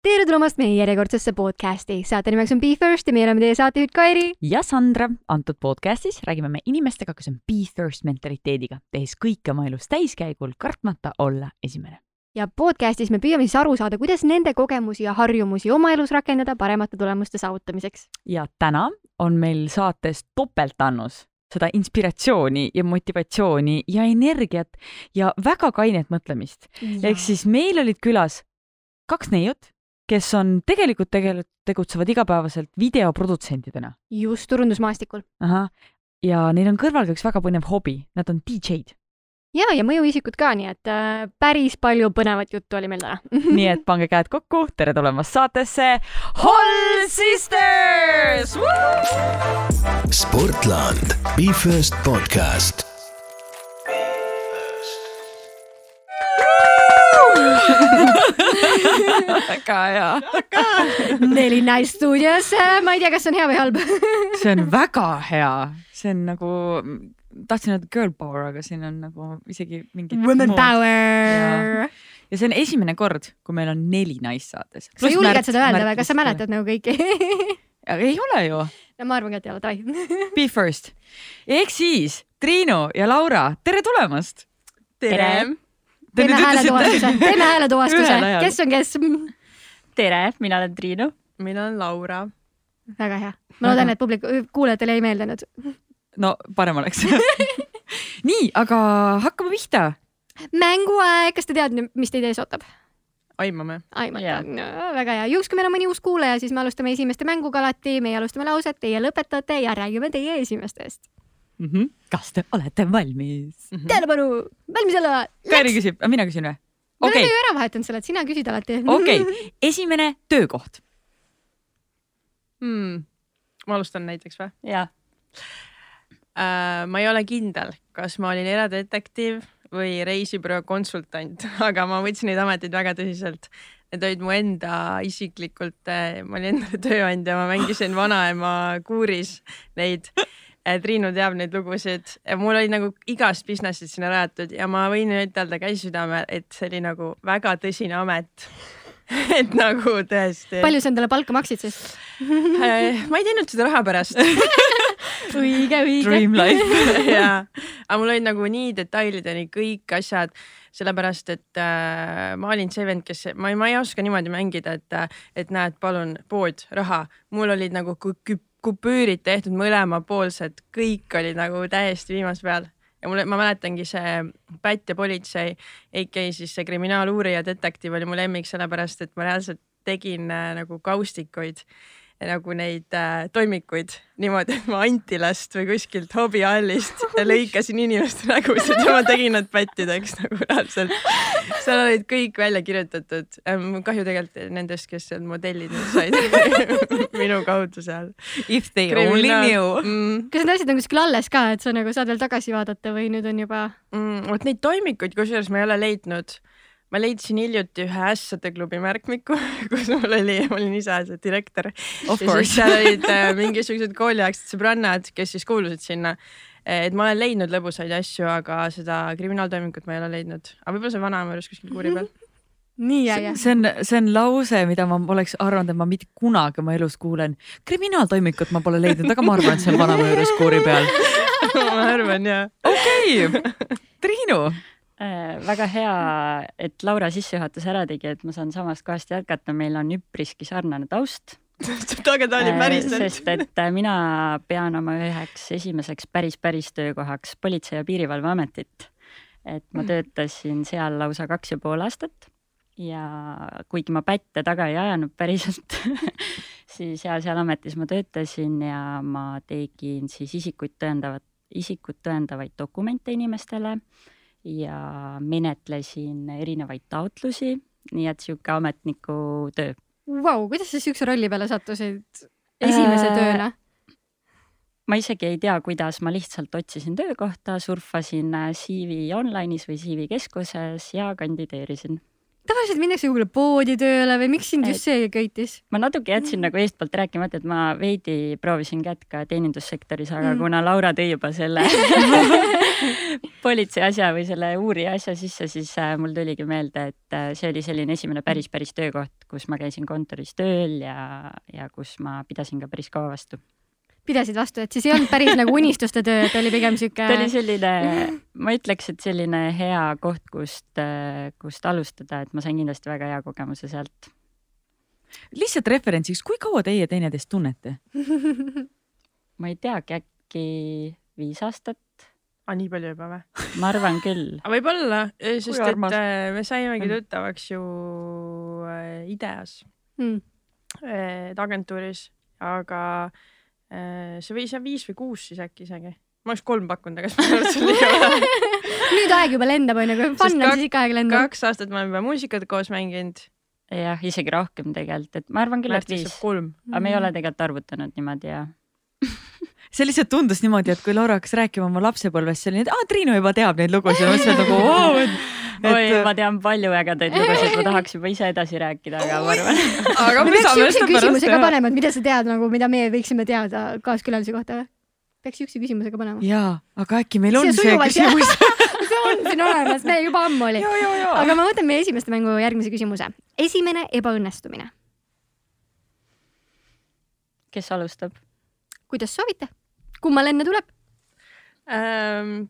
tere tulemast meie järjekordsesse podcasti, saate nimeks on Be First ja meie oleme teie saatejuht Kairi. ja Sandra, antud podcastis räägime me inimestega, kes on Be First mentaliteediga, tehes kõike oma elus täiskäigul, kartmata olla esimene. ja podcastis me püüame siis aru saada, kuidas nende kogemusi ja harjumusi oma elus rakendada paremate tulemuste saavutamiseks. ja täna on meil saates topeltannus seda inspiratsiooni ja motivatsiooni ja energiat ja väga kainet mõtlemist. ehk siis meil olid külas kaks neiut, kes on tegelikult tegel-, tegutsevad igapäevaselt videoprodutsentidena. just, turundusmaastikul. ahah, ja neil on kõrval ka üks väga põnev hobi, nad on DJ-d. ja, ja mõjuisikud ka, nii et äh, päris palju põnevat juttu oli meil täna nii et pange käed kokku, tere tulemast saatesse Hall Sisters! Sportland, Be First podcast. väga hea. neli naist stuudios, ma ei tea, kas see on hea või halb see on väga hea, see on nagu, tahtsin öelda girl power, aga siin on nagu isegi mingi. Women power. ja see on esimene kord, kui meil on neli naist saates. sa julged seda öelda või, kas sa mäletad nagu kõiki aga ei ole ju. no ma arvan ka, et ei ole, davai. Be first. ehk siis Triinu ja Laura, tere tulemast. tere. Teeme hääletuvastuse, teeme hääletuvastuse, kes on kes? tere, mina olen Triinu. mina olen Laura. väga hea, ma loodan, et publik, kuulajatele jäi meelde nüüd. no parem oleks nii, aga hakkame pihta. mänguaeg, kas te teate, mis teid ees ootab? aimame. aimata yeah. no,, väga hea. juhuks, kui meil on mõni uus kuulaja, siis me alustame esimeste mänguga alati, meie alustame lauset, teie lõpetate ja räägime teie esimestest mm. -hmm. kas te olete valmis mm -hmm.? tähelepanu, valmis olla. Kairi küsib, mina küsin või? me okay. oleme ju ära vahetanud selle, et sina küsid alati. okei okay., esimene töökoht hmm.. ma alustan näiteks või? jaa äh,. ma ei ole kindel, kas ma olin eradetektiiv või reisibüroo konsultant, aga ma võtsin neid ameteid väga tõsiselt. Need olid mu enda isiklikult, ma olin enda tööandja, ma mängisin vanaema kuuris neid. Triinu teab neid lugusid, mul oli nagu igast business'id sinna rajatud ja ma võin ütelda käsi südamel, et see oli nagu väga tõsine amet. Et nagu tõesti. palju sa endale palka maksid siis? Ma ei teinud seda raha pärast. Õige, õige. Dream life. Jaa, aga mul olid nagu nii detailideni kõik asjad, sellepärast et äh, ma olin see vend, kes, ma ei, ma ei oska niimoodi mängida, et, et näed, palun pood raha, mul olid nagu kupüürid tehtud mõlemapoolsed, kõik olid nagu täiesti viimase peal. Ja mulle, ma mäletangi see Pätt ja politsei, AK siis see kriminaaluurija detektiiv oli mu lemmik, sellepärast et ma reaalselt tegin äh, nagu kaustikuid nagu neid äh, toimikuid niimoodi, et ma Antilast või kuskilt hobihallist lõikasin inimeste nägusid ja ma tegin nad pättideks nagu reaalselt. seal olid kõik välja kirjutatud ähm,. kahju tegelikult nendest, kes seal modellid said minu kaudu seal. If they only knew mm.. kas need asjad on kuskil alles ka, et sa nagu saad veel tagasi vaadata või nüüd on juba mm,? vot neid toimikuid, kusjuures ma ei ole leidnud ma leidsin hiljuti ühe ässade klubi märkmiku, kus mul oli, ma olin ise see direktor. ja siis seal olid äh, mingisugused kooliaegsed sõbrannad, kes siis kuulusid sinna. et ma olen leidnud lõbusaid asju, aga seda kriminaaltoimikut ma ei ole leidnud, aga võib-olla see vanaema juures kuskil kuuri peal nii äge. see on, see on lause, mida ma poleks arvanud, et ma mitte kunagi oma elus kuulen. kriminaaltoimikut ma pole leidnud, aga ma arvan, et see on vanaema juures kuuri peal ma arvan ja. okei okay., Triinu väga hea, et Laura sissejuhatus ära tegi, et ma saan samast kohast jätkata, meil on üpriski sarnane taust aga ta oli päriselt. sest et äh, mina pean oma üheks esimeseks päris, päris töökohaks Politsei- ja Piirivalveametit. et ma mm. töötasin seal lausa kaks ja pool aastat ja kuigi ma pätte taga ei ajanud päriselt siis ja seal ametis ma töötasin ja ma tegin siis isikuid tõendavat, isikut tõendavaid dokumente inimestele ja menetlesin erinevaid taotlusi, nii et sihuke ametniku töö. Vau, kuidas sa siukse rolli peale sattusid esimese äh, tööna? ma isegi ei tea, kuidas, ma lihtsalt otsisin töökohta, surfasin CV online'is või CV keskuses ja kandideerisin tavaliselt minnakse kuhugile poodi tööle või miks sind just see köitis? ma natuke jätsin nagu eestpoolt rääkimata, et ma veidi proovisin kätt ka teenindussektoris, aga Mm. kuna Laura tõi juba selle politsei asja või selle uurija asja sisse, siis äh, mul tuligi meelde, et äh, see oli selline esimene päris, päris töökoht, kus ma käisin kontoris tööl ja, ja kus ma pidasin ka päris kaua vastu. Pidasid vastu, et siis ei olnud päris nagu unistuste töö, et oli pigem sihuke ta oli selline, ma ütleks, et selline hea koht, kust, kust alustada, et ma sain kindlasti väga hea kogemuse sealt. lihtsalt referentsiks, kui kaua teie teineteist tunnete? ma ei teagi, äkki viis aastat, aa, nii palju juba või? ma arvan küll. aga võib-olla, sest armas. et äh, me saimegi tuttavaks ju äh, Ideas, mm.. et agentuuris, aga äh, see võis jah viis või kuus siis äkki isegi. ma oleks kolm pakkunud, aga siis ma arvan, et see on liiga vähe. nüüd aeg juba lendab, onju, kui fun on, siis ikka aeg lendab. kaks aastat me oleme juba muusikat koos mänginud. jah, isegi rohkem tegelikult, et ma arvan küll, et viis saab, kolm. aga me ei ole tegelikult arvutanud niimoodi ja see lihtsalt tundus niimoodi, et kui Laura hakkas rääkima oma lapsepõlvest, see oli nii, et aa, Triinu juba teab neid lugusid, ma mõtlesin nagu oo, et, oi, et ma tean palju ägedaid lugusid, ma tahaks juba ise edasi rääkida, aga ma arvan, aga me me peaks siukse seda küsimuse ka panema, et mida sa tead nagu, mida meie võiksime teada kaaskülalise kohta või? peaks siukse küsimuse ka panema. jaa, aga äkki meil on See see, küsimus. see on siin olemas, meil juba ammu oli. aga ma võtan meie esimeste mängu järgmise küsimuse. esimene ebaõnnestumine. kes alustab? kuidas soovite? kummal enne tuleb? ähm,.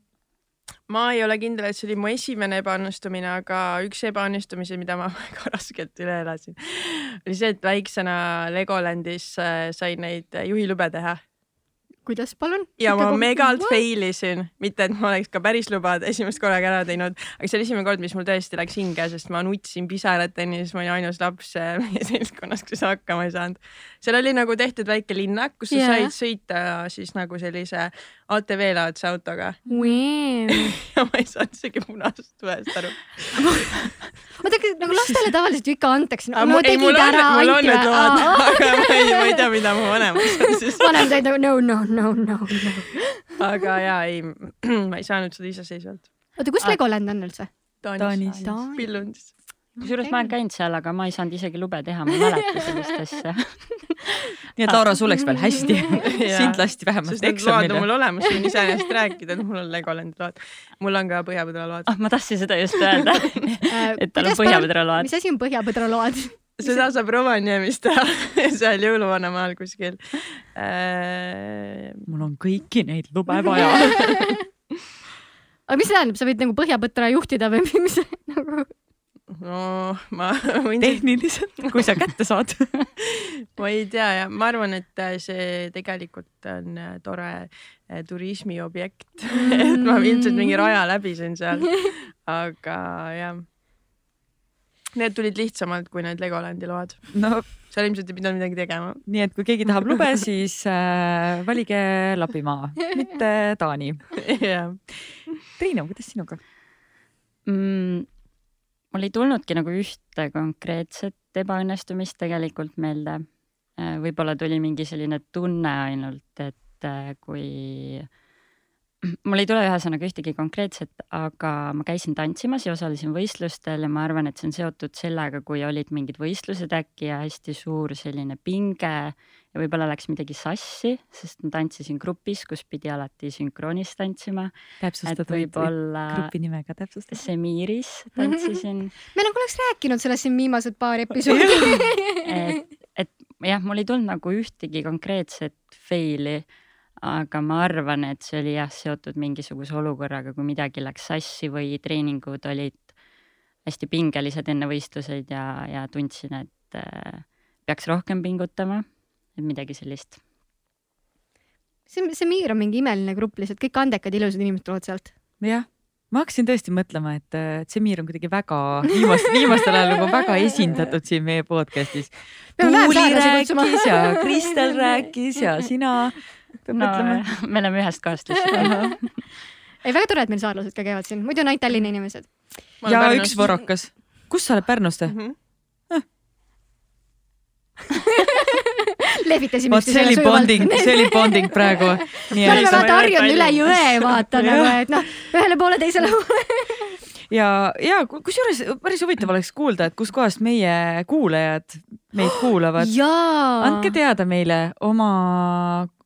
Ma ei ole kindel, et see oli mu esimene ebaõnnestumine, aga üks ebaõnnestumisi, mida ma väga raskelt üle elasin, oli see, et väiksena Legolandis äh, sai neid äh, juhilube teha kuidas, palun? ja ma megalt fail isin, mitte et ma oleks ka päris lubad esimest korraga ära teinud, aga see oli esimene kord, mis mul tõesti läks hinge, sest ma nutsin pisarateni, siis ma olin ainus laps äh, meie seltskonnas, kes hakkama ei saanud. seal oli nagu tehtud väike linnak, kus sa Jaa. said sõita siis nagu sellise ATV-laadse autoga wow.. ja ma ei saanud isegi punasest tulest aru. oota, aga nagu lastele tavaliselt ju ikka antakse. Aga no mu- ei, tegid mul on- ära, mul on anti need load, või? aga ma ei, ma ei tea, mida mu vanemad on siis. vanemad olid nagu no, no, no, no, no. aga ja ei, ma ei saanud seda iseseisvalt. oota, kus Legoland on üldse? Taanis. Taanis. Pillundis. Kusjuures ma olen käinud seal, aga ma ei saanud isegi lube teha, ma ei mäleta sellist asja. nii et Laura, sul läks veel hästi. Sind lasti vähemalt load eksamile. mul olemas, võin iseenesest rääkida, et mul on Legolandi load. mul on ka Põhjapõdra load. ah, ma tahtsin seda just öelda, et tal on põhjapõdraload mis. asi on põhjapõdraload? seda saab Rovaniemis teha, seal jõuluvanamaal kuskil äh,. mul on kõiki neid lube vaja. aga mis see tähendab, sa võid nagu põhjapõtra juhtida või mis nagu? No ma võin tehniliselt, kui sa kätte saad. ma ei tea ja ma arvan, et äh, see tegelikult on äh, tore äh, turismiobjekt, et ma ilmselt mingi raja läbisin seal, aga jah. Need tulid lihtsamalt kui need Legolandi load, no seal ilmselt ei pidanud midagi tegema. nii et kui keegi tahab lube, siis äh, valige Lapimaa, mitte Taani. jah, Triinu, kuidas sinuga? mm,. Mul ei tulnudki nagu ühte konkreetset ebaõnnestumist tegelikult meelde. võib-olla tuli mingi selline tunne ainult, et äh, kui, mul ei tule ühesõnaga ühtegi konkreetset, aga ma käisin tantsimas ja osalesin võistlustel ja ma arvan, et see on seotud sellega, kui olid mingid võistlused äkki ja hästi suur selline pinge ja võib-olla läks midagi sassi, sest ma tantsisin grupis, kus pidi alati sünkroonis tantsima, et täpsustatud võib-olla grupi nimega täpsustatud. Semiiris tantsisin, me nagu oleks rääkinud sellest siin viimased paar episoodi. et, et jah, mul ei tulnud nagu ühtegi konkreetset faili, aga ma arvan, et see oli jah seotud mingisuguse olukorraga, kui midagi läks sassi või treeningud olid hästi pingelised enne võistluseid ja, ja tundsin, et äh, peaks rohkem pingutama, et midagi sellist. see, see Miir on mingi imeline grupp lihtsalt, kõik andekad ilusad inimesed tulevad sealt. jah, ma hakkasin tõesti mõtlema, et, et Semir on kuidagi väga viimast, viimastel ajal nagu väga esindatud siin meie podcast'is. Tuuli rääkis ja Kristel rääkis ja sina. peab no mõtlema. me oleme ühest kohast lihtsalt. ei, väga tore, et meil saarlased ka käivad siin, muidu on ainult Tallinna inimesed. ja üks võrokas. kus sa oled Pärnust või? Mhm. lehvitasime vot see oli bonding, see oli bonding praegu. nii me oleme vaata harjunud üle jõe vaata nagu, et noh, ühele poole, teisele poole. ja, ja ku- kusjuures päris huvitav oleks kuulda, et kuskohast meie kuulajad meid kuulavad. andke teada meile oma,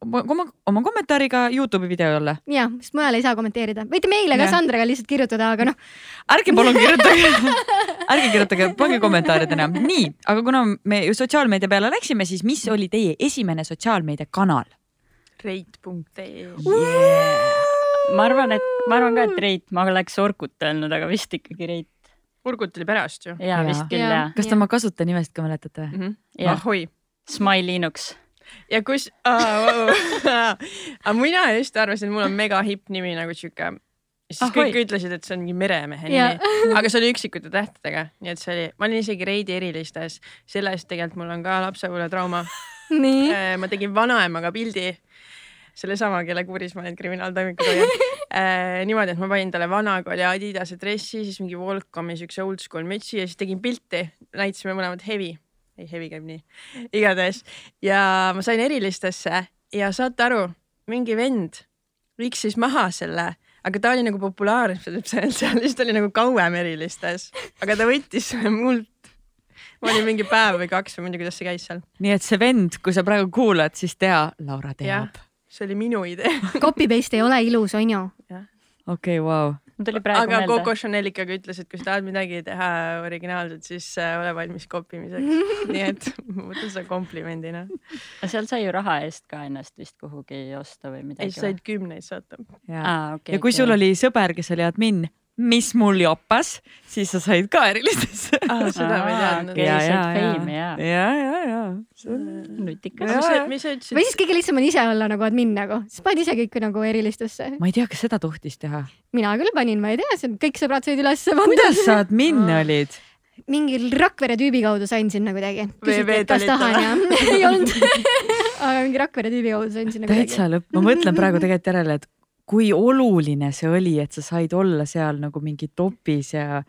oma, oma kommentaariga Youtube'i video alla. jah, sest mujal ei saa kommenteerida. võite meile ka. Sandraga lihtsalt kirjutada, aga noh, ärge palun kirjutage ärge kirjutage, pange kommentaaridena. nii, aga kuna me ju sotsiaalmeedia peale läksime, siis mis oli teie esimene sotsiaalmeediakanal? reit.ee ma arvan, et ma arvan ka, et Reit, ma oleks Orkut öelnud, aga vist ikkagi Reit. Urgut oli pärast ju ja Jaa. vist küll ja, kas te oma kasutajanimest ka mäletate? mm. -hmm. ja ahoi Smile Linux. ja kus aga mina just arvasin, et mul on mega hipp nimi nagu sihuke. siis Ahoi. kõik ütlesid, et see on mingi meremehe Jaa. nimi, aga see oli üksikute tähtedega, nii et see oli, ma olin isegi Reidi erilistes, sellest tegelikult mul on ka lapsepõlvetrauma. nii. ma tegin vanaemaga pildi, sellesama, kelle kuuris ma neid kriminaaltoimikuid hoian äh, niimoodi, et ma panin talle vanakooli Adidase dressi, siis mingi Volcomi siukse oldschool mütsi ja siis tegin pilti, näitasime mõlemad Hevi, ei Hevi käib nii, igatahes. Ja ma sain erilistesse ja saate aru, mingi vend viksis maha selle, aga ta oli nagu populaarne seal, siis ta oli nagu kauem erilistes, aga ta võttis mult. ma olin mingi päev või kaks või ma ei tea, kuidas see käis seal. nii et see vend, kui sa praegu kuulad, siis tea, Laura teab. See oli minu idee. Copy paste ei ole ilus, on ju? okei, vau. mul tuli praegu aga meelde. Coco Chanel ikkagi ütles, et kui sa tahad midagi teha originaalselt, siis äh, ole valmis kopimiseks. nii et ma võtan seda komplimendina. seal sai ju raha eest ka ennast vist kuhugi osta või ei, midagi. sa said kümneid saata. aa, okei. ja kui sul oli sõber, kes oli admin, mis mul jopas, siis sa said ka erilistesse. Ah, seda ma ei teadnud. ja, ja, ja, ja, ja, ja, nutikas. mis sa, ütlesid? või siis kõige lihtsam on ise olla nagu admin nagu, siis paned ise kõik nagu erilistesse. ma ei tea, kas seda tohtis teha. mina küll panin, ma ei tea, see on kõik sõbrad said ülesse kuidas sa admin olid? mingil Rakvere tüübi kaudu sain sinna kuidagi. küsiti, et kas tahan ja ei olnud aga mingi Rakvere tüübi kaudu sain sinna kuidagi. täitsa lõpp, ma mõtlen praegu tegelikult järele, et kui oluline see oli, et sa said olla seal nagu mingi topis ja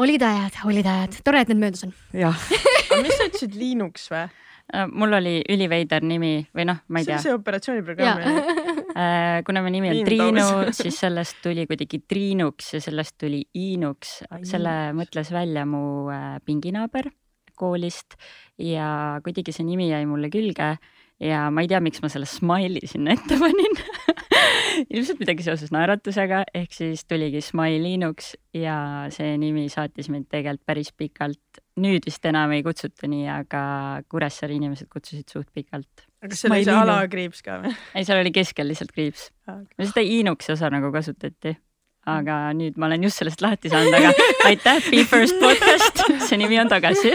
olid ajad, olid ajad, tore, et need möödas on. jah, aga mis sa ütlesid, Linux või? Äh, mul oli üliveider nimi või noh, ma ei see tea on see operatsiooniprogramm. Äh, kuna mu nimi on. Triinu, siis sellest tuli kuidagi Triinuks ja sellest tuli Iinuks. Selle mõtles välja mu äh, pinginaaber koolist ja kuidagi see nimi jäi mulle külge ja ma ei tea, miks ma selle Smile'i sinna ette panin ilmselt midagi seoses naeratusega, ehk siis tuligi Smile Linux ja see nimi saatis mind tegelikult päris pikalt. nüüd vist enam ei kutsuta nii, aga Kuressaare inimesed kutsusid suht pikalt. aga kas seal oli see alakriips ka või? ei, seal oli keskel lihtsalt kriips. no seda Iinuksi osa nagu kasutati. aga nüüd ma olen just sellest lahti saanud, aga aitäh, Be First podcast, see nimi on tagasi.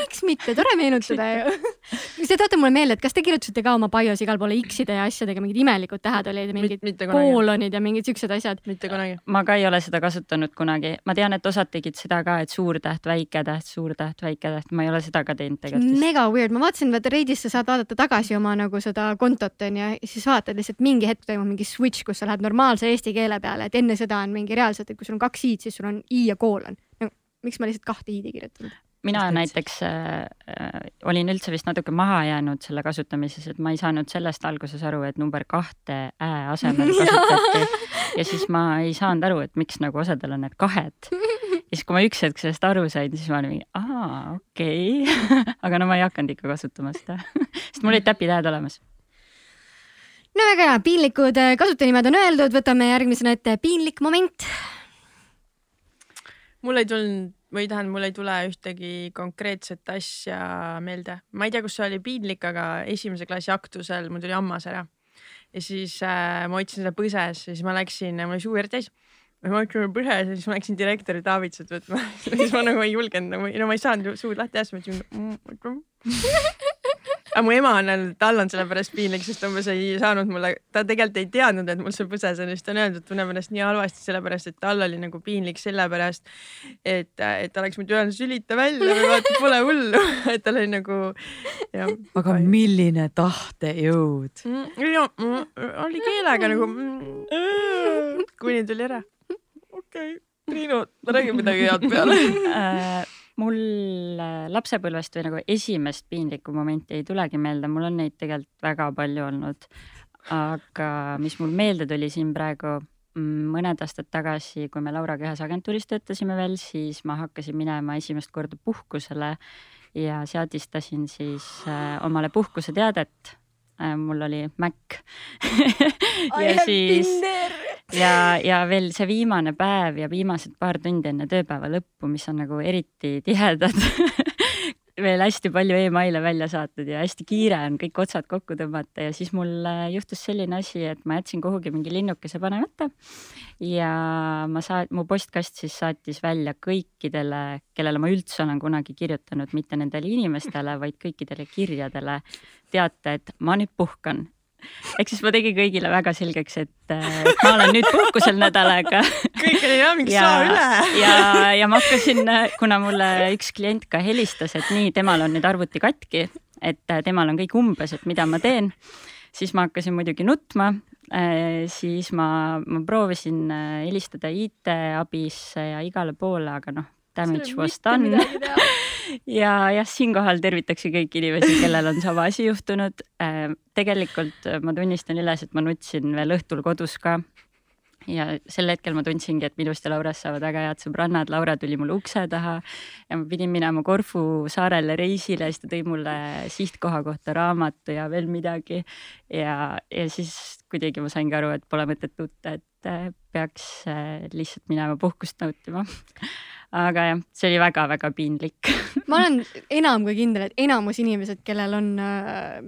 miks mitte, tore meenutada ju. see toote mulle meelde, et kas te kirjutasite ka oma bios igal pool X-ide ja asjadega mingid imelikud tähed olid ja mingid koolonid ja mingid siuksed asjad. mitte kunagi. ma ka ei ole seda kasutanud kunagi, ma tean, et osad tegid seda ka, et suur täht, väike täht, suur täht, väike täht, ma ei ole seda ka teinud tegelikult mega weird, ma vaatasin, vaata Reidis sa saad vaadata tagasi oma nagu seda kontot onju ja siis vaatad lihtsalt mingi hetk toimub mingi switch, kus sa lähed normaalse eesti keele peale, et enne seda on mingi reaalselt, et kui sul on kaks i-d, siis sul on i ja koolon no, miks ma lihtsalt kahte i-d ei kirjutanud? Mina et- näiteks äh, äh, olin üldse vist natuke maha jäänud selle kasutamises, et ma ei saanud sellest alguses aru, et number kahte ä asemel kasutati ja siis ma ei saanud aru, et miks nagu osadel on need kahed. ja siis, kui ma üks hetk sellest aru sain, siis ma olin mingi, aa, okei okay. aga no ma ei hakanud ikka kasutama seda sest mul olid täpitähed olemas. no väga hea, piinlikud äh, kasutajanimed on öeldud, võtame järgmisena ette piinlik moment. mul ei tulnud või tähendab, mul ei tule ühtegi konkreetset asja meelde. ma ei tea, kus see oli piinlik, aga esimese klassi aktusel mul tuli hammas ära. ja siis äh, ma hoidsin seda põses ja siis ma läksin, mul oli suu järgi täis. ma hoidsin põses ja siis ma läksin direktori Taavitsat võtma siis ma nagu ei julgenud nagu, no ma ei saanud suud lahti ajast, ma ütlesin mm, aga mu ema on öelnud, tal on selle pärast piinlik, sest umbes ei saanud mulle, ta tegelikult ei teadnud, et mul see põses on ja siis ta on öelnud, et tunneb ennast nii halvasti sellepärast, et tal oli nagu piinlik sellepärast, et, et ta oleks muidu öelnud, sülita välja või vaata, pole hullu, et tal oli nagu jah. aga milline tahtejõud. ja mm, oli keelega nagu mm, kuni tuli ära. okei okay. Triinu, räägi midagi head peale. Mul äh, lapsepõlvest või nagu esimest piinlikku momenti ei tulegi meelde, mul on neid tegelikult väga palju olnud. aga mis mul meelde tuli siin praegu, mm, mõned aastad tagasi, kui me Lauraga ühes agentuuris töötasime veel, siis ma hakkasin minema esimest korda puhkusele ja seadistasin siis äh, omale puhkuseteadet. Mul oli Mac. Ja siis ja, ja veel see viimane päev ja viimased paar tundi enne tööpäeva lõppu, mis on nagu eriti tihedad veel hästi palju emaile välja saatnud ja hästi kiire on kõik otsad kokku tõmmata ja siis mul äh, juhtus selline asi, et ma jätsin kuhugi mingi linnukese panemata. ja ma saa-, mu postkast siis saatis välja kõikidele, kellele ma üldse olen kunagi kirjutanud, mitte nendele inimestele, vaid kõikidele kirjadele teate, et ma nüüd puhkan ehk siis ma tegin kõigile väga selgeks, et, äh, ma olen nüüd puhkusel nädal aega. kõik oli jah mingi saa üle. ja, ja ma hakkasin, kuna mulle üks klient ka helistas, et nii, temal on nüüd arvuti katki, et äh, temal on kõik umbes, et mida ma teen, siis ma hakkasin muidugi nutma äh, siis ma, ma proovisin helistada IT-abisse ja igale poole, aga noh, damage was done ja jah, siinkohal tervitakse kõiki inimesi, kellel on sama asi juhtunud. Äh, tegelikult ma tunnistan üles, et ma nutsin veel õhtul kodus ka. ja sel hetkel ma tundsingi, et minust ja Laurast saavad väga head sõbrannad. Laura tuli mul ukse taha ja ma pidin minema Korfu saarele reisile, siis ta tõi mulle sihtkoha kohta raamatu ja veel midagi. ja, ja siis kuidagi ma saingi aru, et pole mõtet nutta, et äh, peaks äh, lihtsalt minema puhkust nautima aga jah, see oli väga-väga piinlik ma olen enam kui kindel, et enamus inimesed, kellel on äh,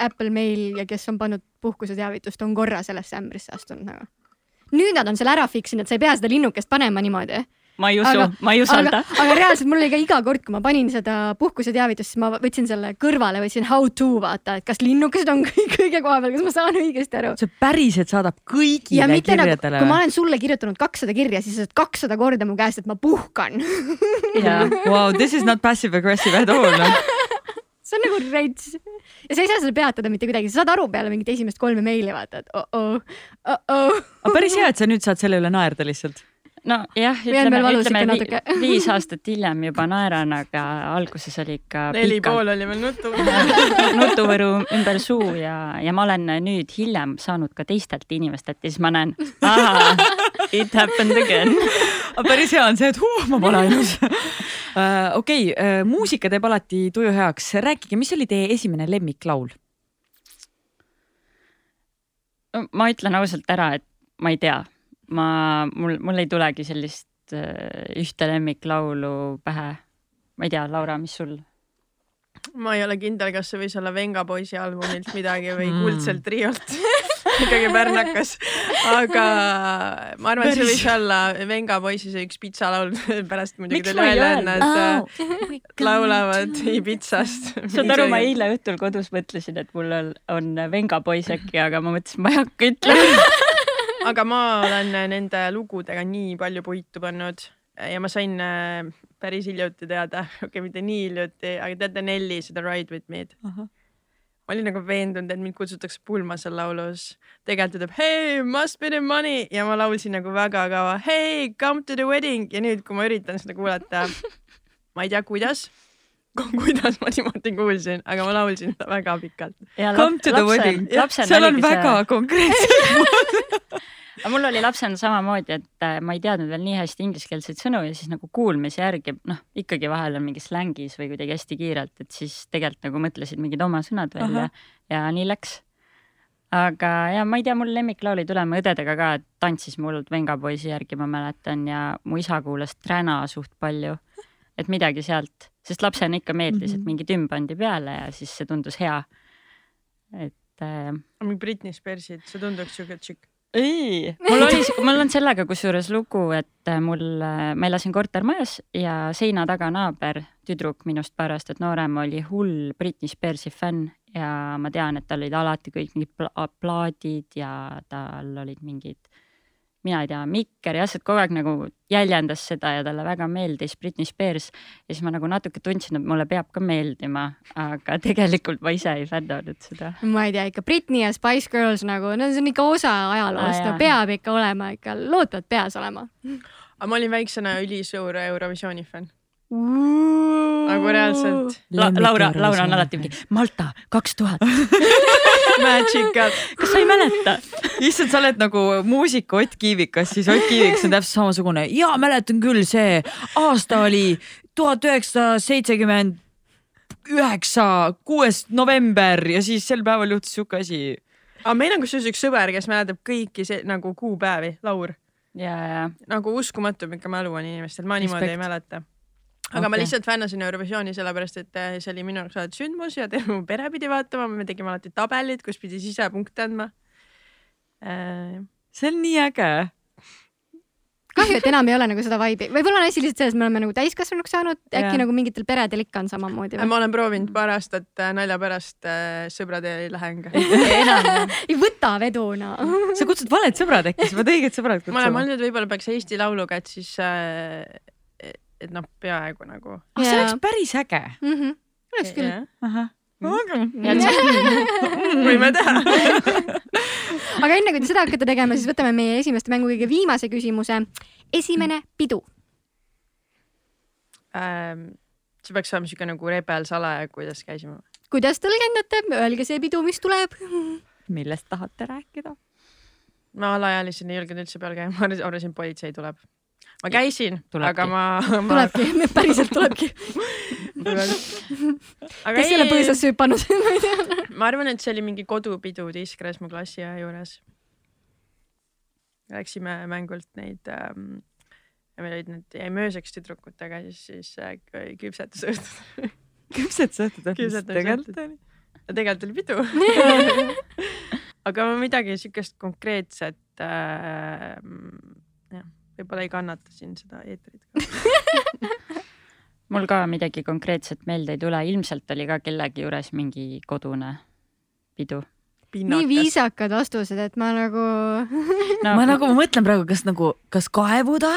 Apple Mail ja kes on pannud puhkuseteavitust, on korra sellesse ämbrisse astunud nagu. nüüd nad on selle ära fix inud, sa ei pea seda linnukest panema niimoodi ma ei usu, ma ei usalda. aga reaalselt mul oli ka iga kord, kui ma panin seda puhkuseteavitust, siis ma võtsin selle kõrvale, võtsin how to vaata, et kas linnukesed on kõige koha peal, kas ma saan õigesti aru. see päriselt saadab kõigile nagu, kirjadele nagu,. kui ma olen sulle kirjutanud kakssada kirja, siis sa saad kakssada korda mu käest, et ma puhkan. jaa, wow, this is not passive aggressive at all no see on nagu rets ja sa ei saa seda peatada mitte kuidagi, sa saad aru peale mingit esimest kolme meili vaata, et oh-oh, oh-oh. aga päris hea, et sa nüüd saad selle üle naerda lihtsalt nojah, ütleme, ütleme vi, viis aastat hiljem juba naeran, aga alguses oli ikka. neli pool oli veel nutu nutuvõru ümber suu ja, ja ma olen nüüd hiljem saanud ka teistelt inimestelt ja siis ma näen, it happened again aga päris hea on see, et huh, ma pole ainus uh,. okei uh,, muusika teeb alati tuju heaks, rääkige, mis oli teie esimene lemmiklaul? ma ütlen ausalt ära, et ma ei tea ma, mul, mul ei tulegi sellist äh, ühte lemmiklaulu pähe. ma ei tea, Laura, mis sul? ma ei ole kindel, kas see võis olla Venga poisi albumilt midagi või mm. Kuldselt triolt ikkagi pärnakas, aga ma arvan, et see võis olla Venga poisi see üks pitsalaul, pärast muidugi tuli välja, et nad oh. laulavad Ibitsast. saad aru, ma eile õhtul kodus mõtlesin, et mul on, on Venga poiss äkki, aga ma mõtlesin, ma ei hakka ütlema aga ma olen nende lugudega nii palju puitu pannud ja ma sain äh, päris hiljuti teada, okei okay,, mitte nii hiljuti, aga teate Nelli seda Ride with me'd uh? -huh. ma olin nagu veendunud, et mind kutsutakse pulma seal laulus. tegelikult ütleb hey, must be the money ja ma laulsin nagu väga kaua hey, come to the wedding ja nüüd, kui ma üritan seda kuulata, ma ei tea, kuidas kuidas ma niimoodi kuulsin, aga ma laulsin seda väga pikalt. Come to the wedding, seal on väga see... konkreetselt aga mul oli lapsena samamoodi, et äh, ma ei teadnud veel nii hästi ingliskeelseid sõnu ja siis nagu kuulmise järgi noh, ikkagi vahel on mingi slängis või kuidagi hästi kiirelt, et siis tegelikult nagu mõtlesid mingid oma sõnad välja Aha. ja nii läks. aga ja ma ei tea, mul lemmiklaul ei tule, me õdedega ka tantsisime hullult vengapoisi järgi, ma mäletan ja mu isa kuulas Träna suht palju et midagi sealt, sest lapsena ikka meeldis mm, -hmm. et mhm. mingi tümb pandi peale ja siis see tundus hea. et äh,. mingi Britney Spearsid, see tunduks siuke tšikk ei, mul oli, mul on sellega kusjuures lugu, et äh, mul, äh, ma elasin kortermajas ja seina taga naaber, tüdruk minust paar aastat noorem, oli hull Britney Spearsi fänn ja ma tean, et tal olid alati kõik mingid pla plaadid ja tal olid mingid mina ei tea, Mikker jah, et kogu aeg nagu jäljendas seda ja talle väga meeldis Britney Spears. ja siis ma nagu natuke tundsin, et mulle peab ka meeldima, aga tegelikult ma ise ei fännanud seda. ma ei tea, ikka Britney ja Spice Girls nagu, no see on ikka osa ajaloost ah,, no peab ikka olema ikka, lood peavad peas olema. aga ma olin väiksena ülisuur Eurovisiooni fänn nagu reaalselt La. Laura, Laura on alati mingi Malta kaks tuhat Magic up. kas sa ei mäleta? issand, sa oled nagu muusik Ott Kiivikas, siis Ott Kiivikas on täpselt samasugune ja mäletan küll, see aasta oli tuhat üheksasada seitsekümmend üheksa, kuues november ja siis sel päeval juhtus sihuke asi. aga meil on kusjuures üks sõber, kes mäletab kõiki see nagu kuupäevi, Laur. ja, ja nagu uskumatu, milline mälu on inimestel, ma niimoodi Respekt. ei mäleta. Aga ma Okei. lihtsalt fännasin Eurovisiooni sellepärast, et äh, see oli minu jaoks alati sündmus ja terve mu pere pidi vaatama, me tegime alati tabelid, kus pidi sisepunkte andma äh,. see on nii äge. kahju, et enam ei ole nagu seda vibe'i, võib-olla on asi lihtsalt selles, me oleme nagu täiskasvanuks saanud, äkki Jaa. nagu mingitel peredel ikka on samamoodi ma olen proovinud paar aastat äh, nalja pärast äh, sõbrad ei lähe enam. enam ei võta veduna. sa kutsud valed sõbrad äkki, sa pead õiged sõbrad ma olen kutsuma. mõelnud, võib-olla peaks Eesti Lauluga, et siis äh,, et noh, peaaegu nagu. ah, see Jaa. oleks päris äge. Mhm. oleks küll. võime teha. aga enne kui te seda hakkate tegema, siis võtame meie esimeste mängu kõige viimase küsimuse. esimene pidu. Ähm, see peaks olema siuke nagu rebel salaja, kuidas käisime. kuidas tõlgendate, öelge see pidu, mis tuleb. millest tahate rääkida? ma alaealisena ei julgenud üldse peal käia, ma arvasin, politsei tuleb. Ma käisin, aga ma, ma. tulebki, päriselt tulebki. aga kes selle põõsasse hüpanud? ma arvan, et see oli mingi kodupidu Tiskres mu klassiõe juures. Läksime mängult neid ähm,, meil olid need, jäime ööseks tüdrukutega, siis, siis äh, küpsetusõhtud. küpsetusõhtud on, mis tegelikult oli? tegelikult oli pidu. aga ma midagi siukest konkreetset äh,, jah, võib-olla ei kannata siin seda eetrit ka. mul ka midagi konkreetset meelde ei tule, ilmselt oli ka kellegi juures mingi kodune pidu. nii viisakad vastused, et ma nagu. no, ma nagu mõtlen praegu, kas nagu, kas kaevuda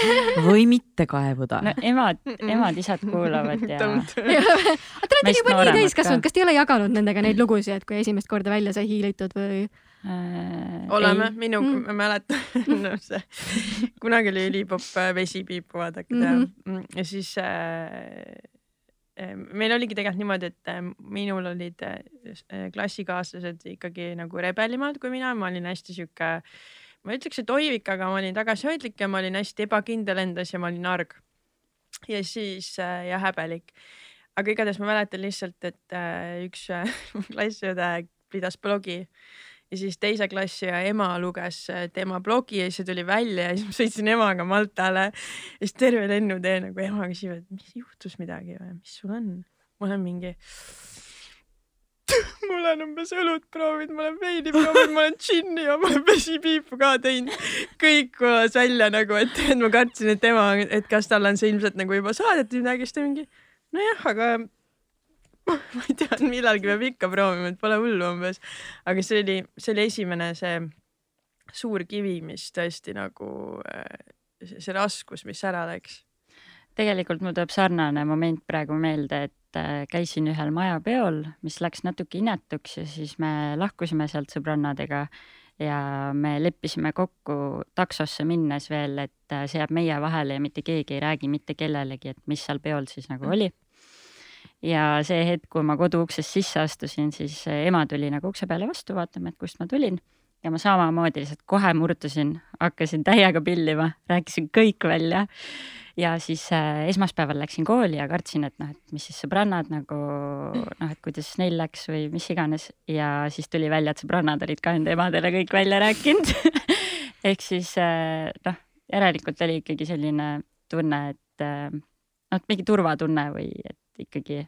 või mitte kaevuda no emad, emad-isad kuulavad ja aga te olete juba nii täiskasvanud, ka. kas te ei ole jaganud nendega neid lugusid, et kui esimest korda välja sai hiilitud või? Äh, oleme, minu Mm. ma mäletan no, see, kunagi oli ülipopp äh, vesipiipu vaadake teha Mhm. mm -hmm. ja siis äh, äh, meil oligi tegelikult niimoodi, et äh, minul olid äh, klassikaaslased ikkagi nagu rebelimad kui mina, ma olin hästi sihuke, ma ütleks, et oivik, aga ma olin tagasihoidlik ja ma olin hästi ebakindel endas ja ma olin arg. ja siis äh, ja häbelik. aga igatahes ma mäletan lihtsalt, et äh, üks äh, klassiõde pidas blogi ja siis teise klassi ja ema luges äh, tema blogi ja siis see tuli välja ja siis ma sõitsin emaga Maltale ja siis terve lennutee nagu ema küsib, et mis juhtus midagi või mis sul on? ma olen mingi. ma olen umbes õlut proovinud, ma olen veini proovinud, ma olen džinni ja ma olen vesipiipu ka teinud. kõik kõlas välja nagu, et, et ma kartsin, et tema, et kas talle on see ilmselt nagu juba saadetud midagi, siis ta mingi nojah, aga ma ei tea, millalgi peab ikka proovima, et pole hullu umbes. aga see oli, see oli esimene see suur kivi, mis tõesti nagu äh, see see raskus, mis ära läks. tegelikult mul tuleb sarnane moment praegu meelde, et äh, käisin ühel majapeol, mis läks natuke inetuks ja siis me lahkusime sealt sõbrannadega ja me leppisime kokku taksosse minnes veel, et äh, see jääb meie vahele ja mitte keegi ei räägi mitte kellelegi, et mis seal peol siis nagu oli. Ja see hetk, kui ma koduuksest sisse astusin, siis ema tuli nagu ukse peale vastu vaatama, et kust ma tulin. Ja ma samamoodi lihtsalt kohe murdusin, hakkasin täiega pillima, rääkisin kõik välja. Ja siis äh, esmaspäeval läksin kooli ja kartsin, et noh, et mis siis sõbrannad nagu noh, et kuidas neil läks või mis iganes. Ja siis tuli välja, et sõbrannad olid ka enda emadele kõik välja rääkinud. ehk siis äh, noh, järelikult oli ikkagi selline tunne, et äh, noh, mingi turvatunne või et ikkagi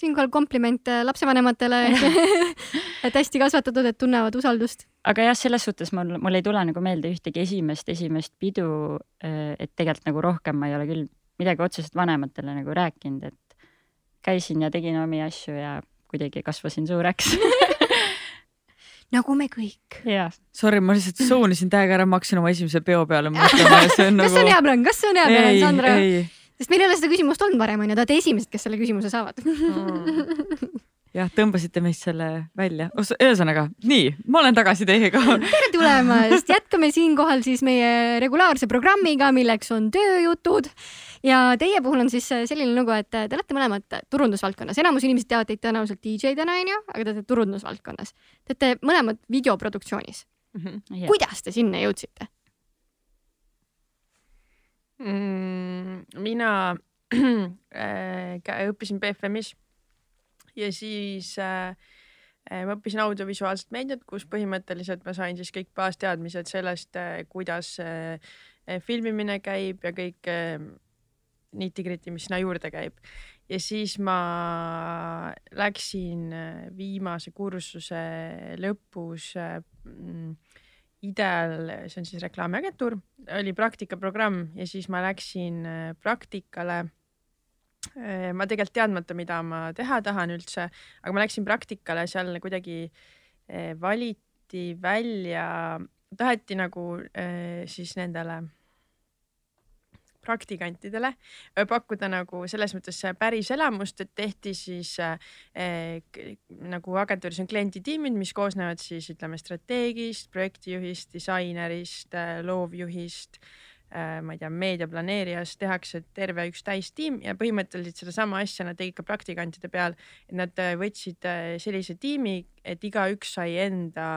siinkohal kompliment äh, lapsevanematele, et hästi kasvatatud, et tunnevad usaldust. aga jah, selles suhtes mul, mul ei tule nagu meelde ühtegi esimest, esimest pidu, et tegelikult nagu rohkem ma ei ole küll midagi otseselt vanematele nagu rääkinud, et käisin ja tegin omi asju ja kuidagi kasvasin suureks. nagu me kõik. jah, Sorry, ma lihtsalt suunisin täiega ära, ma hakkasin oma esimese peo peale mõtlema ja see on kas nagu. see on hea plaan, kas see on hea plaan, Sandra? Sest meil ei ole seda küsimust olnud varem onju, te olete esimesed, kes selle küsimuse saavad. jah, tõmbasite meist selle välja. ühesõnaga, nii, ma olen tagasi teiega. tere tulemast, jätkame siinkohal siis meie regulaarse programmiga, milleks on tööjutud ja teie puhul on siis selline lugu, et te olete mõlemad turundusvaldkonnas, enamus inimesed teavad teid tõenäoliselt DJ-dena onju, aga te olete turundusvaldkonnas. Te olete mõlemad videoproduktsioonis mm. -hmm. kuidas te sinna jõudsite mm,? mina äh, õppisin BFM-is ja siis äh, äh, ma õppisin audiovisuaalset meediat, kus põhimõtteliselt ma sain siis kõik baasteadmised sellest, äh, kuidas äh, filmimine käib ja kõik nitty-gritty, mis sinna juurde käib. ja siis ma läksin viimase kursuse lõpus Ideal, see on siis reklaamiagentuur, oli praktikaprogramm ja siis ma läksin praktikale. Äh, ma tegelikult teadmata, mida ma teha tahan üldse, aga ma läksin praktikale seal kuidagi äh, valiti välja, taheti nagu äh, siis nendele praktikantidele pakkuda nagu selles mõttes päris elamust, et tehti siis eh, nagu agentuuris on klienditiimid, mis koosnevad siis ütleme strateegist, projektijuhist, disainerist, loovjuhist eh, Äh, ma ei tea, meediaplaneerijas tehakse terve üks täistiim ja põhimõtteliselt sedasama asja nad tegid ka praktikantide peal, et nad äh, võtsid äh, sellise tiimi, et igaüks sai enda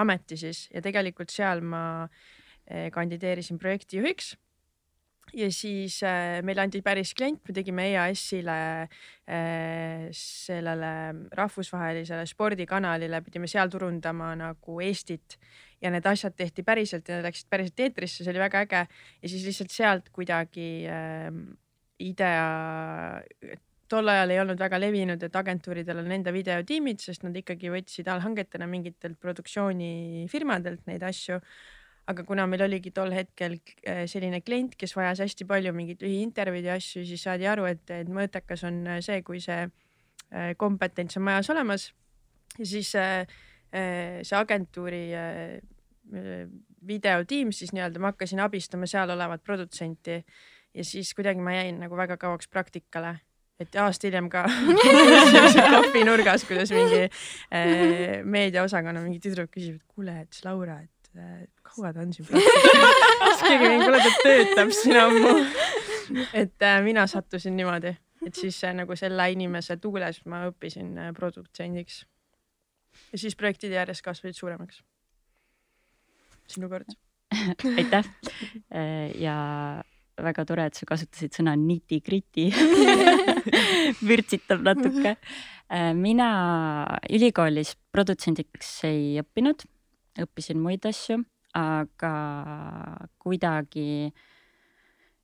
ameti siis ja tegelikult seal ma kandideerisin projektijuhiks ja siis äh, meile anti päris klient, me tegime EAS-ile äh, sellele rahvusvahelisele spordikanalile, pidime seal turundama nagu Eestit ja need asjad tehti päriselt ja läksid päriselt eetrisse, see oli väga äge. ja siis lihtsalt sealt kuidagi äh, idea, tol ajal ei olnud väga levinud, et agentuuridel on enda videotiimid, sest nad ikkagi võtsid allhangetena mingitelt produktsioonifirmadelt neid asju aga kuna meil oligi tol hetkel äh, selline klient, kes vajas hästi palju mingeid lühiintervjuud ja asju, siis saadi aru, et, et mõõtekas on äh, see, kui see äh, kompetents on majas olemas. ja siis see agentuuri videotiim siis nii-öelda, ma hakkasin abistama seal olevat produtsenti ja siis kuidagi ma jäin nagu väga kauaks praktikale et aasta hiljem ka kohvinurgas, kuidas mingi meediaosakonna mingi tüdruk küsib, et kuule, et Laura, et kaua ta on siin siis keegi mingi, kuule ta töötab siin ammu. et äh, mina sattusin niimoodi, et siis äh, nagu selle inimese tuules ma õppisin äh, produktsendiks. ja siis projektid järjest kasvasid suuremaks. sinu kord aitäh ja väga tore, et sa kasutasid sõna nitty-gritty vürtsitab natuke. Äh, mina ülikoolis produtsendiks ei õppinud, õppisin muid asju aga kuidagi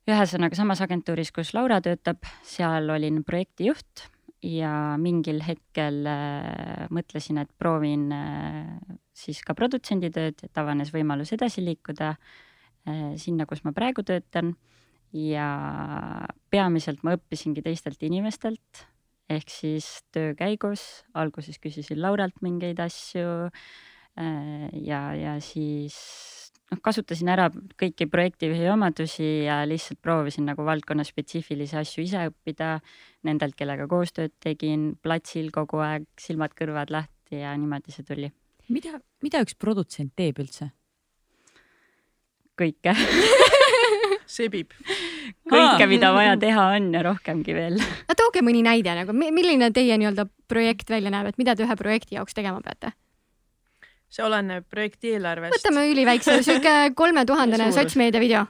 ühesõnaga samas agentuuris, kus Laura töötab, seal olin projektijuht ja mingil hetkel äh, mõtlesin, et proovin äh, siis ka produtsendi tööd, et avanes võimalus edasi liikuda äh, sinna, kus ma praegu töötan. ja peamiselt ma õppisingi teistelt inimestelt ehk siis töö käigus, alguses küsisin Lauralt mingeid asju ja, ja siis noh, kasutasin ära kõiki projektijuhi omadusi ja lihtsalt proovisin nagu valdkonna spetsiifilisi asju ise õppida nendelt, kellega koostööd tegin, platsil kogu aeg silmad-kõrvad lahti ja niimoodi see tuli. mida, mida üks produtsent teeb üldse? kõike sebib. kõike, mida vaja teha on ja rohkemgi veel. no tooge mõni näide nagu, milline teie nii-öelda projekt välja näeb, et mida te ühe projekti jaoks tegema peate? See oleneb projekti eelarvest. võtame üliväikse, sihuke kolmetuhandene sotsmeedia video.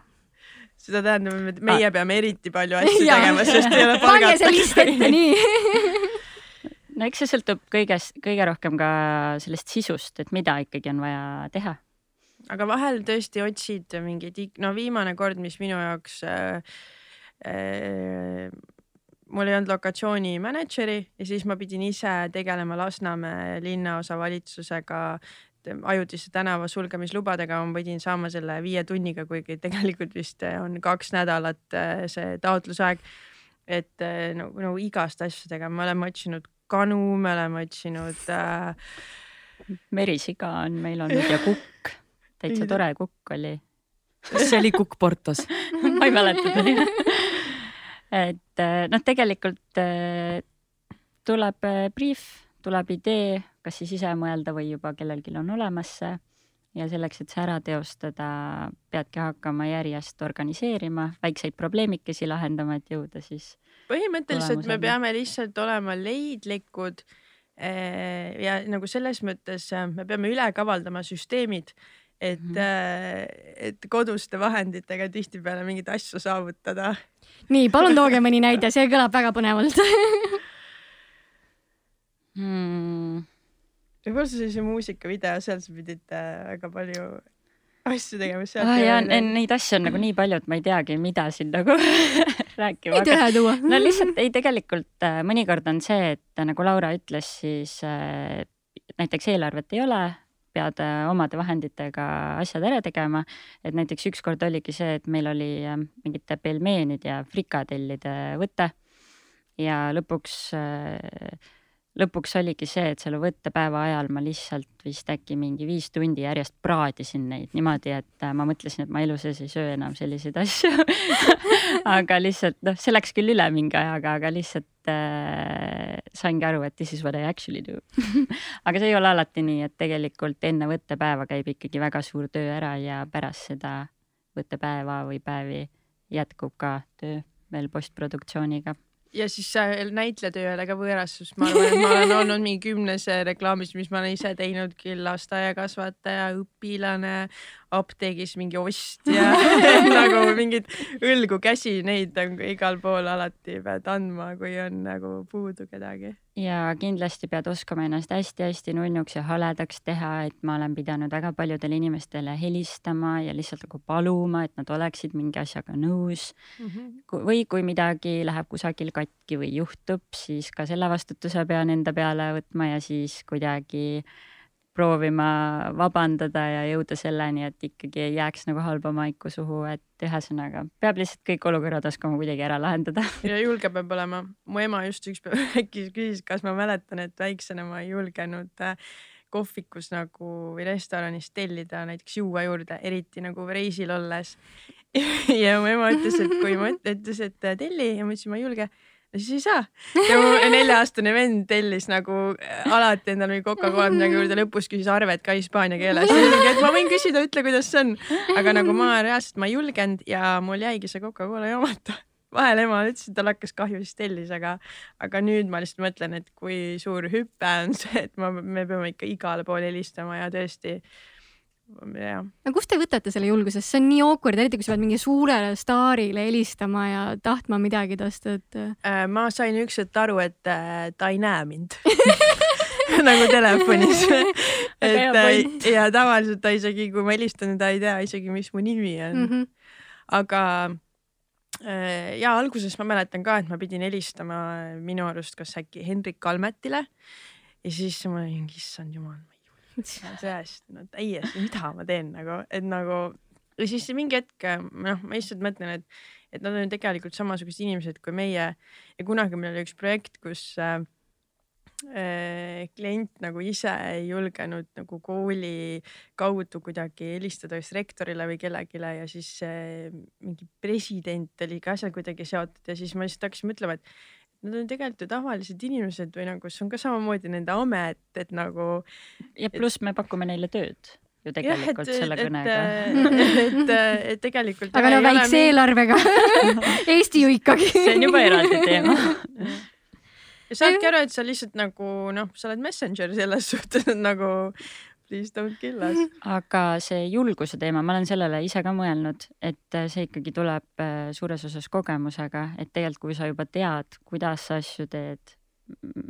seda tähendab, et meie ah. peame eriti palju asju tegema, sest ei ole palgata. pange see list ette, nii no eks see sõltub kõigest, kõige rohkem ka sellest sisust, et mida ikkagi on vaja teha. aga vahel tõesti otsid mingeid, no viimane kord, mis minu jaoks äh, äh, mul ei olnud lokatsiooni mänedžeri ja siis ma pidin ise tegelema Lasnamäe linnaosavalitsusega ajutise tänava sulgemislubadega ma pidin saama selle viie tunniga, kuigi tegelikult vist on kaks nädalat äh, see taotlusaeg. et nagu, nagu igast asjadega me oleme otsinud kanu, me oleme otsinud äh.... merisiga on meil olnud ja kukk, täitsa tore kukk oli. kas see oli kukk Portos ma ei mäleta et äh, noh, tegelikult tuleb briif, tuleb idee kas siis ise mõelda või juba kellelgi on olemas see ja selleks, et see ära teostada, peadki hakkama järjest organiseerima, väikseid probleemikesi lahendama, et jõuda siis põhimõtteliselt me peame lihtsalt olema leidlikud ja nagu selles mõttes me peame üle kavaldama süsteemid, et mm. -hmm. et koduste vahenditega tihtipeale mingeid asju saavutada. Nii, palun tooge mõni näide, see kõlab väga põnevalt hmm. võib-olla see sellise muusikavideo, seal sa pidid äh, väga palju asju tegema. ah, ja neid asju on nagu nii palju, et ma ei teagi, mida siin nagu rääkima võid ühe tuua. no lihtsalt ei, tegelikult äh, mõnikord on see, et nagu Laura ütles, siis äh, näiteks eelarvet ei ole, pead äh, omade vahenditega asjad ära tegema. et näiteks ükskord oligi see, et meil oli äh, mingite pelmeenide ja frikadellide võte ja lõpuks äh, lõpuks oligi see, et selle võttepäeva ajal ma lihtsalt vist äkki mingi viis tundi järjest praadisin neid niimoodi, et äh, ma mõtlesin, et ma elu sees ei söö enam selliseid asju. Aga lihtsalt noh, see läks küll üle mingi ajaga, aga lihtsalt äh, saingi aru, et this is what I actually do. Aga see ei ole alati nii, et tegelikult enne võttepäeva käib ikkagi väga suur töö ära ja pärast seda võttepäeva või päevi jätkub ka töö veel postproduktsiooniga ja siis näitlejatöö ole ka võõras, sest ma arvan, et ma olen olnud mingi kümnes reklaamis, mis ma olen ise teinud küll, lasteaiakasvataja, õpilane, apteegis mingi ostja nagu mingid õlgu käsi, neid nagu igal pool alati pead andma, kui on nagu puudu kedagi. ja kindlasti pead oskama ennast hästi-hästi nunnuks ja haledaks teha, et ma olen pidanud väga paljudele inimestele helistama ja lihtsalt nagu paluma, et nad oleksid mingi asjaga nõus Mm -hmm. Või kui midagi läheb kusagil katki või juhtub, siis ka selle vastutuse pean enda peale võtma ja siis kuidagi proovima vabandada ja jõuda selleni, et ikkagi ei jääks nagu halba maiku suhu, et ühesõnaga peab lihtsalt kõik olukorrad oskama kuidagi ära lahendada. ja julge peab olema. mu ema just üks päev äkki küsis, kas ma mäletan, et väiksena ma ei julgenud äh, kohvikus nagu või restoranis tellida näiteks juua juurde, eriti nagu reisil olles. ja mu ema ütles, et kui ma üt- ütles, et äh, telli ja ma ütlesin, ma ei julge no siis ei saa. ja mu nelja-aastane vend tellis nagu äh, alati endale mingi Coca-Cola midagi juurde, lõpus küsis arvet ka hispaania keeles. et ma võin küsida, ütle, kuidas see on. aga nagu ma reaalselt, ma ei julgenud ja mul jäigi see Coca-Cola joomata vahel ema ütles, et tal hakkas kahju, siis tellis, aga, aga nüüd ma lihtsalt mõtlen, et kui suur hüpe on see, et ma, me peame ikka igale poole helistama ja tõesti. Jah, no kust te võtate selle julguse, see on nii awkward, eriti kui sa pead mingi suurele staarile helistama ja tahtma midagi tast, et Äh, ma sain üks hetk aru, et äh, ta ei näe mind nagu telefonis. Et äh, ja tavaliselt ta isegi, kui ma helistan, ta ei tea isegi, mis mu nimi on. Mm. -hmm. aga ja alguses ma mäletan ka, et ma pidin helistama minu arust kas äkki Hendrik Kalmetile. Ja siis ma olin, issand jumal, ma ei julge tõesti, no täiesti, mida ma teen nagu, et nagu ja siis mingi hetk noh, ma lihtsalt mõtlen, et, et nad on ju tegelikult samasugused inimesed kui meie. Ja kunagi meil oli üks projekt, kus äh, äh, klient nagu ise ei julgenud nagu kooli kaudu kuidagi helistada kas rektorile või kellelegi ja siis äh, mingi president oli ka seal kuidagi seotud ja siis ma lihtsalt hakkasin mõtlema, et nad on tegelikult ju tavalised inimesed või nagu see on ka samamoodi nende amet, et nagu ja pluss me pakume neile tööd ju tegelikult jah, selle et, kõnega. et, et, et tegelikult. aga no väikse eelarvega Eesti ju ikkagi see on juba eraldi teema. ja saadki aru, et sa lihtsalt nagu noh, sa oled messenger selles suhtes, et nagu please don't kill us. aga see julguse teema, ma olen sellele ise ka mõelnud, et see ikkagi tuleb äh, suures osas kogemusega, et tegelikult, kui sa juba tead, kuidas sa asju teed,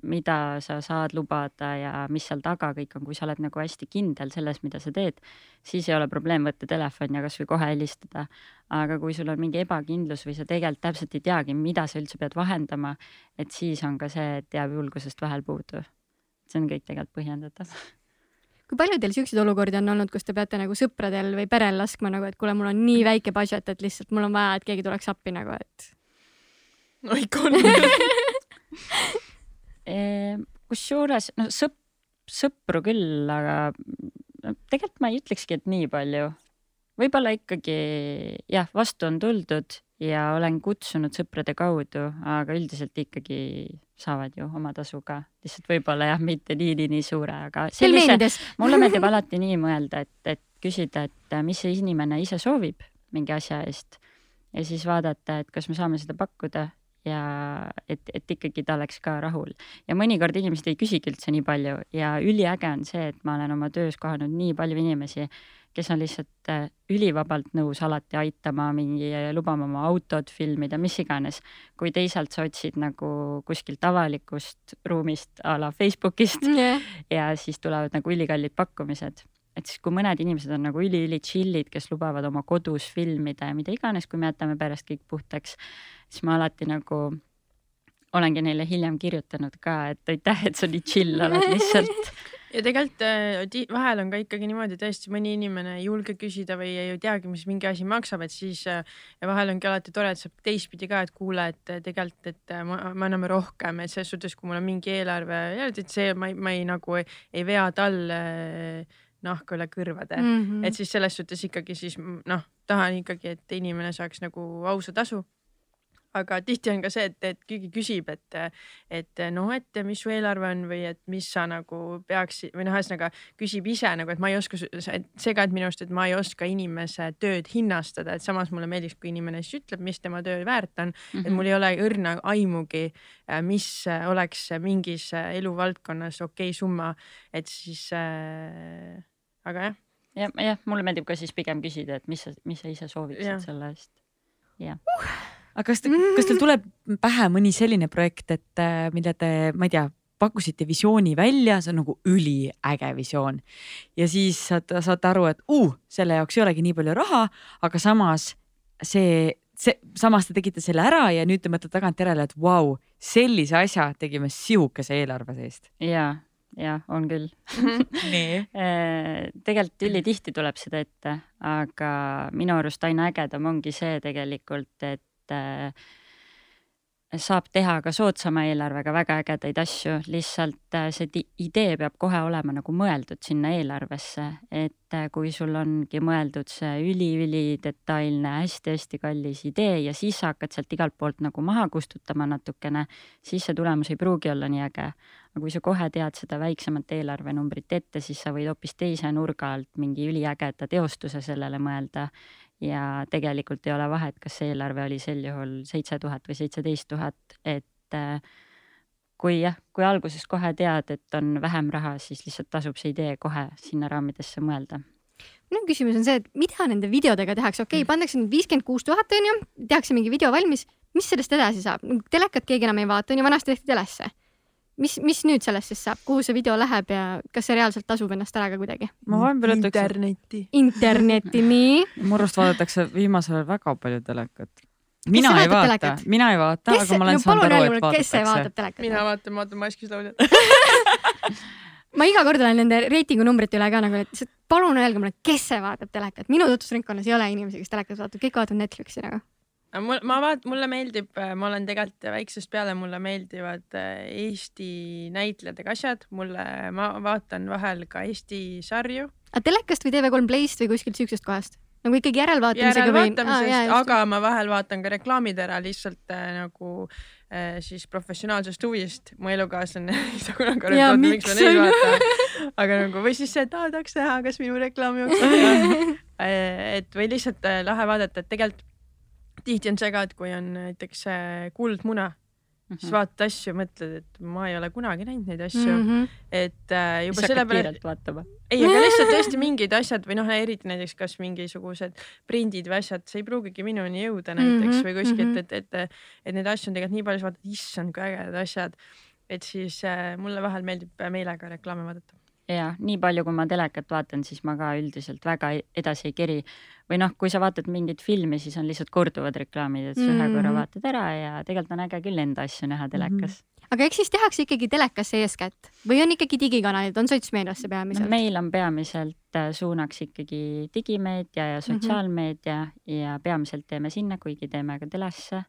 mida sa saad lubada ja mis seal taga kõik on, kui sa oled nagu hästi kindel selles, mida sa teed, siis ei ole probleem võtta telefon ja kasvõi kohe helistada. aga kui sul on mingi ebakindlus või sa tegelikult täpselt ei teagi, mida sa üldse pead vahendama, et siis on ka see, et jääb julgusest vahel puudu. see on kõik tegelikult põhjendatav kui palju teil siukseid olukordi on olnud, kus te peate nagu sõpradel või perel laskma nagu, et kuule, mul on nii väike budget, et lihtsalt mul on vaja, et keegi tuleks appi nagu, et. no ikka on Ehm, kusjuures no sõp-, sõpru küll, aga tegelikult ma ei ütlekski, et nii palju. võib-olla ikkagi jah, vastu on tuldud ja olen kutsunud sõprade kaudu, aga üldiselt ikkagi saavad ju oma tasu ka, lihtsalt võib-olla jah, mitte nii, nii, suure, aga sellise, mulle meeldib alati nii mõelda, et, et küsida, et äh, mis see inimene ise soovib mingi asja eest. Ja siis vaadata, et kas me saame seda pakkuda ja et, et ikkagi ta oleks ka rahul. ja mõnikord inimesed ei küsigi üldse nii palju ja üliäge on see, et ma olen oma töös kohanud nii palju inimesi, kes on lihtsalt äh, ülivabalt nõus alati aitama mingi, lubama oma autot filmida, mis iganes. kui teisalt sa otsid nagu kuskilt avalikust ruumist a la Facebookist yeah. ja siis tulevad nagu ülikallid pakkumised et siis, kui mõned inimesed on nagu üli-üli chill'id, kes lubavad oma kodus filmida ja mida iganes, kui me jätame perest kõik puhtaks, siis ma alati nagu olengi neile hiljem kirjutanud ka, et aitäh, et sa nii chill oled lihtsalt. Ja tegelikult äh, vahel on ka ikkagi niimoodi, tõesti mõni inimene ei julge küsida või ei teagi, mis mingi asi maksab, et siis äh, ja vahel ongi alati tore, et saab teistpidi ka, et kuule, et äh, tegelikult, et me anname rohkem, et selles suhtes, kui mul on mingi eelarve, et see ma ei, ma ei nagu ei, ei vea talle nahka üle kõrvade mm, -hmm. et siis selles suhtes ikkagi siis noh, tahan ikkagi, et inimene saaks nagu ausa tasu aga tihti on ka see, et, et keegi küsib, et, et noh, et mis su eelarve on või et mis sa nagu peaksid või noh, ühesõnaga küsib ise nagu, et ma ei oska, see ka, et minu arust, et ma ei oska inimese tööd hinnastada, et samas mulle meeldiks, kui inimene siis ütleb, mis tema töö väärt on mm, -hmm. et mul ei ole õrna aimugi, mis oleks mingis eluvaldkonnas okei okay summa, et siis äh,, aga jah. Jah, jah, mulle meeldib ka siis pigem küsida, et mis sa, mis sa ise sooviksid selle eest. jah. Uh. Aga kas, kas teil tuleb pähe mõni selline projekt, et äh, mille te, ma ei tea, pakkusite visiooni välja, see on nagu üliäge visioon. Ja siis saate, saate aru, et uh, selle jaoks ei olegi nii palju raha, aga samas see, see, samas te tegite selle ära ja nüüd te mõtlete tagantjärele, et vau wow,, sellise asja tegime sihukese eelarve seest. ja, ja on küll. Nii. Äh, tegelikult ülitihti tuleb seda ette, aga minu arust aina ägedam ongi see tegelikult, et et äh, saab teha ka soodsama eelarvega väga ägedaid asju, lihtsalt äh, see idee peab kohe olema nagu mõeldud sinna eelarvesse, et äh, kui sul ongi mõeldud see üli-üli-detailne hästi,, hästi-hästi kallis idee ja siis sa hakkad sealt igalt poolt nagu maha kustutama natukene, siis see tulemus ei pruugi olla nii äge. aga kui sa kohe tead seda väiksemat eelarvenumbrit ette, siis sa võid hoopis teise nurga alt mingi üliägeda teostuse sellele mõelda ja tegelikult ei ole vahet, kas eelarve oli sel juhul seitse tuhat või seitseteist tuhat, et äh, kui jah, kui alguses kohe tead, et on vähem raha, siis lihtsalt tasub see idee kohe sinna raamidesse mõelda. Minu küsimus on see, et mida nende videodega tehakse, okei okay, mm., pannakse nüüd viiskümmend kuus tuhat onju, tehakse mingi video valmis, mis sellest edasi saab, telekat keegi enam ei vaata onju, vanasti tehti telesse mis, mis nüüd sellest siis saab, kuhu see video läheb ja kas see reaalselt tasub ennast ära ka kuidagi? ma vahepeal ütleks. internetti. internetti, nii. mu arust vaadatakse viimasel ajal väga palju telekat. mina ei vaata, mina ei vaata, aga ma olen no, saanud aru, et vaadatakse. kes see vaatab telekat? mina vaatan, ma vaatan Maskis lauljat ma iga kord olen nende reitingu numbrite üle ka nagu, et palun öelge mulle, kes see vaatab telekat. minu tutvusringkonnas ei ole inimesi, kes telekat vaatavad, kõik vaatavad Netflixi nagu mul, ma vaat-, mulle meeldib, äh, ma olen tegelikult väiksest peale, mulle meeldivad äh, Eesti näitlejad ega asjad, mulle, ma vaatan vahel ka Eesti sarju. aga telekast või TV3 Playst või kuskilt siuksest kohast? nagu ikkagi järelvaatamisega järelvaatamisest või ah,, aga ma vahel vaatan ka reklaamid ära lihtsalt äh, nagu äh, siis professionaalsest huvist. mu elukaaslane ei saa kunagi aru, et miks ma neid vaatan. aga nagu või siis see, et tahaks näha, kas minu reklaam jookseb et või lihtsalt äh, lahe vaadata, et tegelikult tihti on see ka, et kui on näiteks kuldmuna Mm -hmm. siis vaatad asju, mõtled, et ma ei ole kunagi näinud neid asju mm. -hmm. et äh, juba sellepärast. vaatama. ei, aga lihtsalt tõesti mingid asjad või noh, eriti näiteks kas mingisugused prindid või asjad, see ei pruugigi minuni jõuda näiteks mm -hmm. või kuskilt, mhm. et, et, et neid asju on tegelikult nii palju, sa vaatad, issand, kui ägedad asjad. et siis äh, mulle vahel meeldib meelega reklaame vaadata ja nii palju, kui ma telekat vaatan, siis ma ka üldiselt väga edasi ei keri. või noh, kui sa vaatad mingit filmi, siis on lihtsalt korduvad reklaamid, et sa mm ühe korra mhm. vaatad ära ja tegelikult on äge küll enda asju näha telekas mm. aga eks siis tehakse ikkagi telekasse eeskätt või on ikkagi digikanalid, on sotsmeediasse peamiselt no,? meil on peamiselt äh, suunaks ikkagi digimeedia ja mhm. sotsiaalmeedia mm -hmm. ja peamiselt teeme sinna, kuigi teeme ka telesse.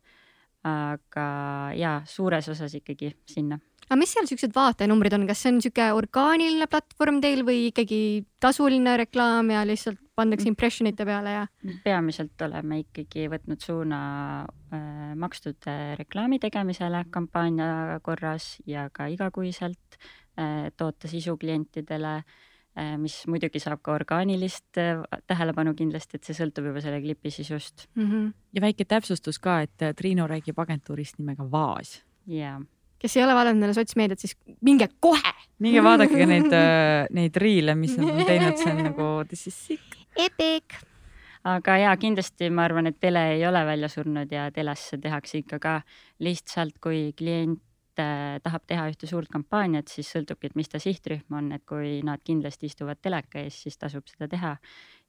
Aga ja suures osas ikkagi sinna aga mis seal siuksed vaatenumbrid on, kas see on sihuke orgaaniline platvorm teil või ikkagi tasuline reklaam ja lihtsalt pandakse mm. impression ite peale ja? peamiselt oleme ikkagi võtnud suuna äh, makstud äh, reklaami tegemisele kampaania korras ja ka igakuiselt äh,, toota sisu klientidele mis muidugi saab ka orgaanilist äh, tähelepanu kindlasti, et see sõltub juba selle klipi sisust mm. -hmm. ja väike täpsustus ka, et äh, Triinu räägib agentuurist nimega Vaas. jaa kes ei ole vaadanud neile sotsmeediat, siis minge kohe. minge vaadake ka neid, neid riile, mis nad on teinud, see on nagu this is sick. Epic. aga ja kindlasti ma arvan, et tele ei ole välja surnud ja telesse tehakse ikka ka lihtsalt, kui klient äh, tahab teha ühte suurt kampaaniat, siis sõltubki, et mis ta sihtrühm on, et kui nad kindlasti istuvad teleka ees, siis tasub seda teha.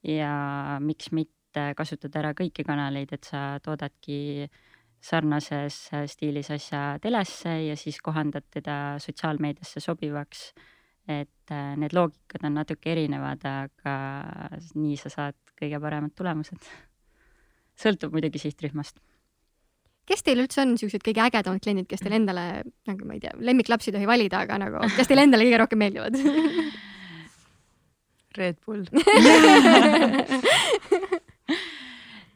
ja miks mitte kasutada ära kõiki kanaleid, et sa toodadki äh, sarnases äh, stiilis asja telesse ja siis kohandad teda sotsiaalmeediasse sobivaks. et äh, need loogikad on natuke erinevad, aga nii sa saad kõige paremad tulemused. sõltub muidugi sihtrühmast. Kes teil üldse on siuksed kõige ägedamad kliendid, kes teil endale, nagu ma ei tea, lemmiklapsi ei tohi valida, aga nagu, kes teile endale kõige rohkem meeldivad Red Bull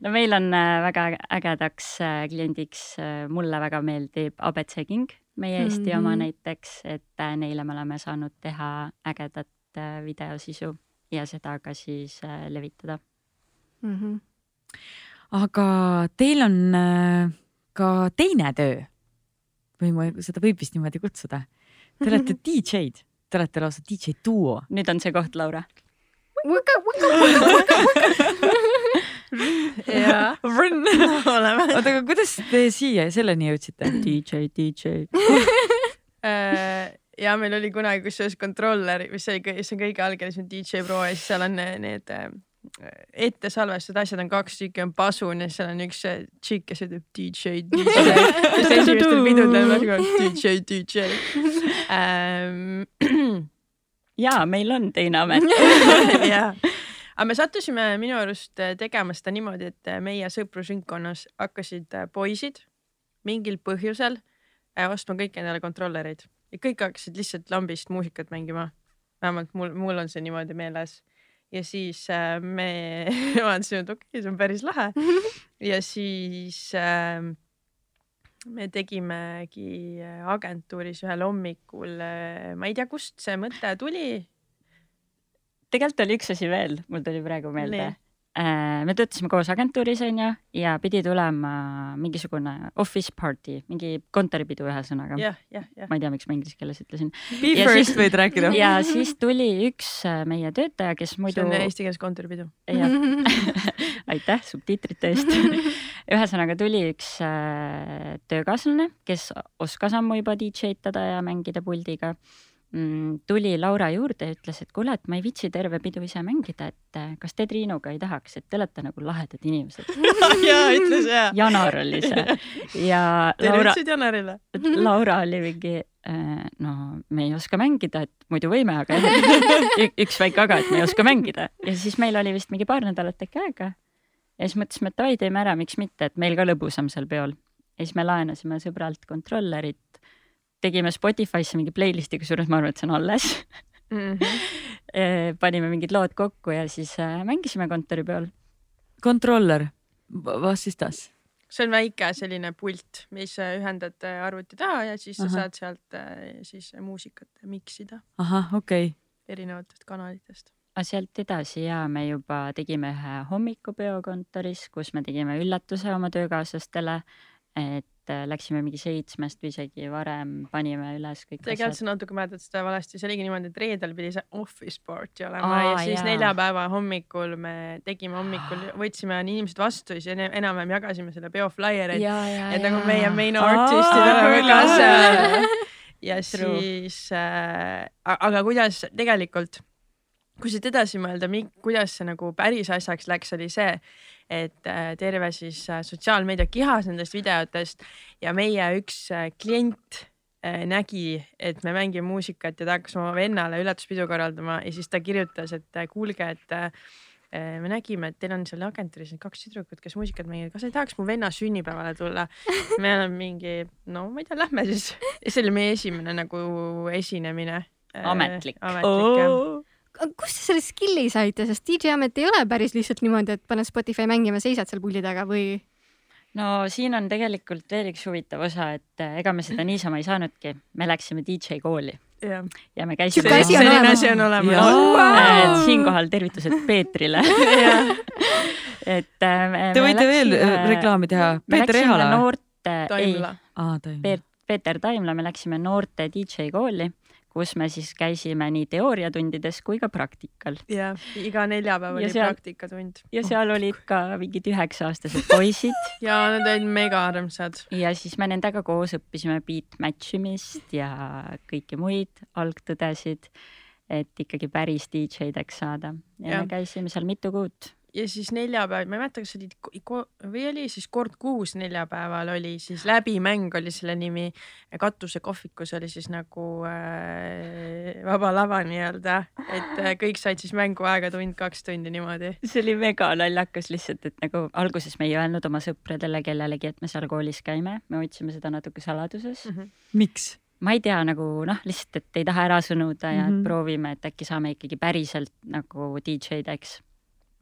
no meil on äh, väga ägedaks äh, kliendiks, äh, mulle väga meeldib abc King, meie Eesti mm -hmm. oma näiteks, et neile me oleme saanud teha ägedat videosisu ja seda ka siis levitada mm. -hmm. aga teil on ka teine töö. või ma, seda võib vist niimoodi kutsuda. Te olete DJ-d, te olete lausa DJ duo. nüüd on see koht, Laura. Jaa, oota, aga kuidas te siia selleni jõudsite? DJ, DJ Äh, ja meil oli kunagi kusjuures kontroller, mis oli, see on kõige algel, see on DJ Pro ja siis seal on need äh, ette salvestatud asjad on kaks tükki, on pasun ja siis seal on üks tšikk, kes ütleb DJ, DJ. ja siis esimestel pidudel on nagu DJ, DJ ähm, ja meil on teine amet jah aga me sattusime minu arust äh, tegema seda niimoodi, et äh, meie sõprusringkonnas hakkasid äh, poisid mingil põhjusel ostma kõik endale kontrollereid ja kõik hakkasid lihtsalt lambist muusikat mängima. vähemalt mul, mul on see niimoodi meeles. Ja siis me vaatasime, et okei okay,, see on päris lahe. ja siis äh, me tegimegi agentuuris ühel hommikul, ma ei tea, kust see mõte tuli tegelikult oli üks asi veel, mul tuli praegu meelde. Äh, me töötasime koos agentuuris onju ja pidi tulema mingisugune office party, mingi kontoripidu ühesõnaga yeah,. Yeah, yeah. ma ei tea, miks ma inglise keeles ütlesin. Be ja first siis, võid rääkida. ja siis tuli üks äh, meie töötaja, kes muidu. see on eesti keeles kontoripidu. aitäh subtiitrite eest ühesõnaga tuli üks äh, töökaaslane, kes oskas ammu juba DJ itada ja mängida puldiga tuli Laura juurde ja ütles, et kuule, et ma ei viitsi terve pidu ise mängida, et äh, kas te Triinuga ei tahaks, et te olete nagu lahedad inimesed ja ütles ja. Janar oli see ja Laura. tervitused Janarile Laura oli mingi, äh, no me ei oska mängida, et muidu võime, aga üks väike aga, et me ei oska mängida ja siis meil oli vist mingi paar nädalat äkki aega. ja siis mõtlesime, et davai, teeme ära, miks mitte, et meil ka lõbusam seal peol. ja siis me laenasime sõbralt kontrollerit tegime Spotify'sse mingi playlist'i, kusjuures ma arvan, et see on alles mm. -hmm. panime mingid lood kokku ja siis äh, mängisime kontori peal. kontroller, was is das? see on väike selline pult, mis äh, ühendad arvuti taha ja siis sa Aha. saad sealt siis muusikat miksida. ahah, okei okay. erinevatest kanalitest aga sealt edasi ja me juba tegime ühe hommikupeo kontoris, kus me tegime üllatuse oma töökaaslastele, et et äh, läksime mingi seitsmest või isegi varem, panime üles kõik tegelikult sa natuke mäletad seda valesti, see oligi niimoodi, et reedel pidi see office party olema Aa, ja siis jaa. neljapäeva hommikul me tegime hommikul, võtsime inimesed vastu ja siis enam-vähem jagasime selle peo flaiereid. et nagu meie main artist'id oleme ka seal. ja siis äh,, aga kuidas tegelikult kui siit edasi mõelda, kuidas see nagu päris asjaks läks, oli see, et äh, terve siis äh, sotsiaalmeedia kihas nendest videotest ja meie üks äh, klient nägi, et me mängime muusikat ja ta hakkas oma vennale üllatuspidu korraldama ja siis ta kirjutas, et kuulge, et me nägime, et teil on seal agentuuris need kaks tüdrukut, kes muusikat mängivad, kas ei tahaks mu venna sünnipäevale tulla? me oleme mingi, no ma ei tea, lähme siis. see oli meie esimene nagu esinemine. ametlik, ametlik oh kust te selle skill'i saite, sest DJ amet ei ole päris lihtsalt niimoodi, et paned Spotify mängima, seisad seal puldi taga või? no siin on tegelikult veel üks huvitav osa, et eh, ega me seda niisama ei saanudki, me läksime DJ kooli. jah, ja me käisime Sihuke asi on selline asi on olemas wow.. et siinkohal tervitused Peetrile et me- Te võite veel läksime- äh, reklaami teha. Peeter Ehala. noorte, ei, Peeter Taimla, me läksime noorte DJ kooli, kus me siis käisime nii teooriatundides kui ka praktikal jah, iga neljapäev Ja oli seal- praktikatund ja seal olid ka mingid üheksa-aastased poisid ja nad olid mega armsad. ja siis me nendega koos õppisime beat match imist ja kõiki muid algtõdesid, et ikkagi päris DJ-deks saada ja Jah. me käisime seal mitu kuud. Ja siis neljapäev, ma ei mäleta, kas oli või oli siis kord kuus neljapäeval oli siis läbimäng oli selle nimi. katusekohvikus oli siis nagu äh, vaba lava nii-öelda, et äh, kõik said siis mänguaega tund-kaks tundi niimoodi. see oli mega naljakas lihtsalt, et nagu alguses me ei öelnud oma sõpradele kellelegi, et me seal koolis käime, me hoidsime seda natuke saladuses mm. -hmm. miks? ma ei tea nagu noh, lihtsalt, et ei taha ära sõnuda ja mm. -hmm. proovime, et äkki saame ikkagi päriselt nagu DJ-deks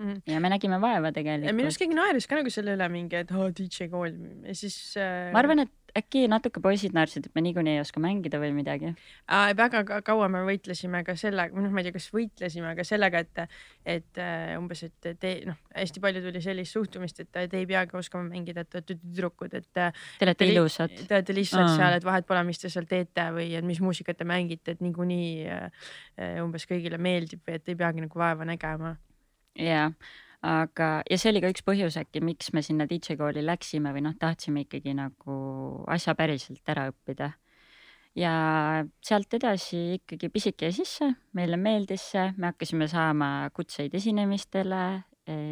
Mhm. ja me nägime vaeva ja minu arust tegelikult. keegi naeris ka nagu selle üle mingi, et oh, DJ kool ja siis äh, ma arvan, et äkki natuke poisid naersid, et me niikuinii ei oska mängida või midagi. äh, väga ka- kaua me võitlesime ka sellega, noh, ma ei tea, kas võitlesime, aga sellega, et, et äh, umbes, et te noh, hästi palju tuli sellist suhtumist, et te ei peagi oskama mängida, et te olete tüdrukud, et äh, Te olete ilusad. Te olete lihtsalt Aa. seal, et vahet pole, mis te seal teete või et mis muusikat te mängite, et niikuinii äh, äh, umbes kõigile meeldib või et ei peagi nagu vaeva nägema. jaa, aga, ja see oli ka üks põhjus äkki, miks me sinna DJ kooli läksime või noh, tahtsime ikkagi nagu asja päriselt ära õppida. ja sealt edasi ikkagi pisike jäi sisse, meile meeldis see, me hakkasime saama kutseid esinemistele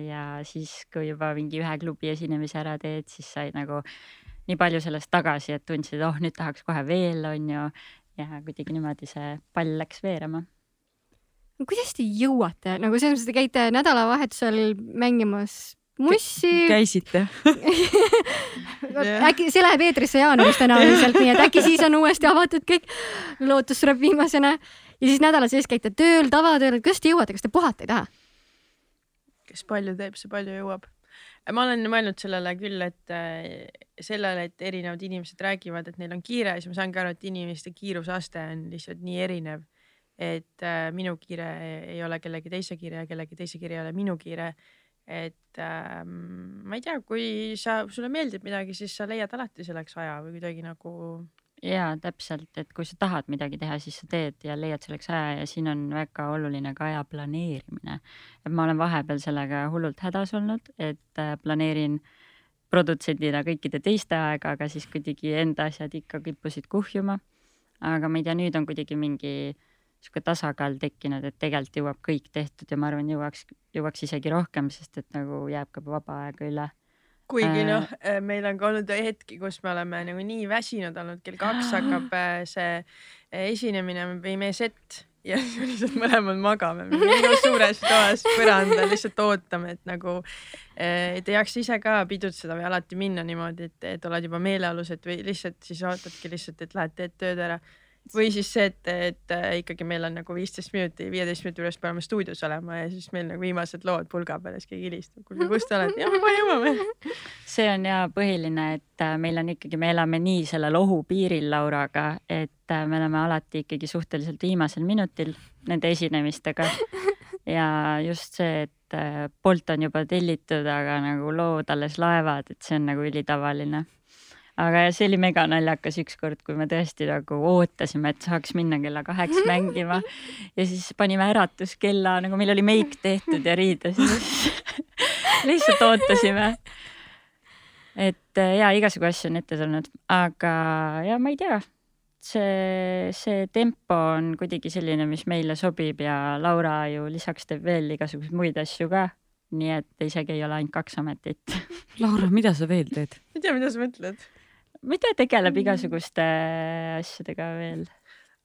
ja siis, kui juba mingi ühe klubi esinemise ära teed, siis sai nagu nii palju sellest tagasi, et tundsid, oh nüüd tahaks kohe veel, on ju. ja kuidagi niimoodi see pall läks veerema kuidas te jõuate nagu selles mõttes, te käite nädalavahetusel mängimas mussi, käisite? äkki see läheb eetrisse jaanuaris tõenäoliselt, nii et äkki siis on uuesti avatud kõik. lootus sureb viimasena ja siis nädala sees käite tööl, tavatööl, kuidas te jõuate, kas te puhata ei taha? kes palju teeb, see palju jõuab. ma olen mõelnud sellele küll, et äh, sellele, et erinevad inimesed räägivad, et neil on kiire, siis ma saangi aru, et inimeste kiirusaste on lihtsalt nii erinev. Et äh, minu kiire ei ole kellegi teise kiire ja kellegi teise kiire ei ole minu kiire. et ähm, ma ei tea, kui sa, sulle meeldib midagi, siis sa leiad alati selleks aja või kuidagi nagu jaa, täpselt, et kui sa tahad midagi teha, siis sa teed ja leiad selleks aja ja siin on väga oluline ka aja planeerimine. et ma olen vahepeal sellega hullult hädas olnud, et äh, planeerin produtsendina kõikide teiste aega, aga siis kuidagi enda asjad ikka kippusid kuhjuma. aga ma ei tea, nüüd on kuidagi mingi sihuke tasakaal tekkinud, et tegelikult jõuab kõik tehtud ja ma arvan, jõuaks, jõuaks isegi rohkem, sest et nagu jääb ka vaba aega üle kuigi Äh. noh, meil on ka olnud hetki, kus me oleme nagu nii väsinud olnud, kell kaks hakkab äh, see äh, esinemine või meie set ja siis me lihtsalt mõlemad magame minu suures toas põrandal, lihtsalt ootame, et nagu, et ei jaksa ise ka pidutseda või alati minna niimoodi, et, et oled juba meeleolus, et või lihtsalt siis ootadki lihtsalt, et lähed teed tööd ära. Või siis see, et, et äh, ikkagi meil on nagu viisteist minuti, viieteist minuti pärast peame stuudios olema ja siis meil nagu viimased lood pulga peal ja siis keegi helistab, kuulge, kus te olete? jah, kohe jõuame. see on ja põhiline, et äh, meil on ikkagi, me elame nii sellel ohupiiril Lauraga, et äh, me oleme alati ikkagi suhteliselt viimasel minutil nende esinemistega. ja just see, et Bolt on juba tellitud, aga nagu lood alles laevad, et see on nagu ülitavaline. Aga see oli mega naljakas ükskord, kui me tõesti nagu ootasime, et saaks minna kella kaheks mängima ja siis panime äratuskella, nagu meil oli meik tehtud ja riides lihtsalt ootasime et äh, ja igasugu asju on ette tulnud, aga ja ma ei tea, see, see tempo on kuidagi selline, mis meile sobib ja Laura ju lisaks teeb veel igasuguseid muid asju ka. nii et isegi ei ole ainult kaks ametit. Laura, mida sa veel teed? ei tea, mida sa mõtled? Mida tegeleb igasuguste asjadega veel?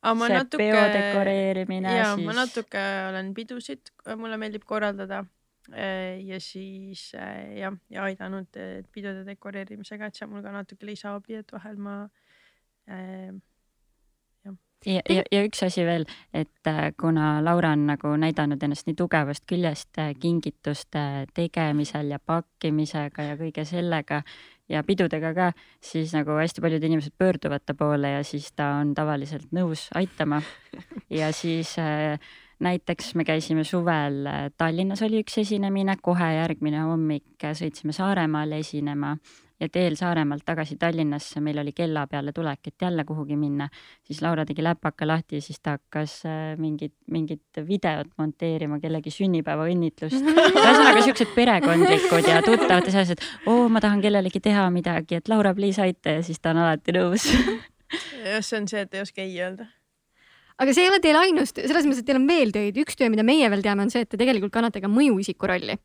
see natuke, peo dekoreerimine ja siis ma natuke olen pidusid, mulle meeldib korraldada. ja siis äh, jah, ja aidanud äh, pidude dekoreerimisega, et see on mul ka natuke lisahobi, et vahel ma äh, ja, ja, ja üks asi veel, et äh, kuna Laura on nagu näidanud ennast nii tugevast küljest äh, kingituste tegemisel ja pakkimisega ja kõige sellega, ja pidudega ka, siis nagu hästi paljud inimesed pöörduvad ta poole ja siis ta on tavaliselt nõus aitama. ja siis äh, näiteks me käisime suvel äh, Tallinnas oli üks esinemine, kohe järgmine hommik äh, sõitsime Saaremaale esinema ja teel Saaremaalt tagasi Tallinnasse, meil oli kella peale tulek, et jälle kuhugi minna, siis Laura tegi läpaka lahti ja siis ta hakkas äh, mingit, mingit videot monteerima kellegi sünnipäevaõnnitlust. ühesõnaga siuksed perekondlikud ja tuttavad ja sellised, oo, ma tahan kellelegi teha midagi, et Laura, please aita. Ja siis ta on alati nõus. Jah, see on see, et ei oska ei öelda. Aga see ei ole teil ainus selles mõttes, et teil on veel töid, üks töö, mida meie veel teame, on see, et te tegelikult kannate ka mõjuisiku rolli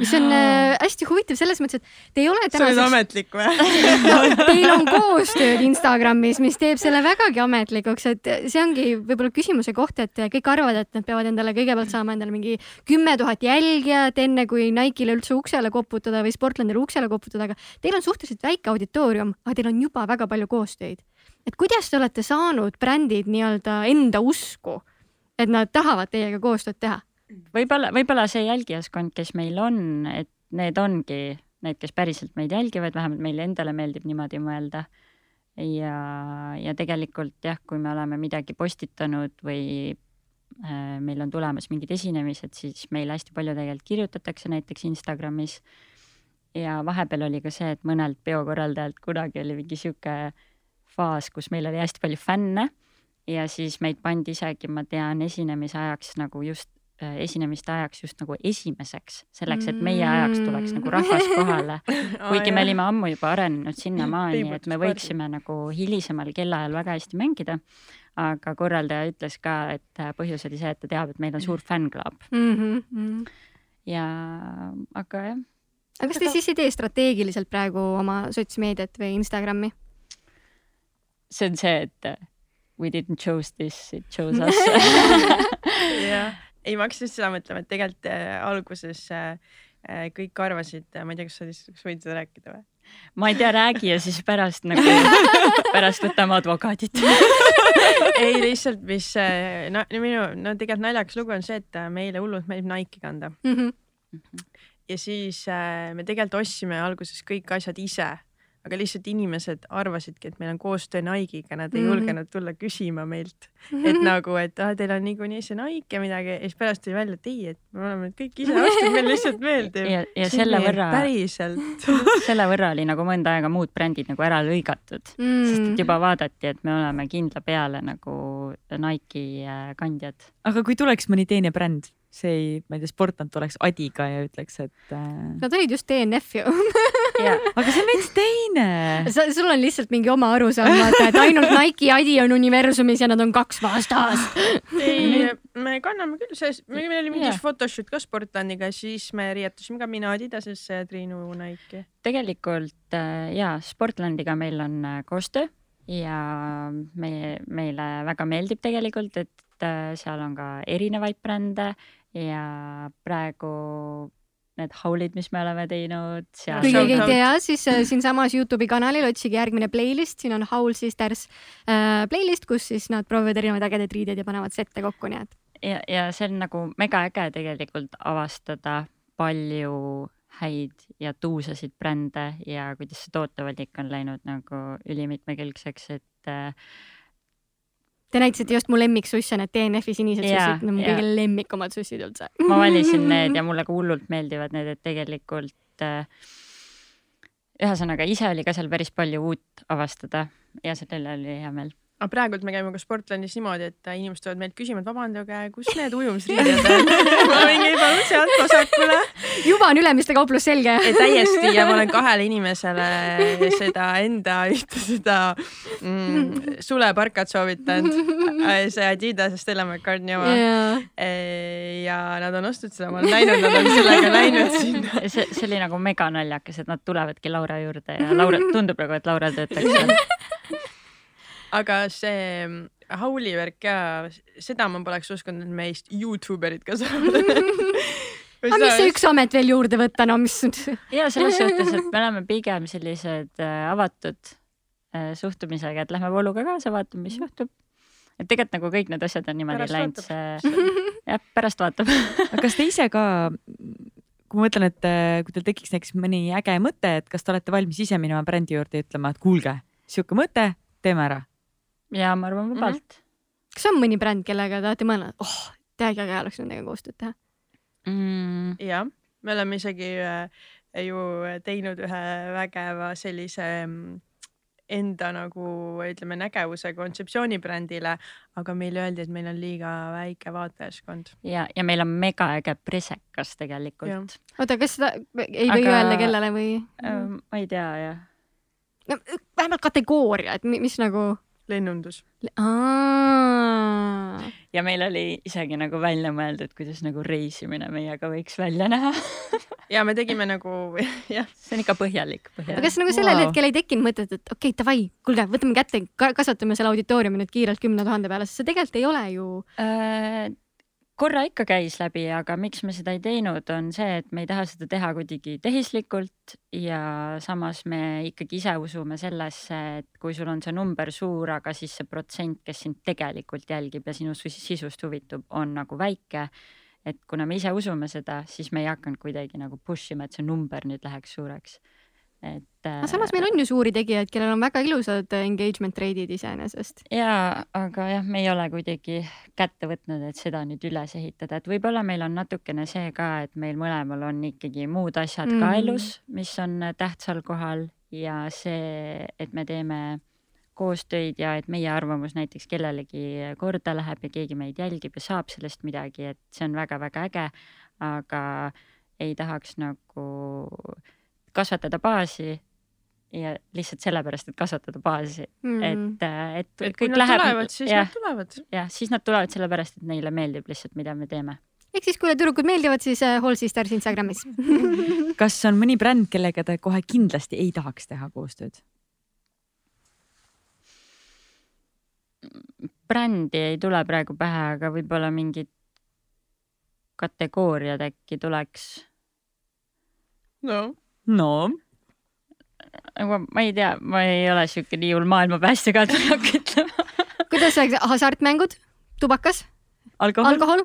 mis on äh, hästi huvitav selles mõttes, et te ei ole see on ametlik või Teil on koostööd Instagramis, mis teeb selle vägagi ametlikuks, et see ongi võib-olla küsimuse koht, et kõik arvavad, et nad peavad endale kõigepealt saama endale mingi kümme tuhat jälgijat, enne kui Nike'ile üldse uksele koputada või Sportlandile uksele koputada, aga teil on suhteliselt väike auditoorium, aga teil on juba väga palju koostöid. et kuidas te olete saanud brändid nii-öelda enda usku, et nad tahavad teiega koostööd teha? Võib-olla, võib-olla see jälgijaskond, kes meil on, et need ongi need, kes päriselt meid jälgivad, vähemalt meile endale meeldib niimoodi mõelda. ja, ja tegelikult jah, kui me oleme midagi postitanud või äh, meil on tulemas mingid esinemised, siis meile hästi palju tegelikult kirjutatakse näiteks Instagramis. ja vahepeal oli ka see, et mõnelt peokorraldajalt kunagi oli mingi sihuke faas, kus meil oli hästi palju fänne ja siis meid pandi isegi, ma tean, esinemise ajaks nagu just esinemiste ajaks just nagu esimeseks, selleks, et meie ajaks tuleks nagu rahvas kohale. kuigi me olime ammu juba arenenud sinnamaani, et me võiksime nagu hilisemal kellaajal väga hästi mängida. aga korraldaja ütles ka, et äh, põhjus oli see, et ta teab, et meil on suur fännklaab mm. -hmm. ja, aga jah. aga kas te siis ei tee strateegiliselt praegu oma sotsmeediat või Instagrami? see on see, et äh, we didn't choose this, it chose us jah ei, ma hakkasin just seda mõtlema, et tegelikult äh, alguses äh, äh kõik arvasid, ma ei tea, kas sa lihtsalt, kas võid seda rääkida või? ma ei tea, räägi ja siis pärast nagu, pärast võtame advokaadid ei, lihtsalt, mis no minu, no tegelikult naljakas lugu on see, et meile hullult meeldib Nike'i kanda mm. -hmm. ja siis me tegelikult ostsime alguses kõik asjad ise aga lihtsalt inimesed arvasidki, et meil on koostöö Nike'iga, nad ei mm -hmm. julgenud tulla küsima meilt, et nagu, et ah, teil on niikuinii see Nike ja midagi ja siis pärast tuli välja, et ei, et me oleme kõik ise ostnud, meile lihtsalt meeldib. ja, ja selle võrra. päriselt selle võrra oli nagu mõnda aega muud brändid nagu ära lõigatud mm., sest et juba vaadati, et me oleme kindla peale nagu Nike'i äh, kandjad. aga kui tuleks mõni teine bränd, see ei, ma ei tea, sportlant oleks Adiga ja ütleks, et äh.... Nad olid just DNF ju aga see on veits teine. sul on lihtsalt mingi oma arusaam, vaata, et ainult Nike ja Adi on universumis ja nad on kaks vastast ei, me kanname küll, sest meil oli mingi photoshoot ka Sportlandiga, siis me riietusime ka mina Adidasesse ja Triinu Nike'i. tegelikult äh, ja Sportlandiga meil on äh, koostöö ja me, meile väga meeldib tegelikult, et äh, seal on ka erinevaid brände ja praegu need haulid, mis me oleme teinud. kui keegi ei tea, siis äh, siinsamas Youtube'i kanalil otsige järgmine playlist, siin on Howl Sisters äh, playlist, kus siis nad proovivad erinevaid ägedaid riideid ja panevad sette kokku, nii et. ja, ja see on nagu mega äge tegelikult avastada palju häid ja tuusasid brände ja kuidas see tootevalik on läinud nagu ülimitmekülgseks, et äh, Te näitasite just mu lemmiksusse, need DNF-i sinised ja, sussid, need on mu kõige lemmikumad sussid üldse. ma valisin need ja mulle ka hullult meeldivad need, et tegelikult äh, ühesõnaga ise oli ka seal päris palju uut avastada ja sellele oli hea meel aga praegult me käime ka Sportlandis niimoodi, et inimesed tulevad meilt küsima, et vabandage, kus need ujumisriided on? Ma mingi palun sealt vasakule. juba on Ülemiste kauplus selge. Täiesti. Ja ma olen kahele inimesele seda enda ühte seda mm, suleparkat soovitanud. see Adidas Stella McCartney oma. Yeah.. ja nad on ostnud seda, ma olen näinud, nad on sellega läinud sinna. see, see oli nagu mega naljakas, et nad tulevadki Laura juurde ja Laura, tundub nagu, et Laura töötaks seal aga see Hauli värk ka, seda ma poleks uskunud, et meist Youtuberid ka saavad aga mis see üks amet veel juurde võtta, no mis ja selles suhtes, et me oleme pigem sellised äh, avatud äh, suhtumisega, et lähme vooluga kaasa, vaatame, mis juhtub. et tegelikult nagu kõik need asjad on niimoodi läinud, see jah, pärast vaatab aga kas te ise ka kui ma mõtlen, et äh, kui teil tekiks näiteks mõni äge mõte, et kas te olete valmis ise minema brändi juurde ja ütlema, et kuulge, sihuke mõte, teeme ära. Ja ma arvan vabalt kas on mõni bränd, kellega te olete mõelnud, oh, täiega äge oleks nendega koostööd teha? mm.. jah, me oleme isegi äh, ju teinud ühe vägeva sellise mm, enda nagu ütleme nägevuse kontseptsiooni brändile, aga meile öeldi, et meil on liiga väike vaatajaskond. ja, ja meil on mega äge presekas tegelikult oota, kas seda ei või Aga- öelda kellele või? ma ei tea jah. no vähemalt kategooria, et mi- mis nagu. lennundus. ja meil oli isegi nagu välja mõeldud, kuidas nagu reisimine meiega võiks välja näha. ja me tegime nagu jah, see on ikka põhjalik, aga põhjalik. kas nagu sellel Wow. hetkel ei tekkinud mõtet, et okei okay,, davai, kuulge, võtame kätte, kasvatame selle auditooriumi nüüd kiirelt kümne tuhande peale, sest see tegelikult ei ole ju. Äh, korra ikka käis läbi, aga miks me seda ei teinud, on see, et me ei taha seda teha kuidagi tehislikult ja samas me ikkagi ise usume sellesse, et kui sul on see number suur, aga siis see protsent, kes sind tegelikult jälgib ja sinu sis- sisust huvitub, on nagu väike. et kuna me ise usume seda, siis me ei hakanud kuidagi nagu push ima, et see number nüüd läheks suureks. et. aga samas meil on ju suuri tegijaid, kellel on väga ilusad engagement rate'id iseenesest. jaa, aga jah, me ei ole kuidagi kätte võtnud, et seda nüüd üles ehitada, et võib-olla meil on natukene see ka, et meil mõlemal on ikkagi muud asjad mm. ka Mhm. elus, mis on tähtsal kohal ja see, et me teeme koostöid ja et meie arvamus näiteks kellelegi korda läheb ja keegi meid jälgib ja saab sellest midagi, et see on väga-väga äge, aga ei tahaks nagu kasvatada baasi ja lihtsalt sellepärast, et kasvatada baasi Mm. et, et, et et kui kõik nad läheb tulevad, siis jah nad, tulevad. jah, siis nad tulevad sellepärast, et neile meeldib lihtsalt, mida me teeme. ehk siis, kui tüdrukud meeldivad, siis äh, Hall Sisters Instagramis. kas on mõni bränd, kellega te kohe kindlasti ei tahaks teha koostööd? brändi ei tule praegu pähe, aga võib-olla mingid kategooriad äkki tuleks. no no aga ma ei tea, ma ei ole siuke nii hull maailmapäästja ka, et ma ei hakka ütlema. kuidas oleks hasartmängud, tubakas, alkohol, alkohol,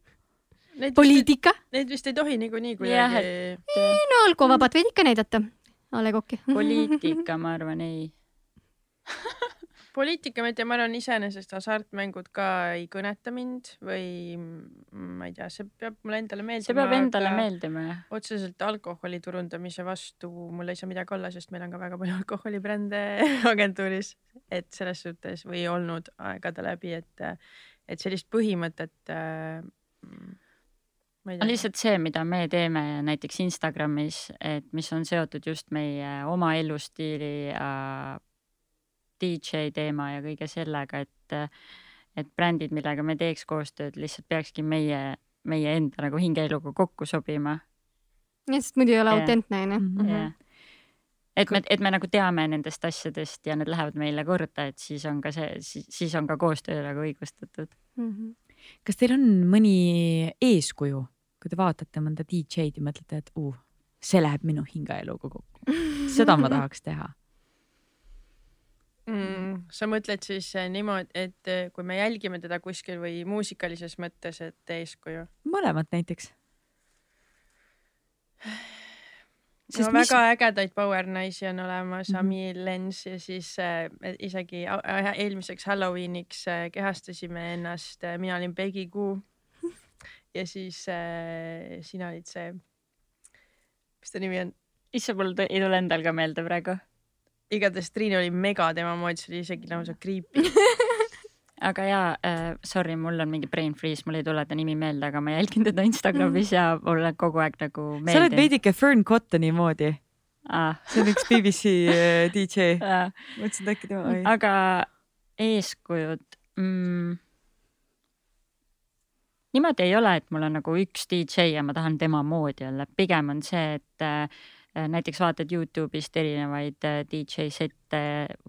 poliitika? neid vist ei tohi niikuinii kuidagi. no alkovabad võid ikka näidata. A Le Coq'i. poliitika, ma arvan, ei. poliitika, ma ei tea, ma arvan iseenesest hasartmängud ka ei kõneta mind või mm, ma ei tea, see peab mulle endale meeldima. see peab endale meeldima, jah. otseselt alkoholi turundamise vastu mul ei saa midagi olla, sest meil on ka väga palju alkoholibrände agentuuris, et selles suhtes või olnud aegade läbi, et, et sellist põhimõtet äh,. tea. lihtsalt see, mida me teeme näiteks Instagramis, et mis on seotud just meie oma elustiili ja DJ teema ja kõige sellega, et, et brändid, millega me teeks koostööd, lihtsalt peakski meie, meie enda nagu hingeeluga kokku sobima sest muidu ei ole Jah. autentne onju. Mhm. et me, et me nagu teame nendest asjadest ja need lähevad meile korda, et siis on ka see, siis on ka koostöö nagu õigustatud. kas teil on mõni eeskuju, kui te vaatate mõnda DJ-d ja mõtlete, et uh, see läheb minu hingeeluga kokku, seda ma tahaks teha. mm,. sa mõtled siis eh, niimoodi, et eh, kui me jälgime teda kuskil või muusikalises mõttes, et eeskuju? mõlemat näiteks. no Sest mis... mis- väga ägedaid power naisi on olemas mm, -hmm. Ami Lens ja siis äh, isegi a- eelmiseks Halloweeniks äh, kehastasime ennast äh,, mina olin Peggy Goo ja siis äh, sina olid see, mis ta nimi on, issand, mul ei tule endal ka meelde praegu. Igatahes Triin oli mega tema moodi, see oli isegi lausa creepy. aga jaa äh,, sorry, mul on mingi brain freeze, mul ei tule ta nimi meelde, aga ma jälgin teda Instagramis ja mulle kogu aeg nagu sa oled meeldib. veidike Fern Cottoni moodi, Ah, see on üks BBC äh, DJ. ah, mõtlesin, et äkki tema oli. aga eeskujud mm,. niimoodi ei ole, et mul on nagu üks DJ ja ma tahan tema moodi olla, pigem on see, et äh, näiteks vaatad Youtube'ist erinevaid äh, DJ sette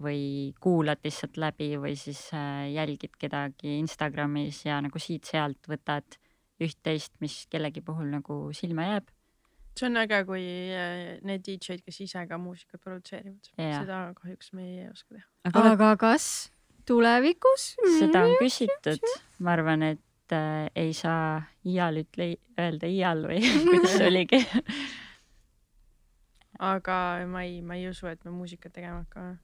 või kuulad lihtsalt läbi või siis äh, jälgid kedagi Instagramis ja nagu siit-sealt võtad üht-teist, mis kellegi puhul nagu silma jääb. see on äge, kui äh, need DJ-d, kes ise ka muusikat produtseerivad, seda kahjuks me ei oska teha. aga aga kas tulevikus? seda on küsitud, ma arvan, et äh, ei saa iial ütle öelda iial või kuidas oligi aga ma ei, ma ei usu, et me muusikat tegema hakkame.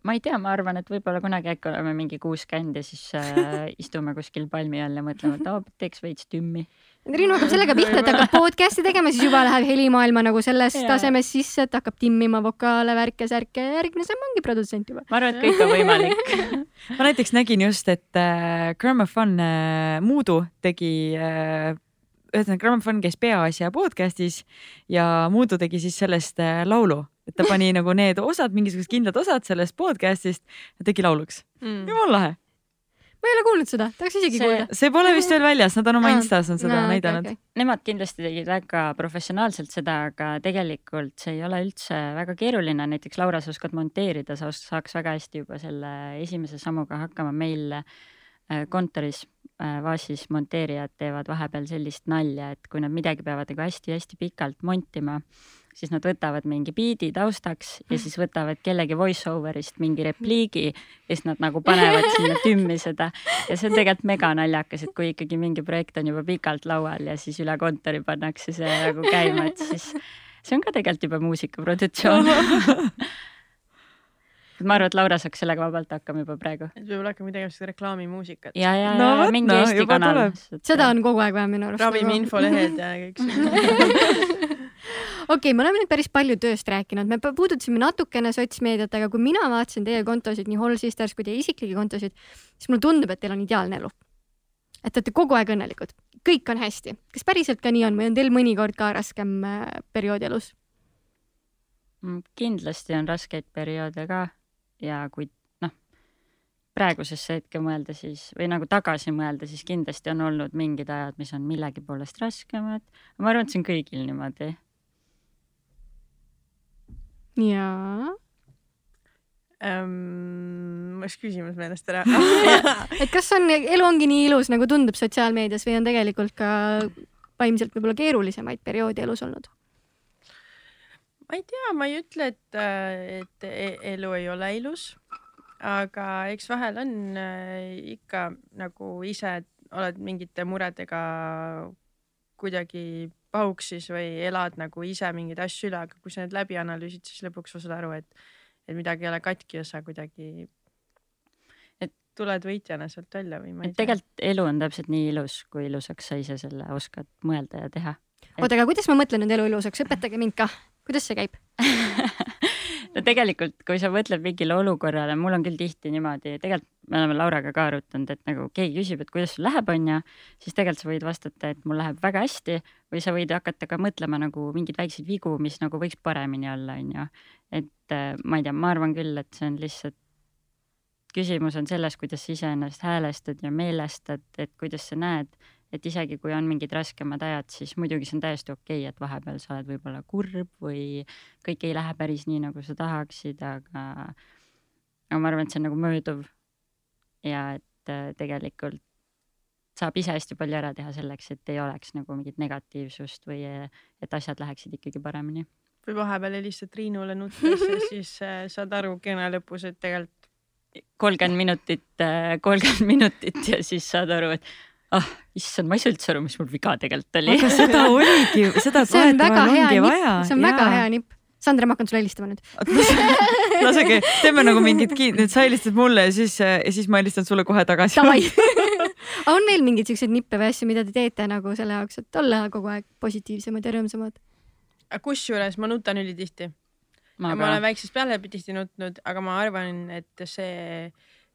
ma ei tea, ma arvan, et võib-olla kunagi äkki oleme mingi kuus käinud ja siis äh, istume kuskil palmi all ja mõtleme, et aa, teeks veits tümmi. Triinu hakkab sellega pihta, et hakkab podcast'i tegema, siis juba läheb helimaailma nagu selles Jaa. tasemes sisse, et hakkab timmima vokaale, värke-särke ja järgmine samm ongi produtsent juba. ma arvan, et kõik on võimalik. ma näiteks nägin just, et äh, Gramophone äh, Muudu tegi äh, ühesõnaga Gramophone käis Peaasja podcast'is ja Muudu tegi siis sellest äh, laulu, et ta pani nagu need osad, mingisugused kindlad osad sellest podcast'ist ja tegi lauluks. Mm. jumala lahe, ma ei ole kuulnud seda, tahaks isegi See- kuulda. see pole vist veel väljas, nad on oma Aa, Instas on seda näidanud. Nemad kindlasti tegid väga professionaalselt seda, aga tegelikult see ei ole üldse väga keeruline, näiteks Laura, sa oskad monteerida, sa saaks väga hästi juba selle esimese sammuga hakkama, meil kontoris äh, Vaasis monteerijad teevad vahepeal sellist nalja, et kui nad midagi peavad nagu hästi-hästi pikalt montima, siis nad võtavad mingi biidi taustaks ja siis võtavad kellegi voice over'ist mingi repliigi ja siis nad nagu panevad sinna tümmi seda ja see on tegelikult mega naljakas, et kui ikkagi mingi projekt on juba pikalt laual ja siis üle kontori pannakse see nagu käima, et siis see on ka tegelikult juba muusikaproduktsioon. ma arvan, et Laura saaks sellega vabalt hakkama juba praegu. et võib-olla hakkame tegema seda reklaamimuusikat. ja, ja, No ja vot, mingi no, Eesti kanal seda on kogu aeg vaja minu arust. ravimi infolehed ja kõik see. okei, me oleme nüüd päris palju tööst rääkinud, me pu- puudutasime natukene sotsmeediat, aga kui mina vaatasin teie kontosid, nii Hall Sisters kui teie isiklikke kontosid, siis mulle tundub, et teil on ideaalne elu. et te olete kogu aeg õnnelikud, kõik on hästi. kas päriselt ka nii on või on teil mõnikord ka raskem äh, periood elus? Mm, kindlasti on raskeid perioode ka ja kui noh, praegusesse hetke mõelda siis või nagu tagasi mõelda, siis kindlasti on olnud mingid ajad, mis on millegi poolest raskemad. ma arvan, et see on kõigil niimoodi. jaa. mul läks küsimus meelest ära. et kas on, elu ongi nii ilus, nagu tundub sotsiaalmeedias või on tegelikult ka vaimselt võib-olla keerulisemaid perioode elus olnud? Ma ei tea, ma ei ütle, et, et e- elu ei ole ilus, aga eks vahel on äh, ikka nagu ise oled mingite muredega kuidagi pahuksis või elad nagu ise mingeid asju üle, aga kui sa need läbi analüüsid, siis lõpuks sa saad aru, et, et midagi ei ole katki ja sa kuidagi, et tuled võitjana sealt välja või ma ei et tea. tegelikult elu on täpselt nii ilus, kui ilusaks sa ise selle oskad mõelda ja teha. oota, aga kuidas ma mõtlen nüüd elu ilusaks, õpetage mind ka, kuidas see käib? no tegelikult, kui sa mõtled mingile olukorrale, mul on küll tihti niimoodi, tegelikult me oleme Lauraga ka arutanud, et nagu keegi küsib, et kuidas sul läheb, onju, siis tegelikult sa võid vastata, et mul läheb väga hästi või sa võid hakata ka mõtlema nagu mingeid väikseid vigu, mis nagu võiks paremini olla, onju. et äh, ma ei tea, ma arvan küll, et see on lihtsalt küsimus on selles, kuidas sa iseennast häälestad ja meelestad, et kuidas sa näed, et isegi kui on mingid raskemad ajad, siis muidugi see on täiesti okei okay,, et vahepeal sa oled võib-olla kurb või kõik ei lähe päris nii, nagu sa tahaksid, aga, aga ma arvan, et see on nagu mööduv. ja et äh, tegelikult saab ise hästi palju ära teha selleks, et ei oleks nagu mingit negatiivsust või äh, et asjad läheksid ikkagi paremini. või vahepeal helistad Triinule nuttes ja siis äh, saad aru kõne lõpus, et tegelikult kolmkümmend minutit, kolmkümmend minutit ja siis saad aru, et ah, issand, ma ei saa üldse aru, mis mul viga tegelikult oli. aga seda oligi, seda see on ongi vaja, see on väga hea nipp. Sandra, ma hakkan sulle helistama nüüd. lasege, teeme nagu mingit kiin-, nüüd sa helistad mulle ja siis, ja siis ma helistan sulle kohe tagasi. Aga on veel mingeid siukseid nippe või asju, mida te teete nagu selle jaoks, et olla kogu aeg positiivsemad ja rõõmsamad? kusjuures ma nutan ülitihti. ma olen väiksest peale tihti nutnud, aga ma arvan, et see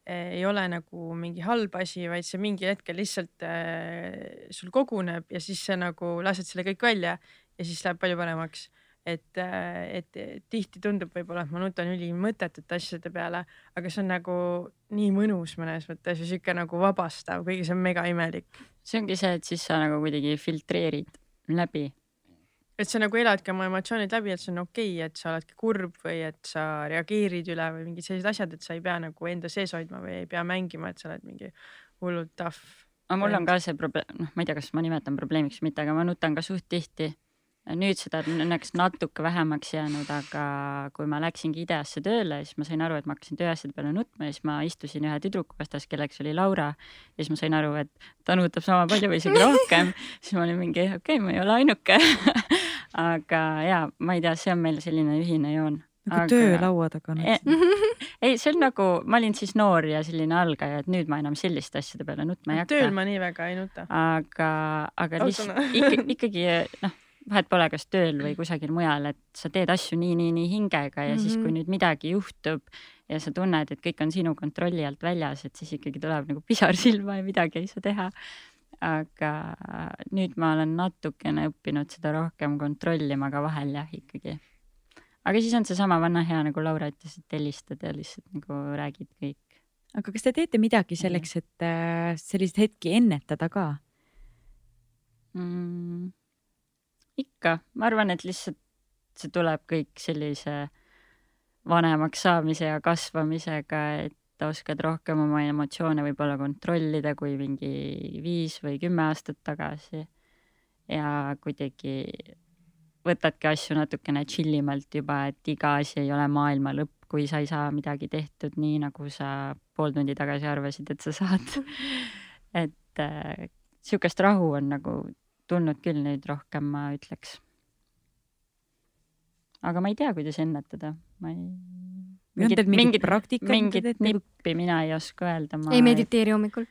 ei ole nagu mingi halb asi, vaid see mingil hetkel lihtsalt äh, sul koguneb ja siis sa nagu lased selle kõik välja ja siis läheb palju paremaks. et, et tihti tundub võib-olla, et ma nutan ülimõttetute asjade peale, aga see on nagu nii mõnus mõnes mõttes ja sihuke nagu vabastav, kuigi see on mega imelik. see ongi see, et siis sa nagu kuidagi filtreerid läbi. Et sa nagu eladki oma emotsioonid läbi, et see on okei okay,, et sa oledki kurb või et sa reageerid üle või mingid sellised asjad, et sa ei pea nagu enda sees hoidma või ei pea mängima, et sa oled mingi hullult tough. aga mul on ka see probleem, noh, ma ei tea, kas ma nimetan probleemiks või mitte, aga ma nutan ka suht tihti. nüüd seda on õnneks natuke vähemaks jäänud, aga kui ma läksingi IDEA-sse tööle, siis ma sain aru, et ma hakkasin tööasjade peale nutma ja siis ma istusin ühe tüdruku vastas, kelleks oli Laura. ja siis ma sain aru, et ta nutab sama palju või isegi rohkem. siis ma olin mingi, okei okay,, ma ei ole ainuke aga ja ma ei tea, see on meil selline ühine joon nagu aga... töö laua taga E ei, see on nagu, ma olin siis noor ja selline algaja, et nüüd ma enam selliste asjade peale nutma ei hakka. tööl ma nii väga ei nuta. aga, aga lihtsalt ikka, ikkagi noh, vahet pole, kas tööl või kusagil mujal, et sa teed asju nii, nii, nii hingega ja mm -hmm. siis, kui Mhm. nüüd midagi juhtub ja sa tunned, et kõik on sinu kontrolli alt väljas, et siis ikkagi tuleb nagu pisar silma ja midagi ei saa teha. Aga nüüd ma olen natukene õppinud seda rohkem kontrollima ka vahel jah, ikkagi aga siis on seesama vana hea, nagu Laura ütles, et helistad ja lihtsalt nagu räägid kõik. aga kas te teete midagi selleks, et äh, selliseid hetki ennetada ka? mm,? ikka, ma arvan, et lihtsalt see tuleb kõik sellise vanemaks saamise ja kasvamisega, et oskad rohkem oma emotsioone võib-olla kontrollida kui mingi viis või kümme aastat tagasi. ja kuidagi võtadki asju natukene chill imalt juba, et iga asi ei ole maailma lõpp, kui sa ei saa midagi tehtud nii, nagu sa pool tundi tagasi arvasid, et sa saad. et äh, sihukest rahu on nagu tulnud küll nüüd rohkem, ma ütleks. aga ma ei tea, kuidas ennetada, ma ei. Või on teil mingit praktikat? mingit nippi mina ei oska öelda. ei mediteeri hommikul?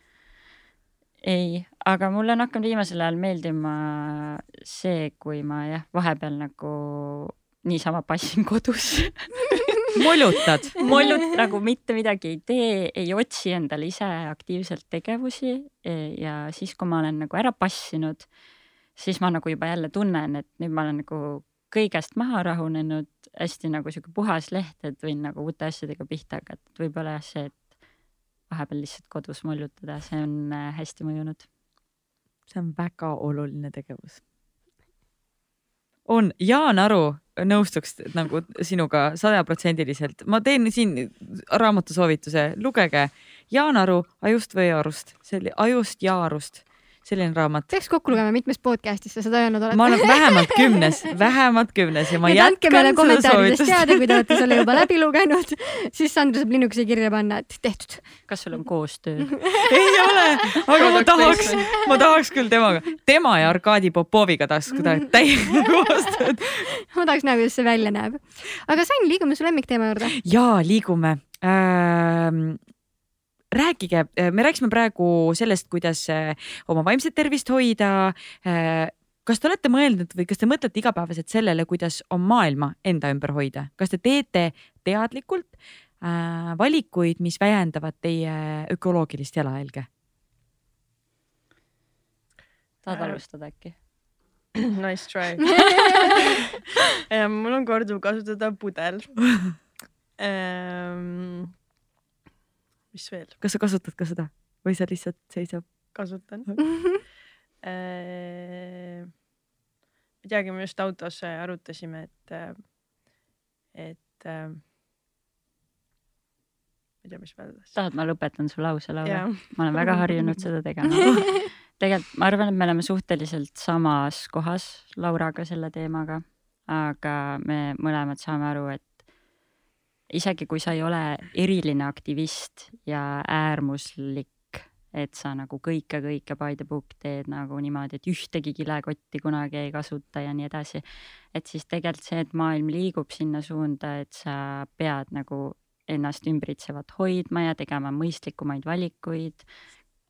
ei, aga mulle on hakanud viimasel ajal meeldima see, kui ma jah, vahepeal nagu niisama passin kodus mollutad mollut nagu mitte midagi ei tee, ei otsi endale ise aktiivselt tegevusi ja siis, kui ma olen nagu ära passinud, siis ma nagu juba jälle tunnen, et nüüd ma olen nagu kõigest maha rahunenud, hästi nagu sihuke puhas leht, et võin nagu uute asjadega pihta hakata, et võib-olla jah see, et vahepeal lihtsalt kodus mollutada, see on äh, hästi mõjunud. see on väga oluline tegevus. on, Jaan Aru nõustuks nagu sinuga sajaprotsendiliselt, ma teen siin raamatusoovituse, lugege Jaan Aru Ajust või Arust, see oli Ajust ja Arust, selline raamat. peaks kokku lugema, mitmes podcast'is sa seda öelnud oled. ma olen vähemalt kümnes, vähemalt kümnes ja ma andke jätkan seda soovitust. teada, kui te olete selle juba läbi lugenud, siis Sandra saab linnukese kirja panna, et tehtud. kas sul on koostöö? ei ole, aga ma tahaks, ma tahaks küll temaga, tema ja Arkadi Popoviga tahaks täiega koostööd. ma tahaks näha, kuidas see välja näeb. aga Sain, liigume su lemmikteema juurde. ja liigume ähm, rääkige, me rääkisime praegu sellest, kuidas äh, oma vaimset tervist hoida. kas te olete mõelnud või kas te mõtlete igapäevaselt sellele, kuidas oma maailma enda ümber hoida, kas te teete teadlikult äh, valikuid, mis vähendavad teie ökoloogilist jalajälge? tahad alustada äkki? Nice try mul on korduvkasutada pudel mis veel? kas sa kasutad ka seda või see lihtsalt seisab? kasutan äh,. ei teagi, me just autos arutasime, et, et äh, ma ei tea, mis ma ütlesin. tahad, ma lõpetan su lause, Laura? Ma olen väga harjunud seda tegema. tegelikult ma arvan, et me oleme suhteliselt samas kohas Lauraga selle teemaga, aga me mõlemad saame aru, et isegi kui sa ei ole eriline aktivist ja äärmuslik, et sa nagu kõike, kõike by the book teed nagu niimoodi, et ühtegi kilekotti kunagi ei kasuta ja nii edasi. et siis tegelikult see, et maailm liigub sinna suunda, et sa pead nagu ennast ümbritsevat hoidma ja tegema mõistlikumaid valikuid,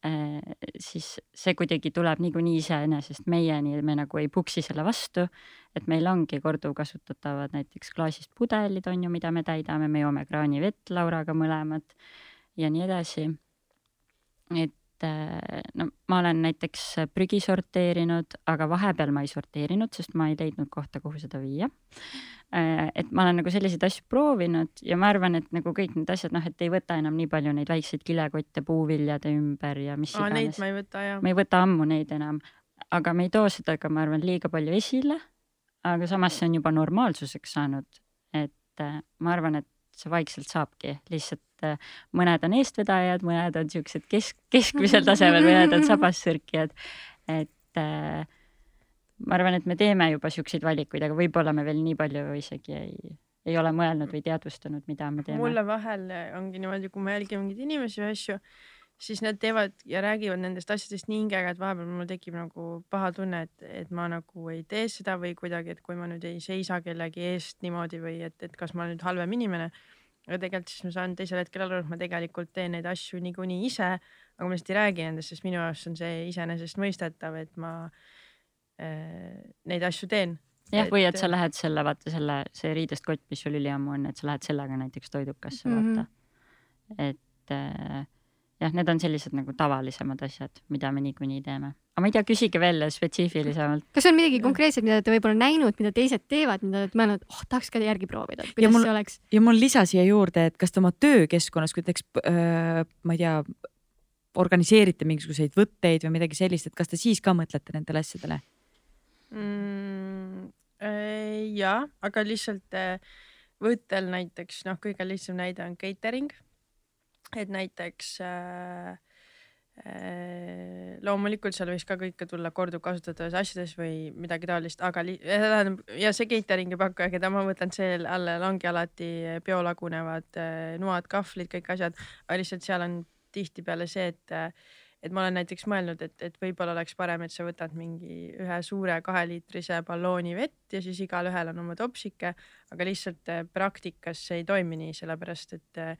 siis see kuidagi tuleb niikuinii iseenesest meieni, me nagu ei puksi selle vastu. et meil ongi korduvkasutatavad näiteks klaasist pudelid on ju, mida me täidame, me joome kraanivett Lauraga mõlemad ja nii edasi. et no ma olen näiteks prügi sorteerinud, aga vahepeal ma ei sorteerinud, sest ma ei leidnud kohta, kuhu seda viia. et ma olen nagu selliseid asju proovinud ja ma arvan, et nagu kõik need asjad, noh, et ei võta enam nii palju neid väikseid kilekotte puuviljade ümber ja mis Aa, neid iganes. ma ei võta jah. me ei võta ammu neid enam, aga me ei too seda ka, ma arvan, liiga palju esile. aga samas see on juba normaalsuseks saanud, et äh, ma arvan, et see vaikselt saabki, lihtsalt äh, mõned on eestvedajad, mõned on siuksed kesk, keskmisel tasemel, mõned on sabassõrkijad. et äh, ma arvan, et me teeme juba siukseid valikuid, aga võib-olla me veel nii palju isegi ei, ei ole mõelnud või teadvustanud, mida me teeme. mulle vahel ongi niimoodi, kui ma jälgin mingeid inimesi või asju, siis nad teevad ja räägivad nendest asjadest nii hingega, et vahepeal mul tekib nagu paha tunne, et, et ma nagu ei tee seda või kuidagi, et kui ma nüüd ei seisa kellegi eest niimoodi või et, et kas ma nüüd halvem inimene. Aga tegelikult siis ma saan teisel hetkel aru, et ma tegelikult teen neid asju niikuinii ise, aga ma lihtsalt ei räägi nendest, sest minu jaoks on see iseenesestmõistetav, et ma äh, neid asju teen jah, või et sa lähed selle, vaata selle, see riidest kott, mis sul üliammu on, et sa lähed sellega näiteks toidukasse mm, -hmm. vaata. et äh, jah, need on sellised nagu tavalisemad asjad, mida me niikuinii teeme. Aga ma ei tea, küsige veel spetsiifilisemalt. kas on midagi konkreetset, mida te võib-olla näinud, mida teised teevad, mida te olete mõelnud, oh tahaks ka järgi proovida, kuidas mul, see oleks? ja mul lisa siia juurde, et kas te oma töökeskkonnas, kui näiteks äh, ma ei tea, organiseerite mingisuguseid võtteid või midagi sellist, et kas te siis ka mõtlete nendele asjadele mm,? ja, aga lihtsalt äh, võttel näiteks noh, kõige lihtsam näide on catering et näiteks äh, äh, loomulikult seal võiks ka kõike tulla korduvkasutatavates asjades või midagi taolist, aga tähendab ja see catering'i pakkuja, keda ma mõtlen selle alla, ongi alati biolagunevad äh, noad, kahvlid, kõik asjad, aga lihtsalt seal on tihtipeale see, et et ma olen näiteks mõelnud, et, et võib-olla oleks parem, et sa võtad mingi ühe suure kaheliitrise ballooni vett ja siis igalühel on oma topsike, aga lihtsalt äh, praktikas see ei toimi nii, sellepärast et Äh,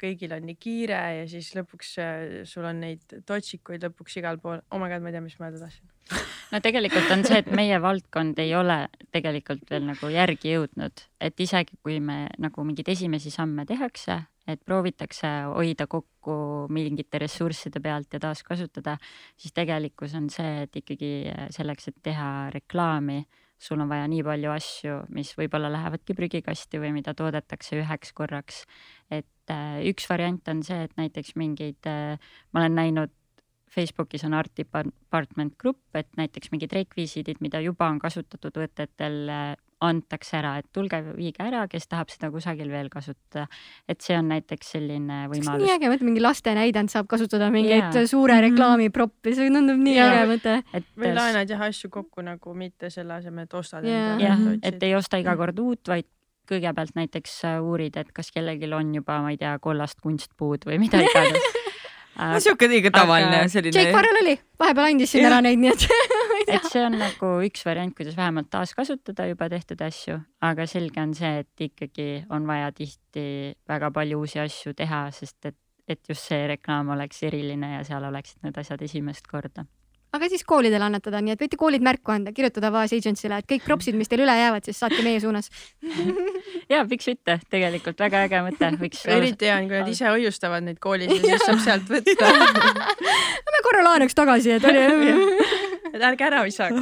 kõigil on nii kiire ja siis lõpuks äh, sul on neid totsikuid lõpuks igal pool. oh my god, ma ei tea, mis ma öelda tahtsin. no tegelikult on see, et meie valdkond ei ole tegelikult veel nagu järgi jõudnud, et isegi kui me nagu mingeid esimesi samme tehakse, et proovitakse hoida kokku mingite ressursside pealt ja taaskasutada, siis tegelikkus on see, et ikkagi selleks, et teha reklaami sul on vaja nii palju asju, mis võib-olla lähevadki prügikasti või mida toodetakse üheks korraks. et äh, üks variant on see, et näiteks mingeid äh,, ma olen näinud Facebookis on Art Department Group, et näiteks mingid rekvisiidid, mida juba on kasutatud võtetel äh, antakse ära, et tulge, viige ära, kes tahab seda kusagil veel kasutada. et see on näiteks selline võimalus. nii äge mõte, mingi laste näidend saab kasutada mingeid yeah. suure mhm. reklaami proppi, see tundub nii yeah. äge mõte. või laenad jah asju kokku nagu mitte selle asemel, et ostad yeah.. jah, et ei osta iga kord uut, vaid kõigepealt näiteks äh, uurid, et kas kellelgi on juba, ma ei tea, kollast kunstpuud või mida iganes no siuke õige tavaline aga... selline. Jake Farrell oli, vahepeal andis siin ära neid, nii et et see on nagu üks variant, kuidas vähemalt taaskasutada juba tehtud asju, aga selge on see, et ikkagi on vaja tihti väga palju uusi asju teha, sest et, et just see reklaam oleks eriline ja seal oleksid need asjad esimest korda. Aga siis koolidele annetada, nii et võite koolid märku anda, kirjutada Vaas Agency'le, et kõik propsid, mis teil üle jäävad, siis saatke meie suunas. Ja miks mitte, tegelikult väga äge mõte, võiks. eriti hea on, kui nad ise hoiustavad neid koolid ja siis saab sealt võtta. Me korra laenaks tagasi, et oli. Et ärge ära visake.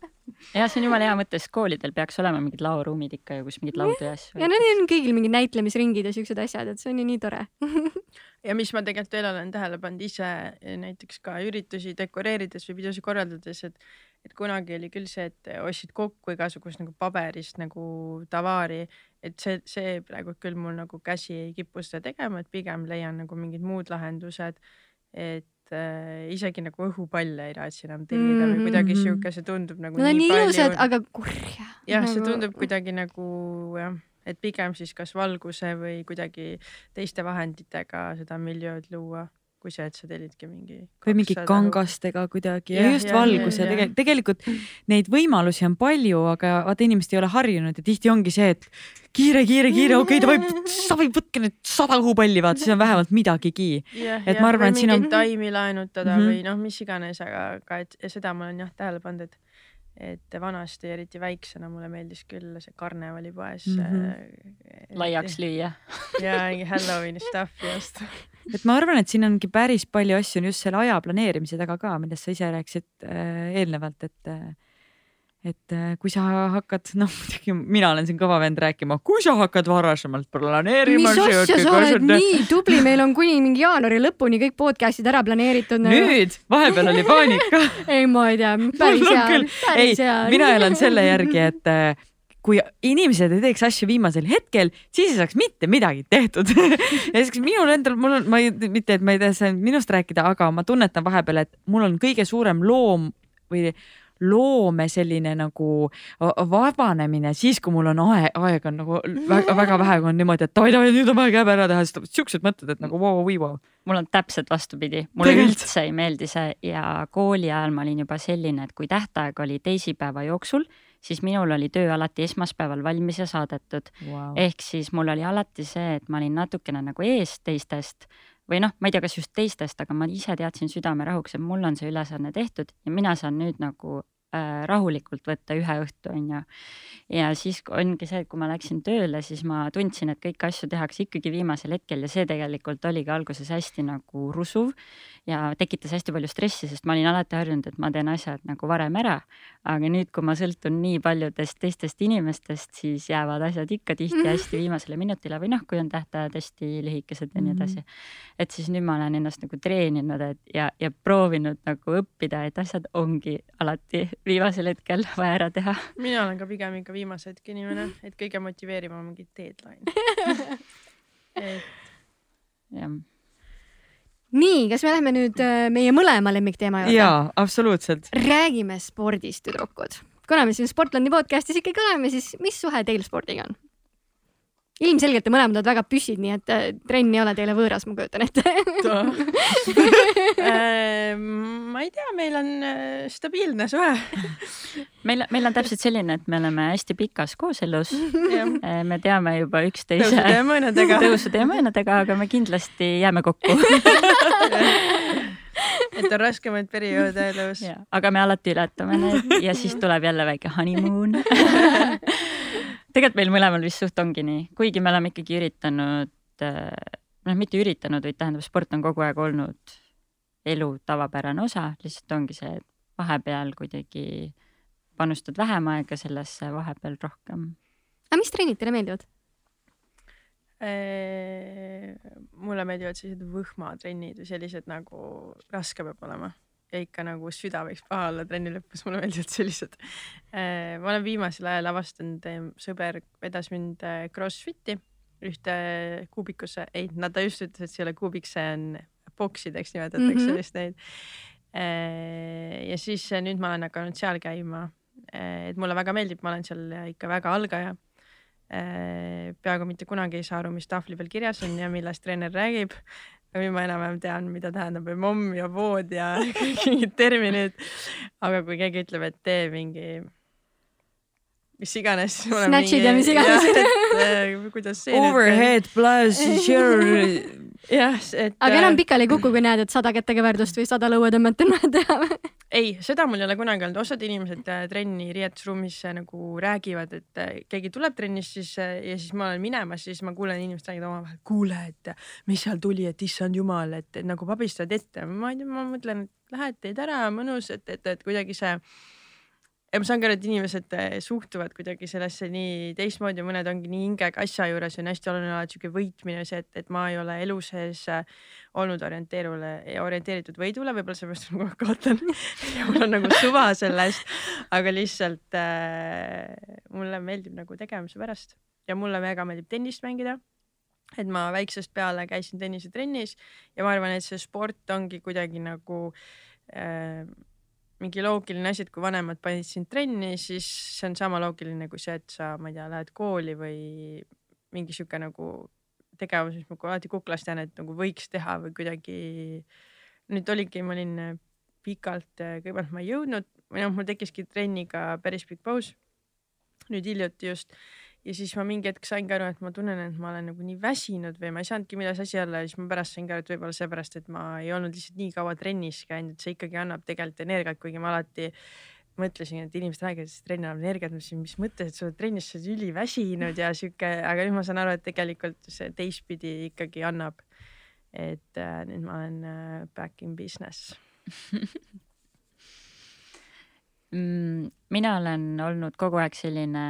Jah, see on jumala hea mõte, sest koolidel peaks olema mingid laoruumid ikka ju, kus mingeid laudu ja asju. ja neil on kõigil mingid näitlemisringid ja siuksed asjad, et see on ju nii tore. Ja mis ma tegelikult veel olen tähele pannud ise näiteks ka üritusi dekoreerides või pidusid korraldades, et et kunagi oli küll see, et ostsid kokku igasugust nagu paberist nagu tavaari, et see, see praegu küll mul nagu käsi ei kipu seda tegema, et pigem leian nagu mingid muud lahendused, et äh, isegi nagu õhupalle ei raatsi enam tellida mm -hmm. või kuidagi mm-hmm. sihuke, see tundub nagu Nad nii, nii palju. ilusad, aga kurja. jah nagu..., see tundub kuidagi nagu jah, et pigem siis kas valguse või kuidagi teiste vahenditega seda miljööd luua kui see, et sa tellidki mingi. või mingi kangastega kuidagi ja, ja just ja, valguse ja, ja. tegelikult neid võimalusi on palju, aga vaata inimesed ei ole harjunud ja tihti ongi see, et kiire, kiire, kiire, okei okay,, davai, davai, võtke nüüd sada õhupalli, vaata, siis on vähemalt midagigi. et ma arvan, et siin on. taimi laenutada mm -hmm. või noh, mis iganes, aga, aga et seda ma olen jah tähele pannud, et et vanasti, eriti väiksena, mulle meeldis küll see karnevalipoes mm. -hmm. laiaks lüüa. ja mingi Halloweeni stuff just. Et ma arvan, et siin ongi päris palju asju on just selle aja planeerimise taga ka, millest sa ise rääkisid äh, eelnevalt, et äh, et äh, kui sa hakkad, noh muidugi mina olen siin kõva vend rääkima, kui sa hakkad varasemalt planeerima. mis asja, sa oled nii tubli, meil on kuni mingi jaanuari lõpuni kõik podcast'id ära planeeritud. nüüd, vahepeal oli paanika ei, ma ei tea, päris hea, päris hea. mina elan selle järgi, et kui inimesed ei teeks asju viimasel hetkel, siis ei saaks mitte midagi tehtud ja siis minul endal, mul on, ma ei, mitte, et ma ei taha minust rääkida, aga ma tunnetan vahepeal, et mul on kõige suurem loom või loome selline nagu vabanemine siis, kui mul on aeg, aega on nagu väga-väga vähe, kui on niimoodi, et davai-davai, nüüd on vaja käe ära teha, siis siuksed mõtted, et nagu vau, vau, vau. mul on täpselt vastupidi, mulle Tegelikult. üldse ei meeldi see ja kooli ajal ma olin juba selline, et kui tähtaeg oli teisipäeva jooksul, siis minul oli töö alati esmaspäeval valmis ja saadetud. Wow.. ehk siis mul oli alati see, et ma olin natukene nagu ees teistest või noh, ma ei tea, kas just teistest, aga ma ise teadsin südamerahuks, et mul on see ülesanne tehtud ja mina saan nüüd nagu rahulikult võtta ühe õhtu, on ju. ja siis ongi see, et kui ma läksin tööle, siis ma tundsin, et kõiki asju tehakse ikkagi viimasel hetkel ja see tegelikult oligi alguses hästi nagu rusuv ja tekitas hästi palju stressi, sest ma olin alati harjunud, et ma teen asjad nagu varem ära. aga nüüd, kui ma sõltun nii paljudest teistest inimestest, siis jäävad asjad ikka tihti hästi viimasele minutile või noh, kui on tähtajad hästi lühikesed ja nii edasi. et siis nüüd ma olen ennast nagu treeninud, et ja, ja proovinud nagu õppida, et asjad ongi alati viimasel hetkel vaja ära teha. mina olen ka pigem ikka viimase hetke inimene, et kõige motiveerivam ongi deadline et jah nii, kas me läheme nüüd äh, meie mõlema lemmikteema juurde? jaa, absoluutselt. räägime spordist, tüdrukud. kuna me siin Sportlandi podcast'is ikkagi oleme, siis mis suhe teil spordiga on? Ilmselgelt te mõlemad olete väga püssid, nii et äh, trenn ei ole teile võõras, ma kujutan ette. Äh, ma ei tea, meil on äh, stabiilne suhe. Meil, meil on täpselt selline, et me oleme hästi pikas kooselus. Me teame juba üksteise tõusude ja mõõnadega, tõusude ja mõõnadega, aga me kindlasti jääme kokku. Et on raskemaid perioode elus. aga me alati ületame need ja siis tuleb jälle väike honeymoon tegelikult meil mõlemal vist suht ongi nii, kuigi me oleme ikkagi üritanud, äh, noh, mitte üritanud, vaid tähendab, sport on kogu aeg olnud elu tavapärane osa, lihtsalt ongi see, et vahepeal kuidagi panustad vähem aega sellesse, vahepeal rohkem. aga mis trennid teile meeldivad? Äh, mulle meeldivad sellised võhmatrennid või sellised nagu raske peab olema ja ikka nagu süda võiks paha olla trenni lõpus, mulle meeldivad sellised. Äh, ma olen viimasel ajal avastanud, sõber vedas mind äh, Crossfiti ühte kuubikusse, ei, no ta just ütles, et see ei ole kuubik, see on boksideks nimetatakse mm -hmm. vist neid. Äh, ja siis nüüd ma olen hakanud seal käima. et mulle väga meeldib, ma olen seal ikka väga algaja. peaaegu mitte kunagi ei saa aru, mis tahvli peal kirjas on ja millest treener räägib ja nüüd ma enam-vähem tean, mida tähendab momm ja vood ja kõik mingid terminid. aga kui keegi ütleb, et tee mingi mis iganes. Snatch'id ja mis iganes. Äh, kuidas see. Overhead plus sure. jah, et. aga enam äh, pikali ei kuku, kui näed, et sada kätekeverdust või sada lõuetõmmet on vaja teha ei, seda mul ei ole kunagi olnud, osad inimesed äh, trenni riietusruumis nagu räägivad, et äh, keegi tuleb trennist siis äh, ja siis ma olen minemas, siis ma kuulen inimesed räägivad omavahel, kuule, et mis seal tuli, et issand jumal, et, nagu pabistavad ette. ma ei tea, ma mõtlen, et lähed, teed ära, mõnus, et, et, et kuidagi see ja ma saan ka aru, et inimesed eh, suhtuvad kuidagi sellesse nii teistmoodi, mõned ongi nii hingega asja juures on hästi oluline alati sihuke võitmine, see, et, et ma ei ole elu sees eh, olnud orienteerule orienteeritud võidule, võib-olla seepärast ma kogu aeg kaotan. Ja mul on nagu suva sellest, aga lihtsalt äh, mulle meeldib nagu tegemise pärast ja mulle väga meeldib tennist mängida. Et ma väiksest peale käisin tennisetrennis ja ma arvan, et see sport ongi kuidagi nagu äh, mingi loogiline asi, et kui vanemad panid sind trenni, siis see on sama loogiline kui see, et sa, ma ei tea, lähed kooli või mingi sihuke nagu tegevus, mis ma alati kuklast jään, et nagu võiks teha või kuidagi. nüüd oligi, ma olin pikalt, kõigepealt ma ei jõudnud või noh, mul tekkiski trenniga päris pikk paus. nüüd hiljuti just ja siis ma mingi hetk saingi aru, et ma tunnen, et ma olen nagu nii väsinud või ma ei saanudki milles asi olla. Ja siis ma pärast saingi aru, et võib-olla seepärast, et ma ei olnud lihtsalt nii kaua trennis käinud, et see ikkagi annab tegelikult energiat, kuigi ma alati mõtlesin, et inimesed räägivad, et trenn annab energiat, ma mõtlesin, mis mõttes, et sa oled trennis, sa oled üliväsinud ja sihuke, aga nüüd ma saan aru, et tegelikult see teistpidi ikkagi annab. et äh, nüüd ma olen äh, back in business mina olen olnud kogu aeg selline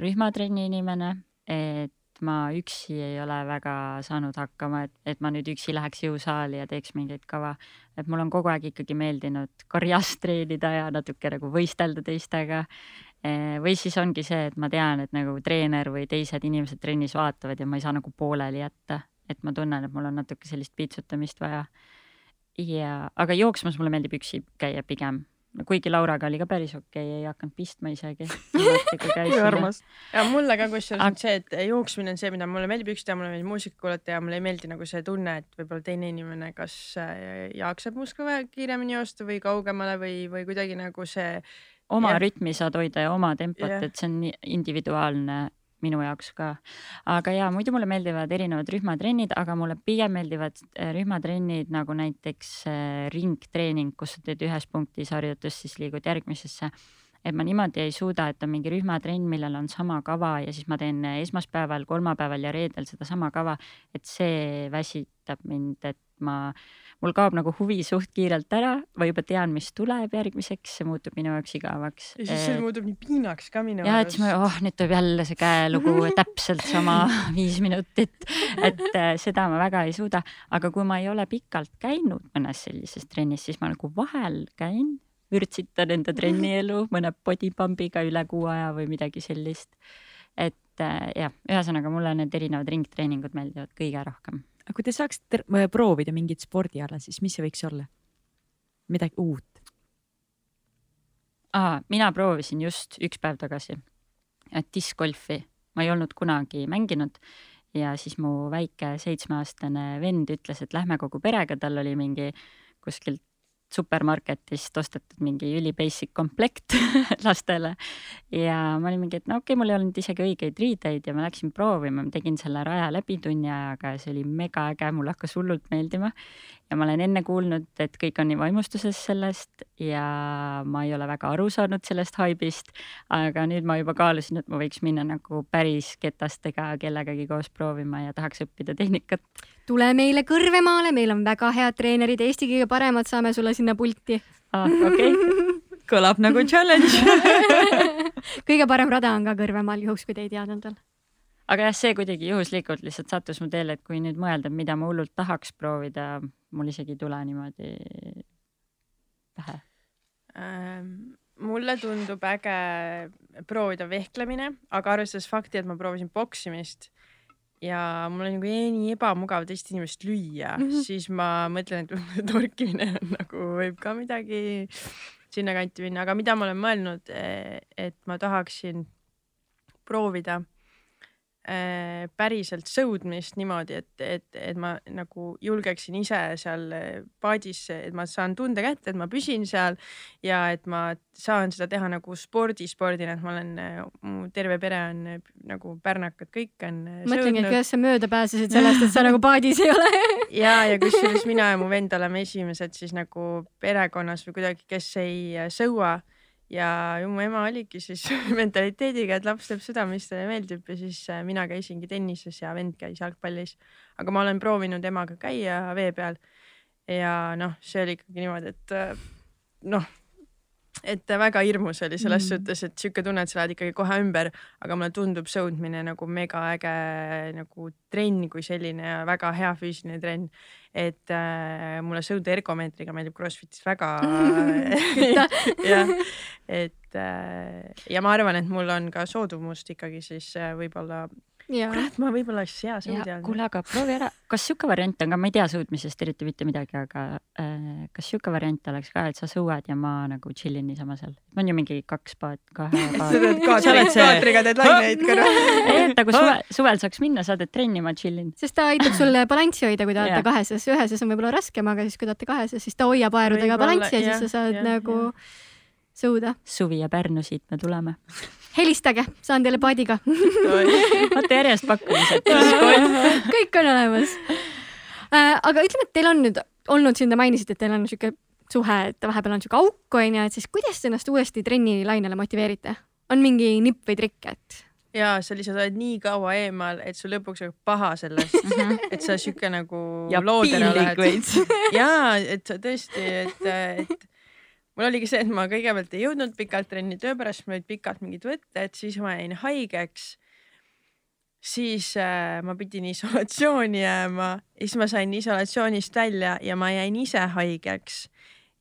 rühmatrenni inimene, et ma üksi ei ole väga saanud hakkama, et, et ma nüüd üksi läheks jõusaali ja teeks mingeid kava. et mul on kogu aeg ikkagi meeldinud karjas treenida ja natuke nagu võistelda teistega. Eh, või siis ongi see, et ma tean, et nagu treener või teised inimesed trennis vaatavad ja ma ei saa nagu pooleli jätta, et ma tunnen, et mul on natuke sellist piitsutamist vaja. ja, aga jooksmas mulle meeldib üksi käia pigem kuigi Lauraga oli ka päris okei okay,, ei hakanud pistma isegi. kui armas. ja mulle ka kusjuures on see, et jooksmine on see, mida mulle meeldib üks teha, mulle meeldib muusikat kuulata ja mulle ei meeldi nagu see tunne, et võib-olla teine inimene kas äh, jaksab minust ka kiiremini joosta või kaugemale või, või kuidagi nagu see. oma ja... rütmi saad hoida ja oma tempot, et see on individuaalne minu jaoks ka. aga ja muidu mulle meeldivad erinevad rühmatrennid, aga mulle pigem meeldivad äh, rühmatrennid nagu näiteks äh, ringtreening, kus sa teed ühes punktis harjutust, siis liigud järgmisesse et ma niimoodi ei suuda, et on mingi rühmatrenn, millel on sama kava ja siis ma teen esmaspäeval, kolmapäeval ja reedel sedasama kava, et see väsitab mind, et ma mul kaob nagu huvi suht kiirelt ära, ma juba tean, mis tuleb järgmiseks, see muutub minu jaoks igavaks. ja siis see muutub nii piinaks ka minu ja, arust. ja et siis ma, oh nüüd tuleb jälle see käelugu täpselt sama viis minutit, et äh, seda ma väga ei suuda, aga kui ma ei ole pikalt käinud mõnes sellises trennis, siis ma nagu vahel käin vürtsitan enda trennielu mõne bodypump'iga üle kuu aja või midagi sellist. et äh, jah, ühesõnaga mulle need erinevad ringtreeningud meeldivad kõige rohkem aga kui te saaksite proovida mingit spordiala, siis mis see võiks olla? midagi uut? Aa, mina proovisin just üks päev tagasi diskgolfi, ma ei olnud kunagi mänginud ja siis mu väike seitsmeaastane vend ütles, et lähme kogu perega, tal oli mingi kuskilt supermarketist ostetud mingi üli basic komplekt lastele. ja ma olin mingi, et no okei okay,, mul ei olnud isegi õigeid riideid ja ma läksin proovima, ma tegin selle raja läbi tunni ajaga ja see oli mega äge, mulle hakkas hullult meeldima. ja ma olen enne kuulnud, et kõik on nii vaimustuses sellest ja ma ei ole väga aru saanud sellest haibist. aga nüüd ma juba kaalusin, et ma võiks minna nagu päris ketastega kellegagi koos proovima ja tahaks õppida tehnikat tule meile Kõrvemaale, meil on väga head treenerid, Eesti kõige paremad, saame sulle sinna pulti ah,. okei okay. kõlab nagu challenge kõige parem rada on ka Kõrvemaal, juhuks kui te ei teadnud veel. aga jah, see kuidagi juhuslikult lihtsalt sattus mu teele, et kui nüüd mõelda, mida ma hullult tahaks proovida, mul isegi ei tule niimoodi pähe ähm mulle tundub äge proovida vehklemine, aga arvestades fakti, et ma proovisin poksimist ja mul on nagu nii ebamugav teist inimest lüüa mm, -hmm. siis ma mõtlen, et torkimine on nagu võib ka midagi sinnakanti minna, aga mida ma olen mõelnud, e, et ma tahaksin proovida päriselt sõudmist niimoodi, et, et, et ma nagu julgeksin ise seal paadis, et ma saan tunde kätte, et ma püsin seal ja et ma saan seda teha nagu spordispordina, et ma olen, mu terve pere on nagu pärnakad, kõik on. mõtlengi, et kuidas sa mööda pääsesid sellest, et sa nagu paadis ei ole ja, ja kusjuures mina ja mu vend oleme esimesed siis nagu perekonnas või kuidagi, kes ei sõua ja ju mu ema oligi siis mentaliteediga, et laps teeb seda, mis talle meeldib ja siis äh, mina käisingi tennises ja vend käis jalgpallis. aga ma olen proovinud emaga käia vee peal ja noh, see oli ikkagi niimoodi, et äh, noh, et väga hirmus oli selles mm. suhtes, et sihuke tunne, et sa lähed ikkagi kohe ümber, aga mulle tundub sõudmine nagu mega äge nagu trenn kui selline ja väga hea füüsiline trenn et äh, mulle sõuda ergomeetriga meeldib Crossfitis väga jah, et äh, ja ma arvan, et mul on ka soodumust ikkagi siis äh, võib-olla kurat, ma võib-olla oleks hea sõudja. kuule, aga proovi ära, kas sihuke variant on ka, ma ei tea sõudmisest eriti mitte midagi, aga äh, kas sihuke variant oleks ka, et sa sõuad ja ma nagu chill in niisama seal? on ju mingi kaks paat, kahe paat. sa teed kaatriga teed laineid kõrval. ei, et nagu suve, suvel saaks minna, sa teed trenni, ma chill in. sest ta aitab sul balanssi hoida, kui te olete kaheses, üheses on võib-olla raskem, aga siis kui te olete kaheses, siis ta hoiab aerudega balanssi ja siis sa saad ja, nagu ja sõuda. suvi ja Pärnu, siit me tuleme. Helistage, saan teile paadiga vaata järjest pakkumised. kõik on olemas äh,. aga ütleme, et teil on nüüd olnud siin, te mainisite, et teil on sihuke suhe, et vahepeal on sihuke auk onju, et siis kuidas te ennast uuesti trennilainele motiveerite? on mingi nipp või trikk, et? ja sa lihtsalt oled nii kaua eemal, et sul lõpuks hakkab paha sellest mhm. et sa sihuke nagu. ja piinlik veits. ja, et sa tõesti, et, et mul oligi see, et ma kõigepealt ei jõudnud pikalt trenni töö pärast, mul olid pikalt mingid võtted, siis ma jäin haigeks. siis äh, ma pidin isolatsiooni jääma siis ma sain isolatsioonist välja ja ma jäin ise haigeks.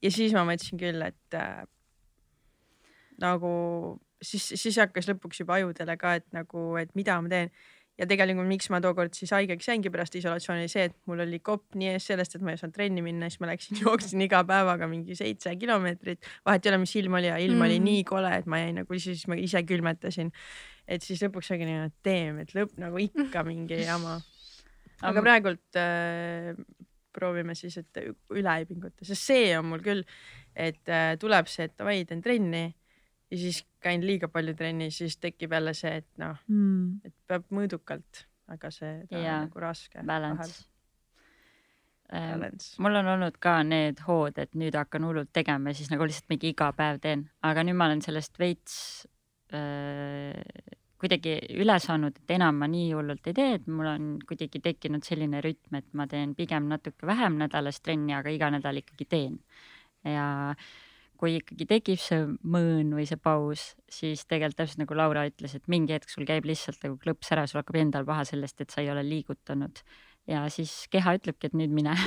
ja siis ma mõtlesin küll, et äh, nagu siis, siis hakkas lõpuks juba ajudele ka, et nagu, et mida ma teen ja tegelikult miks ma tookord siis haigeks jäingi pärast isolatsiooni oli see, et mul oli kopp nii ees sellest, et ma ei saanud trenni minna, siis ma läksin jooksin iga päevaga mingi seitse kilomeetrit. vahet ei ole, mis ilm oli ja ilm mm. oli nii kole, et ma jäin nagu siis ma ise külmetasin. et siis lõpuks oligi nii, et teeme, et lõpp nagu ikka mingi jama. aga praegult äh, proovime siis, et üle ei pinguta, sest see on mul küll, et äh, tuleb see, et davai, teen trenni ja siis käin liiga palju trennis, siis tekib jälle see, et noh mm., et peab mõõdukalt, aga see on nagu raske. Balance. Balance. mul on olnud ka need hood, et nüüd hakkan hullult tegema ja siis nagu lihtsalt mingi iga päev teen, aga nüüd ma olen sellest veits äh, kuidagi üle saanud, et enam ma nii hullult ei tee, et mul on kuidagi tekkinud selline rütm, et ma teen pigem natuke vähem nädalas trenni, aga iga nädal ikkagi teen. ja äh, kui ikkagi tekib see mõõn või see paus, siis tegelikult täpselt nagu Laura ütles, et mingi hetk sul käib lihtsalt nagu klõps ära, sul hakkab endal paha sellest, et sa ei ole liigutanud. Ja siis keha ütlebki, et nüüd mine.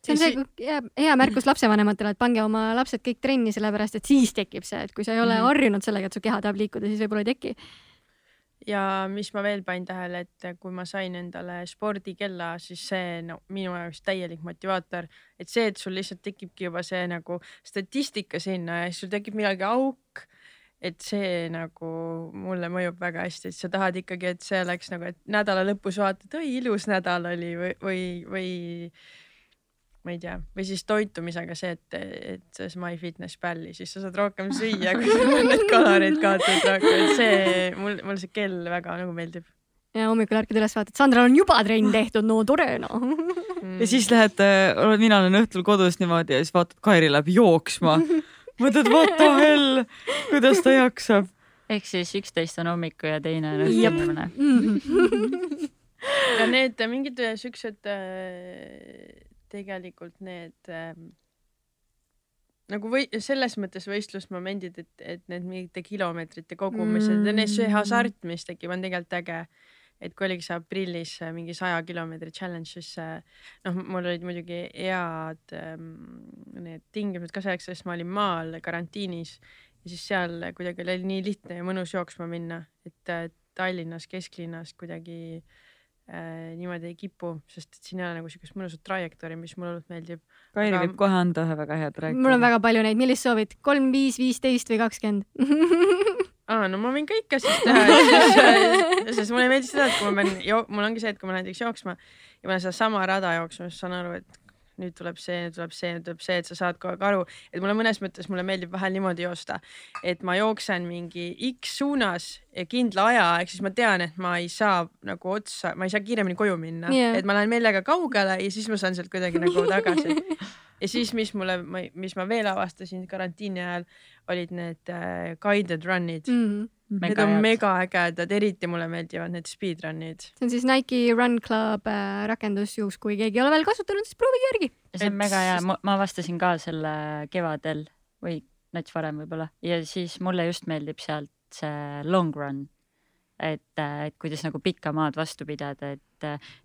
See on see hea, hea märkus lapsevanematele, et pange oma lapsed kõik trenni, sellepärast et siis tekib see, et kui sa ei ole -hmm. harjunud sellega, et su keha tahab liikuda, siis võib-olla ei teki ja mis ma veel panin tähele, et kui ma sain endale spordikella, siis see no minu jaoks täielik motivaator, et see, et sul lihtsalt tekibki juba see nagu statistika sinna ja siis sul tekib millalgi auk. et see nagu mulle mõjub väga hästi, et sa tahad ikkagi, et see oleks nagu, et nädala lõpus vaatad, oi ilus nädal oli või, või, või ma ei tea, või siis toitumisega see, et, et selles MyFitnessPal'i, siis sa saad rohkem süüa, kui sul on need kalorid kaotatud rohkem, et see mul, mulle see kell väga nagu meeldib. ja hommikul ärkad üles, vaatad, Sandral on juba trenn tehtud, no tore noh mm.. ja siis lähed, äh, mina olen õhtul kodus niimoodi ja siis vaatad, Kairi läheb jooksma. mõtled, what the hell, kuidas ta jaksab? ehk siis üksteist on hommiku ja teine on õhtul. ja need mingid siuksed äh, tegelikult need ähm, nagu või selles mõttes võistlusmomendid, et, et need mingite kilomeetrite kogumised mm. ja see hasart, mis tekib, on tegelikult äge. et kui oligi see aprillis mingi saja kilomeetri challenge, siis noh, mul olid muidugi head ähm, need tingimused ka selleks, sest ma olin maal karantiinis ja siis seal kuidagi oli nii lihtne ja mõnus jooksma minna, et äh, Tallinnas kesklinnas kuidagi äh, äh, niimoodi ei kipu, sest et siin ei ole nagu siukest mõnusat trajektoori, mis mulle hullult meeldib. Kairi Aga... võib kohe anda ühe väga hea trajektoori. mul on väga palju neid, millist soovid? kolm, viis, viisteist või kakskümmend? aa, no ma võin kõike siis teha, sest, sest mulle ei meeldi seda, et kui ma pean, mul ongi see, et kui ma näiteks jooksma ja ma lähen sedasama rada jooksma, siis saan aru, et nüüd tuleb see, nüüd tuleb see, nüüd tuleb see, et sa saad kogu aeg aru, et mulle mõnes mõttes mulle meeldib vahel niimoodi joosta, et ma jooksen mingi X suunas ja kindla aja, ehk siis ma tean, et ma ei saa nagu otsa, ma ei saa kiiremini koju minna yeah., et ma lähen meelega kaugele ja siis ma saan sealt kuidagi nagu tagasi. ja siis, mis mulle, mis ma veel avastasin karantiini ajal, olid need uh, guided run'id mm. -hmm Need on megaägedad, eriti mulle meeldivad need speedrun'id. see on siis Nike Run Club äh, rakendus, juhus kui keegi ei ole veel kasutanud, siis proovige järgi. see on et... mega hea, ma avastasin ka selle kevadel või nats varem võib-olla. Ja siis mulle just meeldib sealt see long run et, et kuidas nagu pikka maad vastu pidada, et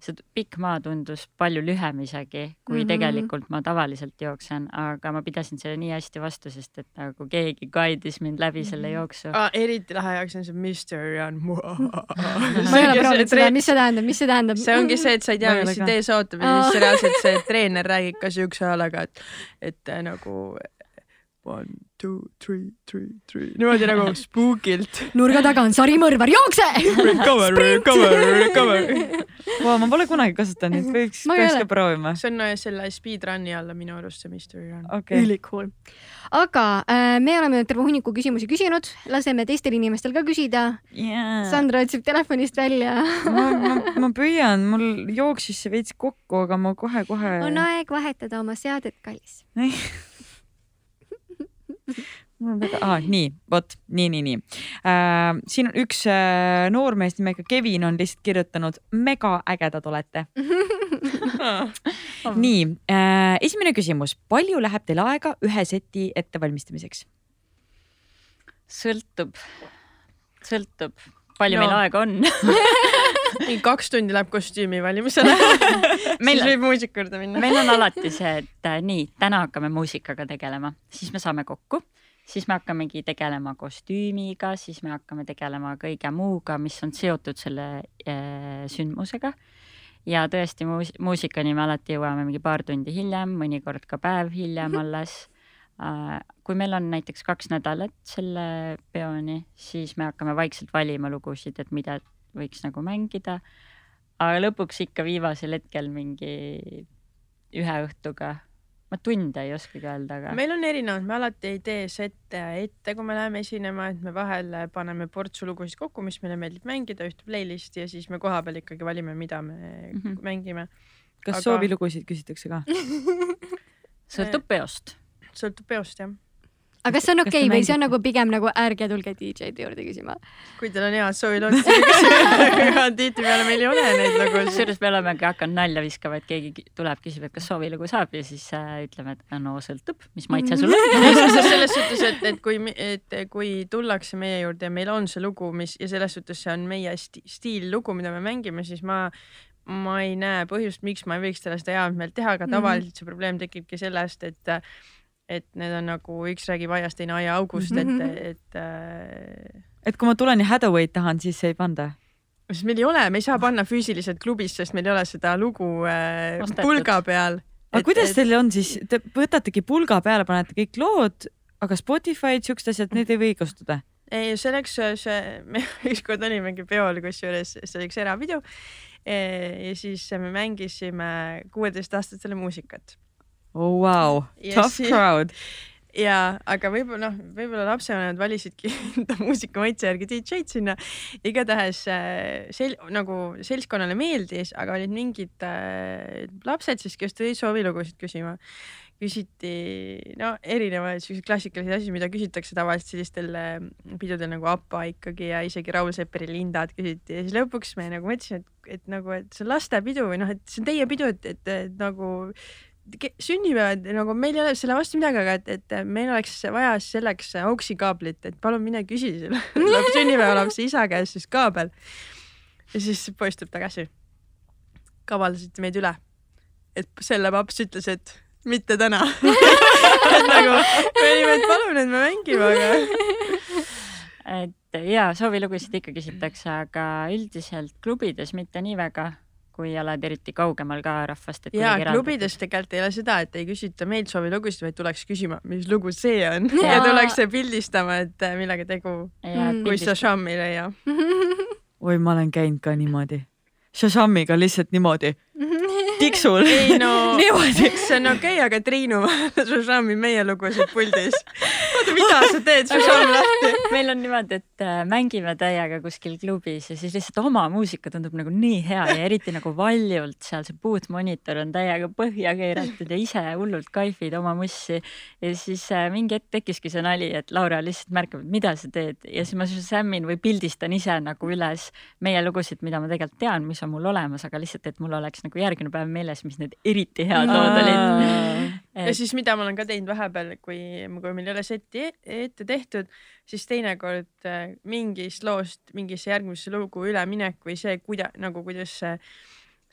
see pikk maa tundus palju lühem isegi, kui mm -hmm. tegelikult ma tavaliselt jooksen, aga ma pidasin selle nii hästi vastu, sest et nagu keegi guide'is mind läbi selle mhm. jooksu ah,. eriti lahe jaoks on see Mystery on ma ei ole proovinud seda, mis see tähendab, mis see tähendab? see ongi see, et sa ei tea, mis sind ees ootab ja siis reaalselt see treener räägib ka siukse häälega, et, et nagu one, two, three, three, three, niimoodi nagu spookilt. nurga taga on sarimõrvar, jookse! Recover, recover, recover. Vau, ma pole kunagi kasutanud, nüüd võiks, peaks ka proovima. see on äh, selle speedrun'i alla minu arust see mystery run okay.. ülikool. aga äh, me oleme terve hunniku küsimusi küsinud, laseme teistel inimestel ka küsida yeah.. Sandra otsib telefonist välja ma, ma, ma püüan, mul jooksis see veits kokku, aga ma kohe-kohe. on aeg vahetada oma seadet, kallis mul on väga ah,, nii, vot nii, nii, nii äh,. siin on üks äh, noormees nimega Kevin on lihtsalt kirjutanud, mega ägedad olete nii äh,, esimene küsimus, palju läheb teil aega ühe seti ettevalmistamiseks? sõltub, sõltub, palju no. meil aega on mingi kaks tundi läheb kostüümi valimisele meil siis võib muusika juurde minna. meil on alati see, et äh, nii, täna hakkame muusikaga tegelema, siis me saame kokku, siis me hakkamegi tegelema kostüümiga, siis me hakkame tegelema kõige muuga, mis on seotud selle äh, sündmusega. ja tõesti muus muusikani me alati jõuame mingi paar tundi hiljem, mõnikord ka päev hiljem Mhm. alles äh,. kui meil on näiteks kaks nädalat selle peoni, siis me hakkame vaikselt valima lugusid, et mida võiks nagu mängida. aga lõpuks ikka viimasel hetkel mingi ühe õhtuga ma tunde ei oskagi öelda, aga meil on erinevad, me alati ei tee sette ette, kui me läheme esinema, et me vahel paneme portsu lugusid kokku, mis meile meeldib mängida, ühte playlist'i ja siis me kohapeal ikkagi valime, mida me mm. -hmm. mängime. kas Aga- soovilugusid küsitakse ka? sõltub peost. sõltub peost jah. Aga kas see on okei okay, või see on nagu pigem nagu ärge tulge DJ-de juurde küsima? kui teil on head soovilood, siis küsige. tihtipeale meil ei ole neid nagu. kusjuures me olemegi hakanud nalja viskama, et keegi tuleb, küsib, et kas soovilugu saab ja siis äh, ütleme, et no sõltub, mis maitse sul on. selles suhtes, et, et kui, et kui tullakse meie juurde ja meil on see lugu, mis ja selles suhtes see on meie sti, stiillugu, mida me mängime, siis ma ma ei näe põhjust, miks ma ei võiks talle seda head meelt teha, aga Mhm. tavaliselt see probleem tekibki sellest, et et need on nagu üks räägib aiast, teine aiaaugust mm, -hmm. et, et äh, et kui ma tulen ja Hathaway'd tahan, siis ei panda? sest meil ei ole, me ei saa panna füüsiliselt klubis, sest meil ei ole seda lugu äh, Ostetud. pulga peal. aga kuidas teil on siis, te võtategi pulga peale, panete kõik lood, aga Spotify'd, siuksed asjad, need ei või kasutada? ei, selleks see, me ükskord olimegi peol, kusjuures see oli üks erapidu. ja siis me mängisime kuueteistaastastele muusikat. Oh wow, tough siis- crowd. ja, aga võib-olla noh, võib-olla lapsevanemad valisidki enda muusikamaitse järgi DJ-d sinna. igatahes äh, sel-, nagu seltskonnale meeldis, aga olid mingid äh, lapsed siis, kes tulid soovilugusid küsima. küsiti no erinevaid siukseid klassikalisi asju, mida küsitakse tavaliselt sellistel äh, pidudel nagu APA ikkagi ja isegi Raul Sepperi lindad küsiti ja siis lõpuks me nagu mõtlesime, et, et nagu, et see on lastepidu või noh, et see on teie pidu, et, et, et nagu sünnipäevad nagu meil ei ole selle vastu midagi, aga et, et meil oleks vaja selleks auksi kaablit, et palun mine küsi selle laps- sünnipäevalapse isa käest siis kaabel. ja siis poiss tuleb tagasi. kavaldasite meid üle. et selle paps ütles, et mitte täna et nagu me olime, et palun, et me mängime, aga et ja soovilugusid ikka küsitakse, aga üldiselt klubides mitte nii väga, kui oled eriti kaugemal ka rahvast. ja klubides tegelikult ei ole seda, et ei küsita meilt soovilugusid, vaid tuleks küsima, mis lugu see on ja, ja tullakse pildistama, et äh, millega tegu, kui sa šammi ei leia. oi, ma olen käinud ka niimoodi. Shashamiga lihtsalt niimoodi tiksul. ei no see on okei okay,, aga Triinu šammi meie lugusid puldis. oota, mida sa teed, su šamm lahti? meil on niimoodi, et äh, mängime täiega kuskil klubis ja siis lihtsalt oma muusika tundub nagu nii hea ja eriti nagu valjult seal see bootmonitor on täiega põhja keeratud ja ise hullult kaifid oma mussi. ja siis äh, mingi hetk tekkiski see nali, et Laura lihtsalt märkab, et mida sa teed ja siis ma sämmin või pildistan ise nagu üles meie lugusid, mida ma tegelikult tean, mis on mul olemas, aga lihtsalt, et mul oleks nagu järgmine päev meeles, mis need eriti head lood olid. ja siis, mida ma olen ka teinud vahepeal, kui, kui meil ei ole seti ette tehtud, siis teinekord äh, mingist loost mingisse järgmisse lugu üleminek või see, kuida-, nagu kuidas see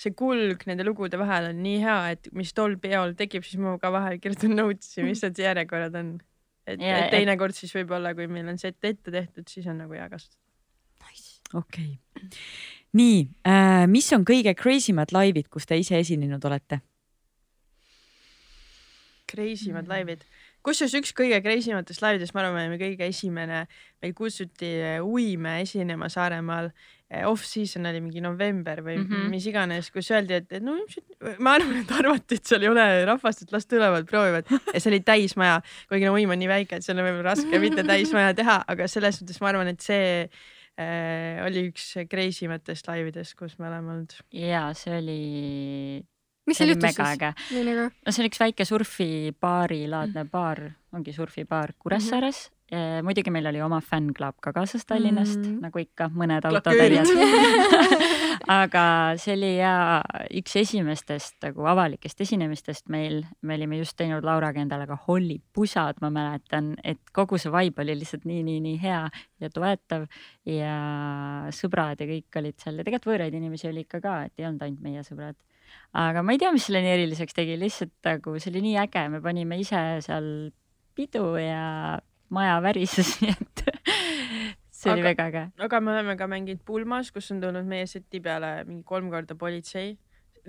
see kulg nende lugude vahel on nii hea, et mis tol peol tekib, siis ma ka vahel kirjutan notes'i, mis need järjekorrad on. et, Ja, et teinekord siis võib-olla, kui meil on set ette tehtud, siis on nagu hea kasutada. okei okay. Nii äh,, mis on kõige crazy mad laivid, kus te ise esinenud olete? Crazy mad laivid. kusjuures üks kõige crazy matest laividest, ma arvan, me olime kõige esimene, meid kutsuti Uime esinema Saaremaal. Off-season oli mingi november või mm. -hmm. mis iganes, kus öeldi, et, et no ma arvan, et arvati, et seal ei ole rahvast, et las tulevad, proovivad ja see oli täismaja, kuigi no Uim on nii väike, et seal on võib-olla raske mitte täismaja teha, aga selles suhtes ma arvan, et see äh, oli üks crazy matest laividest, kus me oleme olnud. ja see oli mis see seal oli juhtus siis? nagu no see on üks väike surfibaari laadne baar, ongi surfibaar Kuressaares mm. -hmm. Muidugi meil oli oma fänn-klaab ka kaasas Tallinnast mm. -hmm. nagu ikka, mõned autotäied aga see oli ja üks esimestest nagu avalikest esinemistest meil, me olime just teinud Lauraga endale ka hollipusad, ma mäletan, et kogu see vibe oli lihtsalt nii, nii, nii hea ja toetav ja sõbrad ja kõik olid seal. Ja tegelikult võõraid inimesi oli ikka ka, et ei olnud ainult meie sõbrad. Aga ma ei tea, mis selle nii eriliseks tegi, lihtsalt nagu see oli nii äge, me panime ise seal pidu ja maja värises, nii et see oli Aga- väga äge. aga me oleme ka mänginud pulmas, kus on tulnud meie seti peale mingi kolm korda politsei.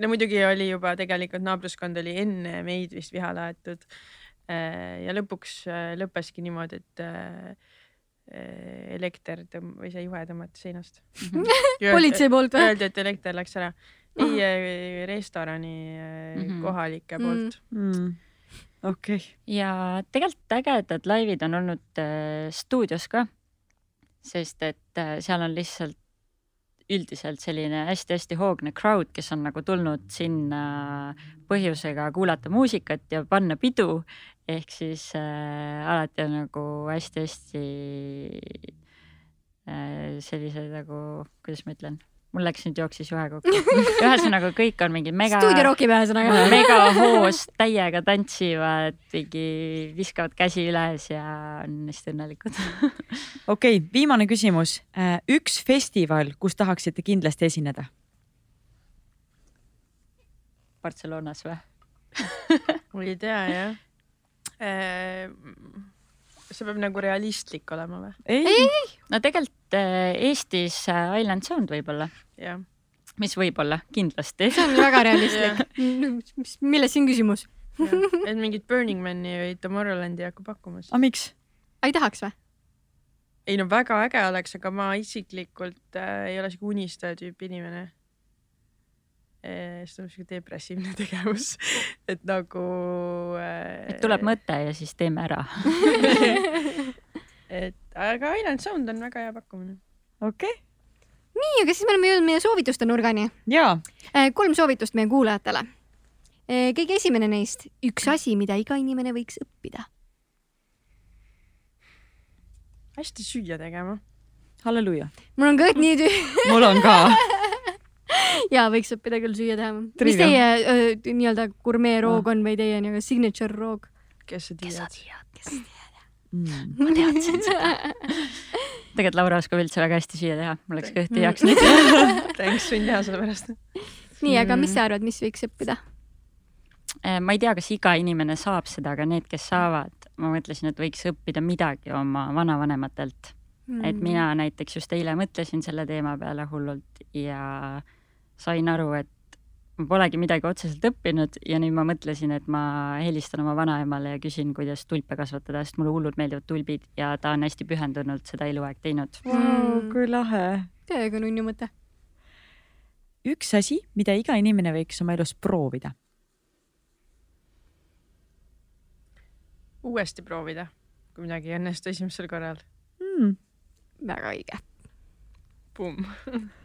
no muidugi oli juba tegelikult naabruskond oli enne meid vist vihale aetud. ja lõpuks äh, lõppeski niimoodi, et äh, elekter tõmb- või see juhe tõmmati seinast. politsei poolt või? Öeldi, et elekter läks ära. ei, restorani äh, Mhm. kohalike Mm. poolt. mm.. Okei okay., ja tegelikult ägedad laivid on olnud äh, stuudios ka, sest et äh, seal on lihtsalt üldiselt selline hästi-hästi hoogne crowd, kes on nagu tulnud sinna põhjusega kuulata muusikat ja panna pidu, ehk siis äh, alati on nagu hästi-hästi äh, sellised nagu, kuidas ma ütlen, mul läks nüüd jooksis juhe kokku. ühesõnaga kõik on mingi mega stuudio rokib ühesõnaga. megahoos täiega tantsivad, mingi viskavad käsi üles ja on hästi õnnelikud. okei okay,, viimane küsimus. üks festival, kus tahaksite kindlasti esineda? Barcelonas või? ma ei tea jah. See peab nagu realistlik olema või? ei, no tegelikult äh, Eestis äh, Island Sound võib-olla, jah. mis võib-olla, kindlasti. see on väga realistlik. mis, milles siin küsimus? et mingit Burning Mani või Tomorrowlandi ei hakka pakkumas. aga miks? ei tahaks või? ei no väga äge oleks, aga ma isiklikult äh, ei ole siuke unistaja tüüpi inimene. See on siuke depressiivne tegevus, et nagu äh,. et tuleb mõte ja siis teeme ära. et aga Island Sound on väga hea pakkumine. okei okay., nii, aga siis me oleme jõudnud meie soovituste nurgani. jaa, kolm soovitust meie kuulajatele. kõige esimene neist, üks asi, mida iga inimene võiks õppida. hästi süüa tegema. halleluuja. mul on kõht nii tühi. mul on ka. ja võiks õppida küll süüa teha. mis teie nii-öelda gurmeeroog on või teie nii-öelda signature roog? kes sa tead? Mm. ma teadsin seda. tegelikult Laura oskab üldse väga hästi süüa teha, mul läks kõht Mm. tühjaks nüüd. Thanks, võin teha selle pärast. nii, aga mis sa arvad, mis võiks õppida? Eh, ma ei tea, kas iga inimene saab seda, aga need, kes saavad, ma mõtlesin, et võiks õppida midagi oma vanavanematelt. et mina näiteks just eile mõtlesin selle teema peale hullult ja sain aru, et ma polegi midagi otseselt õppinud ja nüüd ma mõtlesin, et ma helistan oma vanaemale ja küsin, kuidas tulpe kasvatada, sest mulle hullult meeldivad tulbid ja ta on hästi pühendunult seda eluaeg teinud. Vau, kui lahe. täiega nunnu mõte. üks asi, mida iga inimene võiks oma elus proovida. uuesti proovida, kui midagi ei õnnestu esimesel korral. Mm. väga õige. Pumm.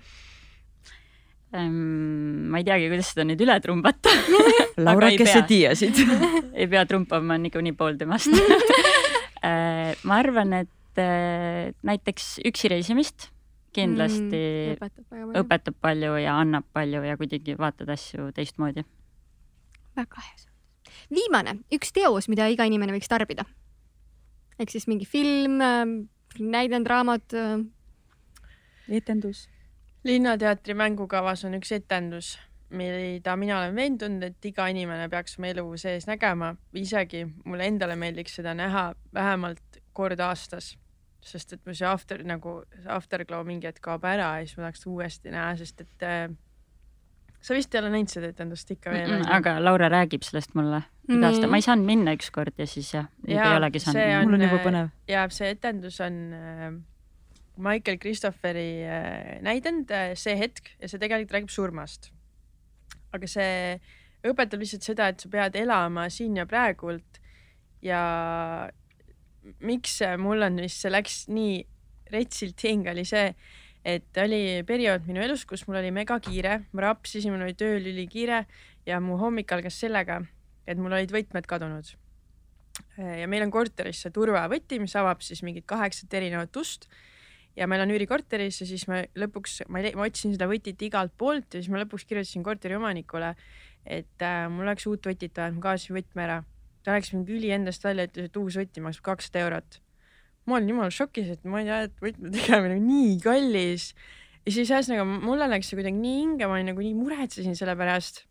Ehm, ma ei teagi, kuidas seda nüüd üle trumbata. Laura, ei kes pea. sa tiiasid? ei pea trumpama, niikuinii pool temast. ma arvan, et äh, näiteks üksi reisimist kindlasti õpetab väga palju. õpetab palju ja annab palju ja kuidagi vaatad asju teistmoodi. väga hea soovitus. viimane, üks teos, mida iga inimene võiks tarbida. ehk siis mingi film, näidend, raamat. etendus. Linnateatri mängukavas on üks etendus, mida mina olen veendunud, et iga inimene peaks oma elu sees nägema, isegi mulle endale meeldiks seda näha vähemalt kord aastas. sest et mu see after nagu, see afterglow mingi hetk kaob ära ja siis ma tahaks uuesti näha, sest et äh, sa vist ei ole näinud seda etendust ikka veel onju? aga Laura räägib sellest mulle iga aasta, ma ei saanud minna ükskord ja siis jah, ei olegi saanud mul on on, juba äh, põnev. ja see etendus on äh, Michael Christopheri äh, näidend äh, See hetk ja see tegelikult räägib surmast. aga see õpetab lihtsalt seda, et sa pead elama siin ja praegult ja miks mul on vist, see läks nii retsilt hinge, oli see, et oli periood minu elus, kus mul oli megakiire, ma rapsisin, mul oli tööl ülikiire ja mu hommik algas sellega, et mul olid võtmed kadunud. Ja meil on korteris see turvavõti, mis avab siis mingit kaheksat erinevat ust ja meil on üürikorteris ja siis ma lõpuks, ma, ma otsisin seda võtit igalt poolt ja siis ma lõpuks kirjutasin korteri omanikule, et äh, mul oleks uut võtit vaja, ma kaotasin võtme ära. ta läks mingi üli endast välja, ütles, et uus võti maksab kakssada eurot. ma olin jumala šokis, et ma ei tea, et võtme tegemine on nii kallis. ja siis ühesõnaga mulle läks see kuidagi nii hinge, ma nagu nii muretsesin selle pärast.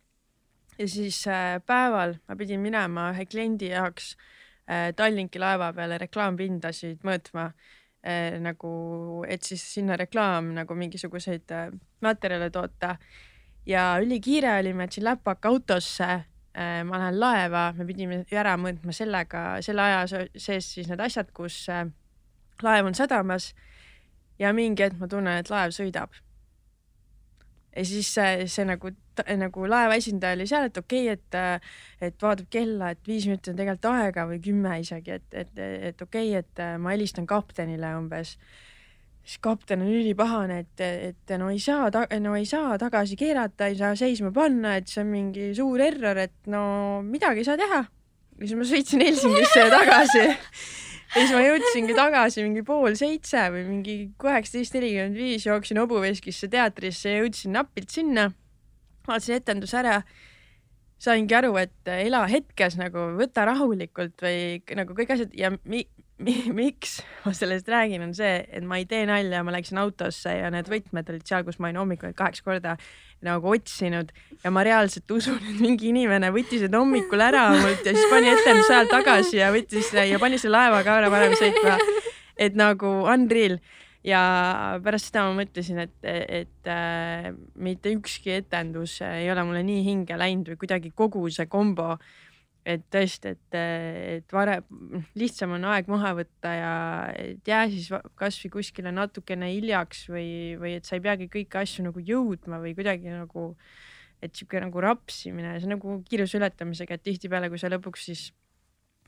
ja siis äh, päeval ma pidin minema ühe kliendi jaoks äh, Tallinki laeva peale reklaampindasid mõõtma nagu, et siis sinna reklaam nagu mingisuguseid äh, materjale toota. ja ülikiire oli, ma jätsin läpaka autosse äh,. ma lähen laeva, me pidime ära mõõtma sellega, selle aja sees siis need asjad, kus laev on sadamas ja mingi hetk ma tunnen, et laev sõidab. Ja siis see, see nagu, nagu laeva esindaja oli seal, et okei okay,, et, et vaatab kella, et viis minutit on tegelikult aega või kümme isegi, et, et, et okei okay,, et ma helistan kaptenile umbes. siis kapten on ülipahane, et, et no ei saa, no ei saa tagasi keerata, ei saa seisma panna, et see on mingi suur error, et no midagi ei saa teha. ja siis ma sõitsin Helsingisse tagasi ja siis ma jõudsingi tagasi mingi pool seitse või mingi kaheksateist nelikümmend viis, jooksin hobuveskisse teatrisse ja jõudsin napilt sinna. vaatasin etenduse ära. saingi aru, et ela hetkes nagu võta rahulikult või nagu kõik asjad ja mi, miks ma sellest räägin, on see, et ma ei tee nalja, ma läksin autosse ja need võtmed olid seal, kus ma olin hommikul kaheksa korda nagu otsinud ja ma reaalselt usun, et mingi inimene võttis need hommikul ära mult ja siis pani etenduse ajal tagasi ja võttis ja pani selle laevaga ära varem sõitma. et nagu unreal ja pärast seda ma mõtlesin, et, et äh, mitte ükski etendus ei ole mulle nii hinge läinud või kuidagi kogu see kombo et tõesti, et, et varem, lihtsam on aeg maha võtta ja et jää siis kasvõi kuskile natukene hiljaks või, või et sa ei peagi kõiki asju nagu jõudma või kuidagi nagu, et sihuke nagu rapsimine, see on nagu kiiruse ületamisega, et tihtipeale, kui sa lõpuks siis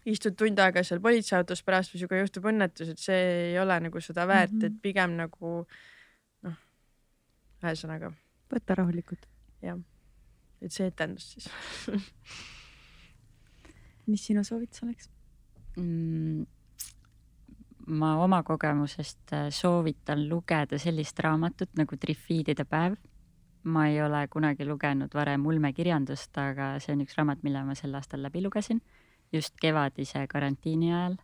istud tund aega seal politseiautos pärast või sinuga juhtub õnnetus, et see ei ole nagu seda väärt mm, -hmm. et pigem nagu noh, ühesõnaga. võta rahulikult. jah, et see etendus siis mis sinu soovitus oleks mm,? ma oma kogemusest äh, soovitan lugeda sellist raamatut nagu Trifiidide päev. ma ei ole kunagi lugenud varem ulmekirjandust, aga see on üks raamat, mille ma sel aastal läbi lugesin just kevadise karantiini ajal.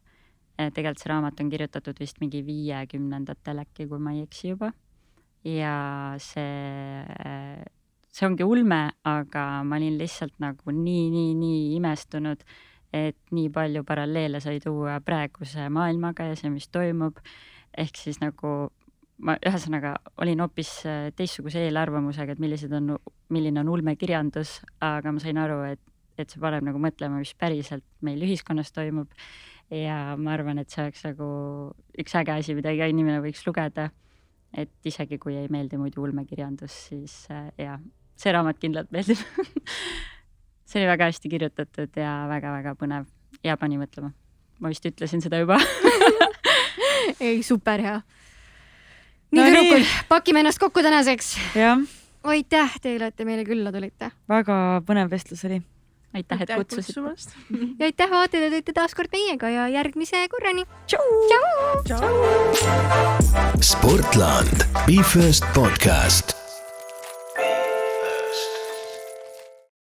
Äh, tegelikult see raamat on kirjutatud vist mingi viiekümnendatel äkki, kui ma ei eksi juba. ja see äh, see ongi ulme, aga ma olin lihtsalt nagu nii, nii, nii imestunud et nii palju paralleele sai tuua praeguse maailmaga ja see, mis toimub. ehk siis nagu ma ühesõnaga olin hoopis äh, teistsuguse eelarvamusega, et millised on, milline on ulmekirjandus, aga ma sain aru, et, et see paneb nagu mõtlema, mis päriselt meil ühiskonnas toimub. ja ma arvan, et see oleks nagu üks äge asi, mida iga inimene võiks lugeda. et isegi kui ei meeldi muidu ulmekirjandus, siis äh, jaa, see raamat kindlalt meeldib see oli väga hästi kirjutatud ja väga-väga põnev ja pani mõtlema. ma vist ütlesin seda juba ei, super hea. nii no, tüdrukud, pakime ennast kokku tänaseks. aitäh teile, et te meile külla tulite. väga põnev vestlus oli. aitäh, et kutsusite. ja aitäh, vaatajad, et olite taas kord meiega ja järgmise korrani. sportland, Be First podcast